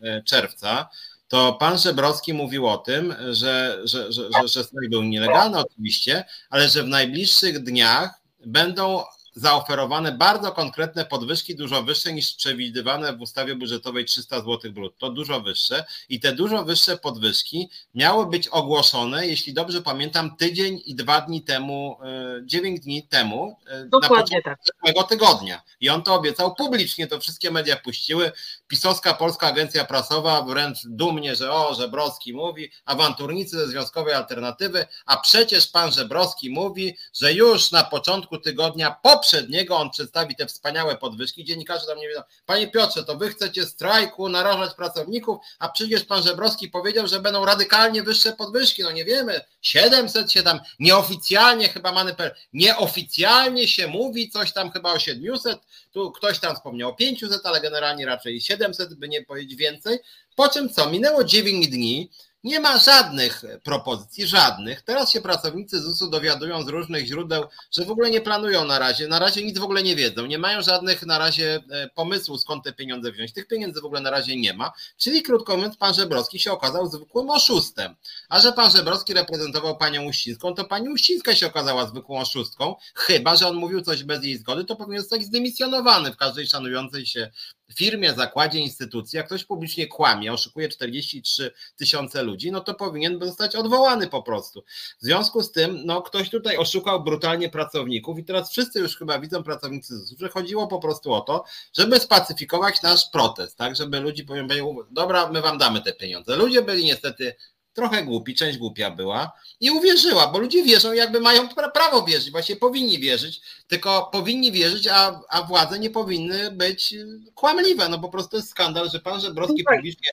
e, czerwca, to pan Żebrowski mówił o tym, że, że, że, że, strajk był nielegalny oczywiście, ale że w najbliższych dniach będą zaoferowane bardzo konkretne podwyżki, dużo wyższe niż przewidywane w ustawie budżetowej 300 zł brutto, dużo wyższe i te dużo wyższe podwyżki miały być ogłoszone, jeśli dobrze pamiętam, tydzień i dwa dni temu, e, dziewięć dni temu, e, Dokładnie na początku tak. tygodnia. I on to obiecał publicznie, to wszystkie media puściły. Pisowska Polska Agencja Prasowa wręcz dumnie, że o, Żebrowski mówi, awanturnicy ze Związkowej Alternatywy, a przecież pan Żebrowski mówi, że już na początku tygodnia poprzedniego on przedstawi te wspaniałe podwyżki. Dziennikarze tam nie wiedzą, panie Piotrze, to wy chcecie strajku, narażać pracowników, a przecież pan Żebrowski powiedział, że będą radykalnie wyższe podwyżki. No nie wiemy, 700 się tam nieoficjalnie chyba manipel, nieoficjalnie się mówi coś tam chyba o 700, tu ktoś tam wspomniał o 500, ale generalnie raczej 700, by nie powiedzieć więcej. Po czym co? Minęło 9 dni, nie ma żadnych propozycji, żadnych. Teraz się pracownicy ZUS-u dowiadują z różnych źródeł, że w ogóle nie planują na razie, na razie nic w ogóle nie wiedzą, nie mają żadnych na razie e, pomysłów, skąd te pieniądze wziąć. Tych pieniędzy w ogóle na razie nie ma. Czyli krótko mówiąc, pan Żebrowski się okazał zwykłym oszustem. A że pan Żebrowski reprezentował panią Uścińską, to pani Uścińska się okazała zwykłą oszustką, chyba że on mówił coś bez jej zgody, to powinien zostać zdymisjonowany w każdej szanującej się firmie, zakładzie, instytucji, jak ktoś publicznie kłamie, oszukuje 43 tysiące ludzi, no to powinien zostać odwołany po prostu. W związku z tym, no ktoś tutaj oszukał brutalnie pracowników i teraz wszyscy już chyba widzą pracownicy że chodziło po prostu o to, żeby spacyfikować nasz protest, tak, żeby ludzi powiem, dobra, my wam damy te pieniądze. Ludzie byli niestety trochę głupi, część głupia była i uwierzyła, bo ludzie wierzą, jakby mają prawo wierzyć, właśnie powinni wierzyć, tylko powinni wierzyć, a, a władze nie powinny być kłamliwe. No po prostu jest skandal, że pan Żebrowski publicznie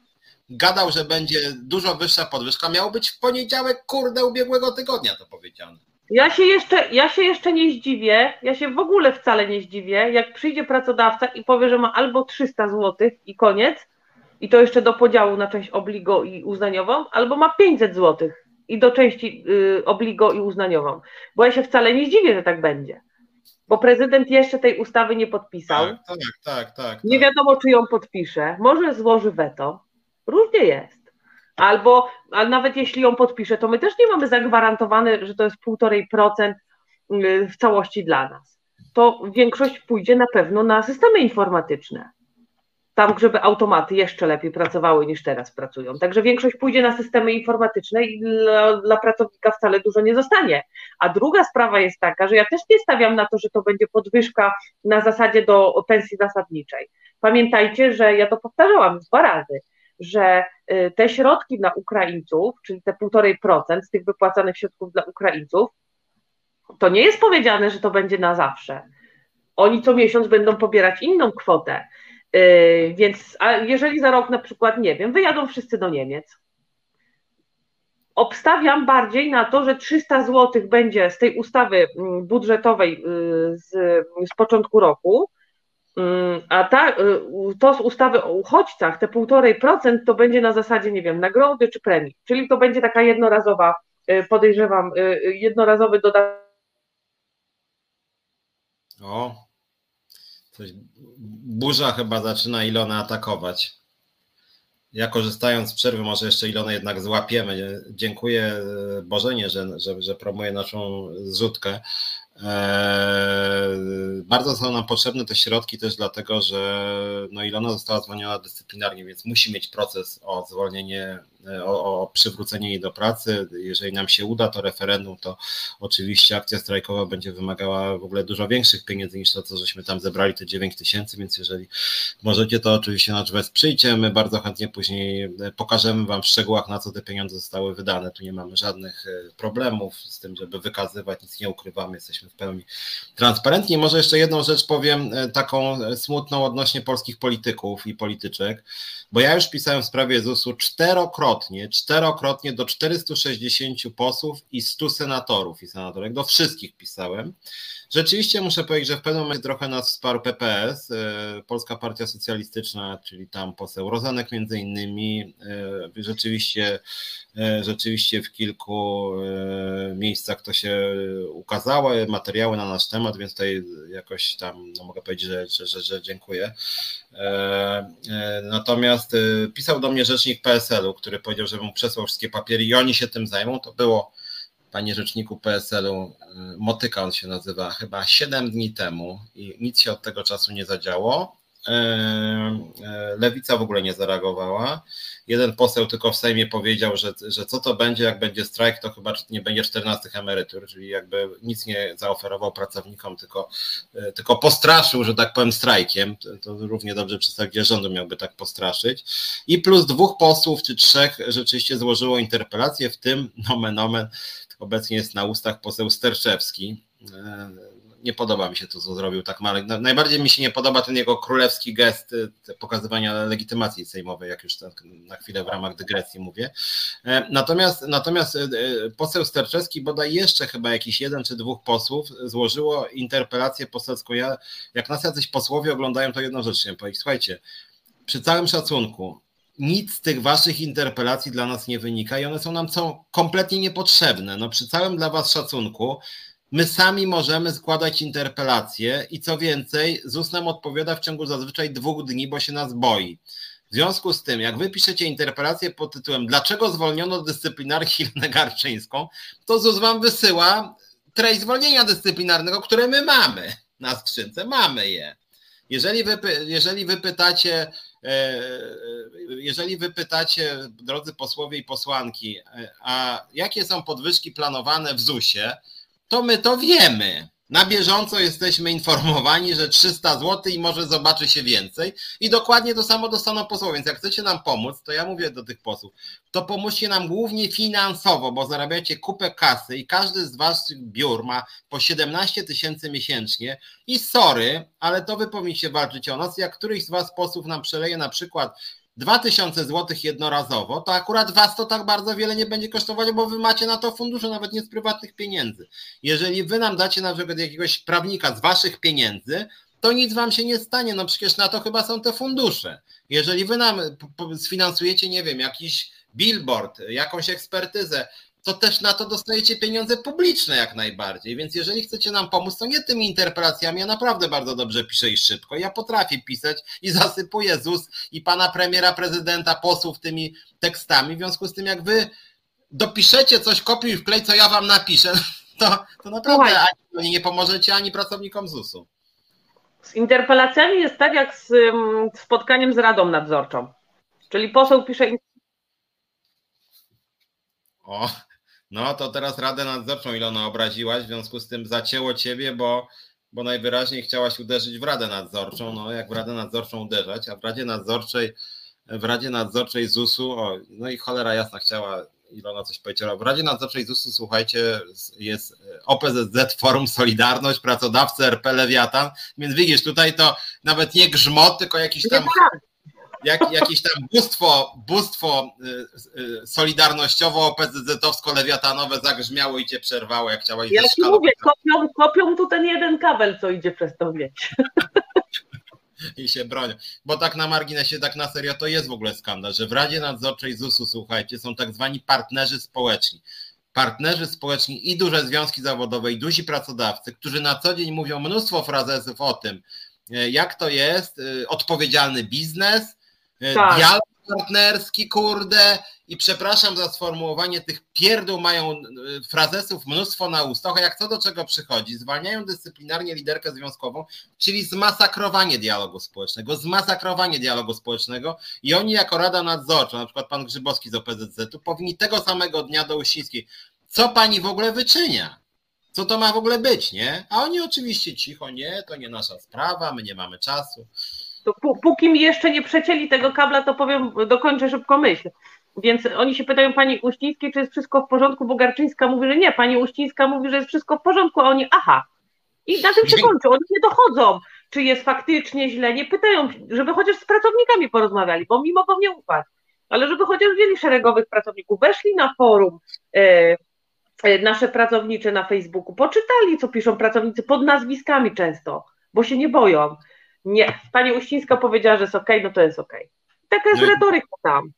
gadał, że będzie dużo wyższa podwyżka. Miało być w poniedziałek, kurde, ubiegłego tygodnia to powiedziane. Ja się, jeszcze, ja się jeszcze nie zdziwię, ja się w ogóle wcale nie zdziwię, jak przyjdzie pracodawca i powie, że ma albo 300 zł i koniec, i to jeszcze do podziału na część obligo i uznaniową, albo ma 500 zł i do części y, obligo i uznaniową. Bo ja się wcale nie zdziwię, że tak będzie. Bo prezydent jeszcze tej ustawy nie podpisał. Tak, tak, tak. tak nie tak. wiadomo, czy ją podpisze. Może złoży weto. Różnie jest. Albo, ale nawet jeśli ją podpisze, to my też nie mamy zagwarantowane, że to jest 1,5% y, w całości dla nas. To większość pójdzie na pewno na systemy informatyczne tam, żeby automaty jeszcze lepiej pracowały niż teraz pracują. Także większość pójdzie na systemy informatyczne i dla, dla, pracownika wcale dużo nie zostanie. A druga sprawa jest taka, że ja też nie stawiam na to, że to będzie podwyżka na zasadzie do pensji zasadniczej. Pamiętajcie, że ja to powtarzałam dwa razy, że y, te środki dla Ukraińców, czyli te 1,5% z tych wypłacanych środków dla Ukraińców, to nie jest powiedziane, że to będzie na zawsze. Oni co miesiąc będą pobierać inną kwotę więc a jeżeli za rok na przykład, nie wiem, wyjadą wszyscy do Niemiec, obstawiam bardziej na to, że 300 zł będzie z tej ustawy mm, budżetowej yy, z, z początku roku, yy, a ta, to z ustawy o uchodźcach, te 1,5% to będzie na zasadzie, nie wiem, nagrody czy premii, czyli to będzie taka jednorazowa, podejrzewam, jednorazowy dodatek. O, coś, burza chyba zaczyna Ilona atakować. Ja korzystając z przerwy, może jeszcze Ilona jednak złapiemy. Dziękuję Bożenie, że, że, że promuje naszą zrzutkę. Eee, bardzo są nam potrzebne te środki też dlatego, że no Ilona została zwolniona dyscyplinarnie, więc musi mieć proces o zwolnienie, o, o przywrócenie jej do pracy. Jeżeli nam się uda to referendum, to oczywiście akcja strajkowa będzie wymagała w ogóle dużo większych pieniędzy niż to, co żeśmy tam zebrali, te 9 tysięcy, więc jeżeli możecie, to oczywiście na wesprzyjcie. My bardzo chętnie później pokażemy Wam w szczegółach, na co te pieniądze zostały wydane. Tu nie mamy żadnych e, problemów z tym, żeby wykazywać, nic nie ukrywamy, jesteśmy w pełni transparentni. Może jeszcze jedną rzecz powiem, e, taką smutną odnośnie polskich polityków i polityczek, bo ja już pisałem w sprawie ZUS-u czterokrotnie, czterokrotnie do 460 posłów i 100 senatorów i senatorek, do wszystkich pisałem. Rzeczywiście muszę powiedzieć, że w pewnym momencie trochę nas wsparł PPS, e, Polska Partia Socjalistyczna, czyli tam poseł Rozanek między innymi. E, rzeczywiście, e, rzeczywiście w kilku miejscach to się ukazało, materiały na nasz temat, więc tutaj jakoś tam no mogę powiedzieć, że, że, że, że dziękuję. Natomiast pisał do mnie rzecznik PSL-u, który powiedział, że mu przesłał wszystkie papiery i oni się tym zajmą. To było panie rzeczniku PSL-u, Motyka on się nazywa, chyba 7 dni temu i nic się od tego czasu nie zadziało. E, e, Lewica w ogóle nie zareagowała. Jeden poseł tylko w Sejmie powiedział, że, że co to będzie, jak będzie strajk, to chyba nie będzie 14 emerytur, czyli jakby nic nie zaoferował pracownikom, tylko, e, tylko postraszył, że tak powiem, strajkiem. To, to równie dobrze przedstawiciel rządu miałby tak postraszyć. I plus dwóch posłów czy trzech rzeczywiście złożyło interpelację, w tym nomen omen obecnie jest na ustach poseł Sterczewski. Nie podoba mi się to, co zrobił tak mały. Najbardziej mi się nie podoba ten jego królewski gest e, pokazywania legitymacji sejmowej, jak już tak na chwilę w ramach dygresji mówię. E, natomiast, natomiast poseł Sterczewski, bodaj jeszcze chyba jakiś jeden czy dwóch posłów złożyło interpelację poselską. Ja, jak nas jacyś posłowie oglądają, to jedną chciałem powiedzieć. Słuchajcie, przy całym szacunku, nic z tych waszych interpelacji dla nas nie wynika i one są nam są kompletnie niepotrzebne. No przy całym dla was szacunku, my sami możemy składać interpelacje i co więcej, ZUS nam odpowiada w ciągu zazwyczaj dwóch dni, bo się nas boi. W związku z tym, jak wy piszecie interpelację pod tytułem Dlaczego zwolniono dyscyplinarkę Irenę Garczyńską, to ZUS wam wysyła treść zwolnienia dyscyplinarnego, które my mamy na skrzynce. Mamy je. Jeżeli wy, jeżeli wy pytacie, e, jeżeli wy pytacie, drodzy posłowie i posłanki, e, a jakie są podwyżki planowane w ZUS-ie, to my to wiemy. Na bieżąco jesteśmy informowani, że 300 zł i może zobaczy się więcej. I dokładnie to samo dostaną posłowie. Więc jak chcecie nam pomóc, to ja mówię do tych posłów, to pomóżcie nam głównie finansowo, bo zarabiacie kupę kasy i każdy z waszych biur ma po 17 tysięcy miesięcznie. I sorry, ale to wy powinniście walczyć o nas. Jak któryś z was posłów nam przeleje na przykład 2000 zł jednorazowo, to akurat was to tak bardzo wiele nie będzie kosztować, bo wy macie na to fundusze, nawet nie z prywatnych pieniędzy. Jeżeli wy nam dacie na przykład jakiegoś prawnika z waszych pieniędzy, to nic wam się nie stanie, no przecież na to chyba są te fundusze. Jeżeli wy nam sfinansujecie, nie wiem, jakiś billboard, jakąś ekspertyzę, to też na to dostajecie pieniądze publiczne jak najbardziej. Więc jeżeli chcecie nam pomóc, to nie tymi interpelacjami. Ja naprawdę bardzo dobrze piszę i szybko. Ja potrafię pisać i zasypuję ZUS i pana premiera, prezydenta, posłów tymi tekstami. W związku z tym, jak wy dopiszecie coś, kopiuj wklej, co ja wam napiszę, to, to naprawdę ani nie pomożecie, ani pracownikom ZUS-u. Z interpelacjami jest tak jak z spotkaniem z Radą Nadzorczą. Czyli poseł pisze. O, no to teraz Radę Nadzorczą Ilona obraziłaś, w związku z tym zacięło ciebie, bo, bo najwyraźniej chciałaś uderzyć w Radę Nadzorczą. No jak w Radę Nadzorczą uderzać, a w Radzie Nadzorczej w Radzie Nadzorczej ZUS-u, o, no i cholera jasna chciała Ilona coś powiedziała. W Radzie Nadzorczej ZUS-u, słuchajcie, jest OPZZ, Forum Solidarność, pracodawcy RP Lewiatan, więc widzisz, tutaj to nawet nie grzmot, tylko jakiś tam jak, jakieś tam bóstwo, bóstwo y, y, solidarnościowo OPZZ-owsko-lewiatanowe zagrzmiało i cię przerwało, jak chciałaś Ja ci mówię, kopią, kopią tu ten jeden kabel, co idzie przez tą mieć. I się bronią. Bo tak na marginesie, tak na serio, to jest w ogóle skandal, że w Radzie Nadzorczej ZUS-u, słuchajcie, są tak zwani partnerzy społeczni partnerzy społeczni i duże związki zawodowe, i duzi pracodawcy, którzy na co dzień mówią mnóstwo frazesów o tym, e, jak to jest, odpowiedzialny biznes, tak. Dialog partnerski, kurde, i przepraszam za sformułowanie tych pierdół, mają e, frazesów mnóstwo na ustach, a jak co do czego przychodzi, zwalniają dyscyplinarnie liderkę związkową, czyli zmasakrowanie dialogu społecznego, zmasakrowanie dialogu społecznego i oni jako Rada Nadzorcza, na przykład pan Grzybowski z OPZZ-u, powinni tego samego dnia do Uścińskiej, co pani w ogóle wyczynia? Co to ma w ogóle być, nie? A oni oczywiście cicho, nie, to nie nasza sprawa, my nie mamy czasu to póki mi jeszcze nie przecięli tego kabla, to powiem, dokończę szybko myśl. Więc oni się pytają pani Uścińskiej, czy jest wszystko w porządku, bo Garczyńska mówi, że nie, pani Uścińska mówi, że jest wszystko w porządku, a oni aha. I na tym się kończy, oni nie dochodzą, czy jest faktycznie źle, nie pytają, żeby chociaż z pracownikami porozmawiali, bo mi mogą nie ufać, ale żeby chociaż wzięli szeregowych pracowników, weszli na forum e, e, nasze pracownicze na Facebooku, poczytali, co piszą pracownicy pod nazwiskami często, bo się nie boją. Nie, pani Uścińska powiedziała, że jest okej, okay, no to jest okej. Okay. Taka jest retoryka tam.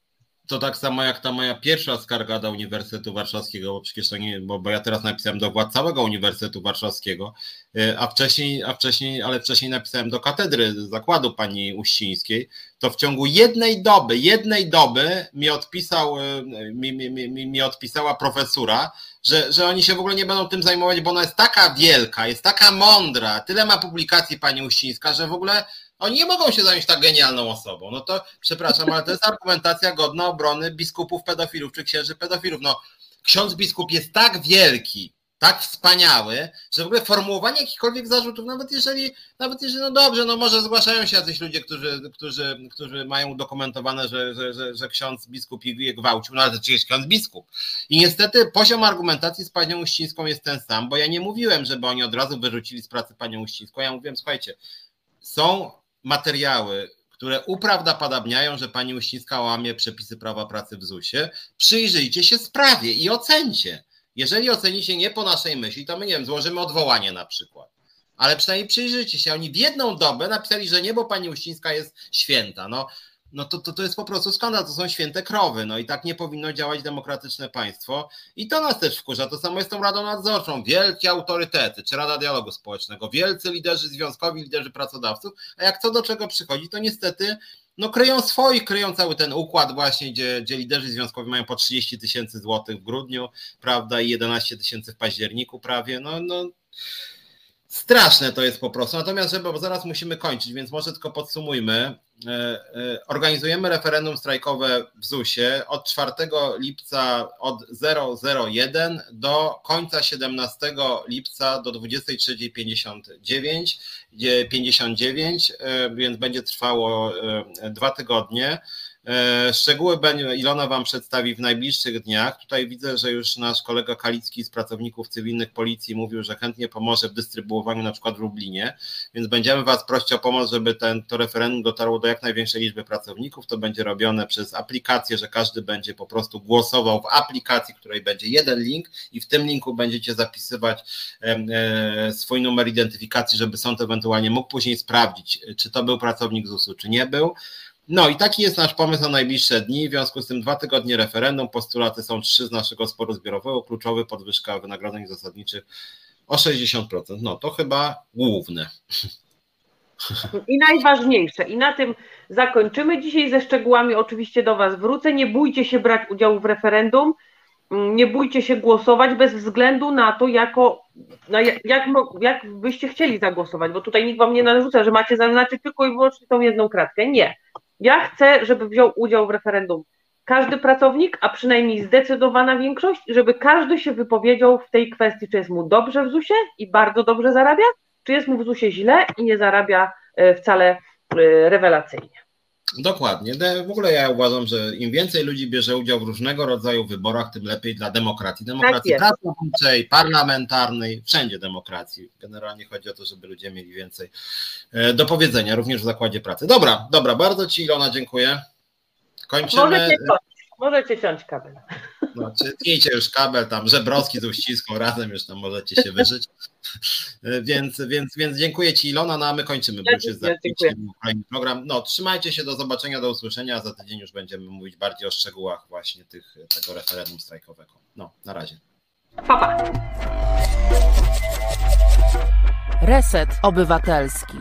To tak samo jak ta moja pierwsza skarga do Uniwersytetu Warszawskiego, bo przecież to nie, bo, bo ja teraz napisałem do władz całego Uniwersytetu Warszawskiego, e, a wcześniej, a wcześniej, ale wcześniej napisałem do katedry zakładu pani Uścińskiej, to w ciągu jednej doby, jednej doby mi odpisał, e, mi, mi, mi, mi odpisała profesura, że, że oni się w ogóle nie będą tym zajmować, bo ona jest taka wielka, jest taka mądra, tyle ma publikacji pani Uścińska, że w ogóle oni nie mogą się zająć tak genialną osobą. No to przepraszam, ale to jest argumentacja godna obrony biskupów pedofilów czy księży pedofilów. No, ksiądz biskup jest tak wielki, tak wspaniały, że w ogóle formułowanie jakichkolwiek zarzutów, nawet jeżeli, nawet jeżeli, no dobrze, no może zgłaszają się jacyś ludzie, którzy, którzy, którzy mają udokumentowane, że, że, że, że ksiądz biskup je gwałcił, no ale to jest ksiądz biskup. I niestety poziom argumentacji z panią Uścińską jest ten sam, bo ja nie mówiłem, żeby oni od razu wyrzucili z pracy panią Uścińską, ja mówiłem, słuchajcie, są materiały, które uprawdopodobniają, że pani Uścińska łamie przepisy prawa pracy w ZUS-ie, przyjrzyjcie się sprawie i ocencie. Jeżeli ocenicie nie po naszej myśli, to my nie wiem, złożymy odwołanie na przykład. Ale przynajmniej przyjrzyjcie się. Oni w jedną dobę napisali, że nie, bo pani Uścińska jest święta. No, no to, to, to jest po prostu skandal, to są święte krowy, no i tak nie powinno działać demokratyczne państwo i to nas też wkurza, to samo jest tą Radą Nadzorczą, wielkie autorytety, czy Rada Dialogu Społecznego, wielcy liderzy związkowi, liderzy pracodawców, a jak co do czego przychodzi, to niestety no kryją swoich, kryją cały ten układ właśnie, gdzie, gdzie liderzy związkowi mają po 30 tysięcy złotych w grudniu, prawda, i 11 tysięcy w październiku prawie, no, no Straszne to jest po prostu. Natomiast, żeby, bo zaraz musimy kończyć, więc może tylko podsumujmy. E, e, organizujemy referendum strajkowe w ZUS-ie od 4 lipca od 001 do końca 17 lipca do 23.59, 59, e, więc będzie trwało dwa tygodnie. E, szczegóły Ilona Wam przedstawi w najbliższych dniach. Tutaj widzę, że już nasz kolega Kalicki z pracowników cywilnych policji mówił, że chętnie pomoże w dystrybuowaniu na przykład w Lublinie, więc będziemy Was prosić o pomoc, żeby ten, to referendum dotarło do jak największej liczby pracowników. To będzie robione przez aplikację, że każdy będzie po prostu głosował w aplikacji, której będzie jeden link i w tym linku będziecie zapisywać e, swój numer identyfikacji, żeby sąd ewentualnie mógł później sprawdzić, czy to był pracownik ZUS-u, czy nie był. No i taki jest nasz pomysł na najbliższe dni. W związku z tym dwa tygodnie referendum. Postulaty są trzy z naszego sporu zbiorowego. Kluczowy podwyżka wynagrodzeń zasadniczych o 60%. No to chyba główne. I najważniejsze. I na tym zakończymy dzisiaj ze szczegółami. Oczywiście do Was wrócę. Nie bójcie się brać udziału w referendum. Nie bójcie się głosować bez względu na to, jako, na jak, jak byście chcieli zagłosować, bo tutaj nikt Wam nie narzuca, że macie zaznaczyć tylko i wyłącznie tą jedną kratkę. Nie ja chcę, żeby wziął udział w referendum każdy pracownik, a przynajmniej zdecydowana większość, żeby każdy się wypowiedział w tej kwestii, czy jest mu dobrze w ZUS-ie i bardzo dobrze zarabia, czy jest mu w ZUS-ie źle i nie zarabia e, wcale e, rewelacyjnie. Dokładnie. W ogóle ja uważam, że im więcej ludzi bierze udział w różnego rodzaju wyborach, tym lepiej dla demokracji. Demokracji tak pracowniczej, parlamentarnej, wszędzie demokracji. Generalnie chodzi o to, żeby ludzie mieli więcej e, do powiedzenia, również w zakładzie pracy. Dobra, dobra, bardzo Ci Ilona dziękuję. Kończymy. Możecie Możecie ciąć kabel. No, tnijcie już kabel, tam żebrowski z uściską razem już tam możecie się wyżyć. Więc, więc, więc dziękuję Ci Ilona, no a my kończymy, bo już jest za kolejny program. No trzymajcie się, do zobaczenia, do usłyszenia, za tydzień już będziemy mówić bardziej o szczegółach właśnie tych, tego referendum strajkowego. No, na razie. Pa, pa. Reset Obywatelski.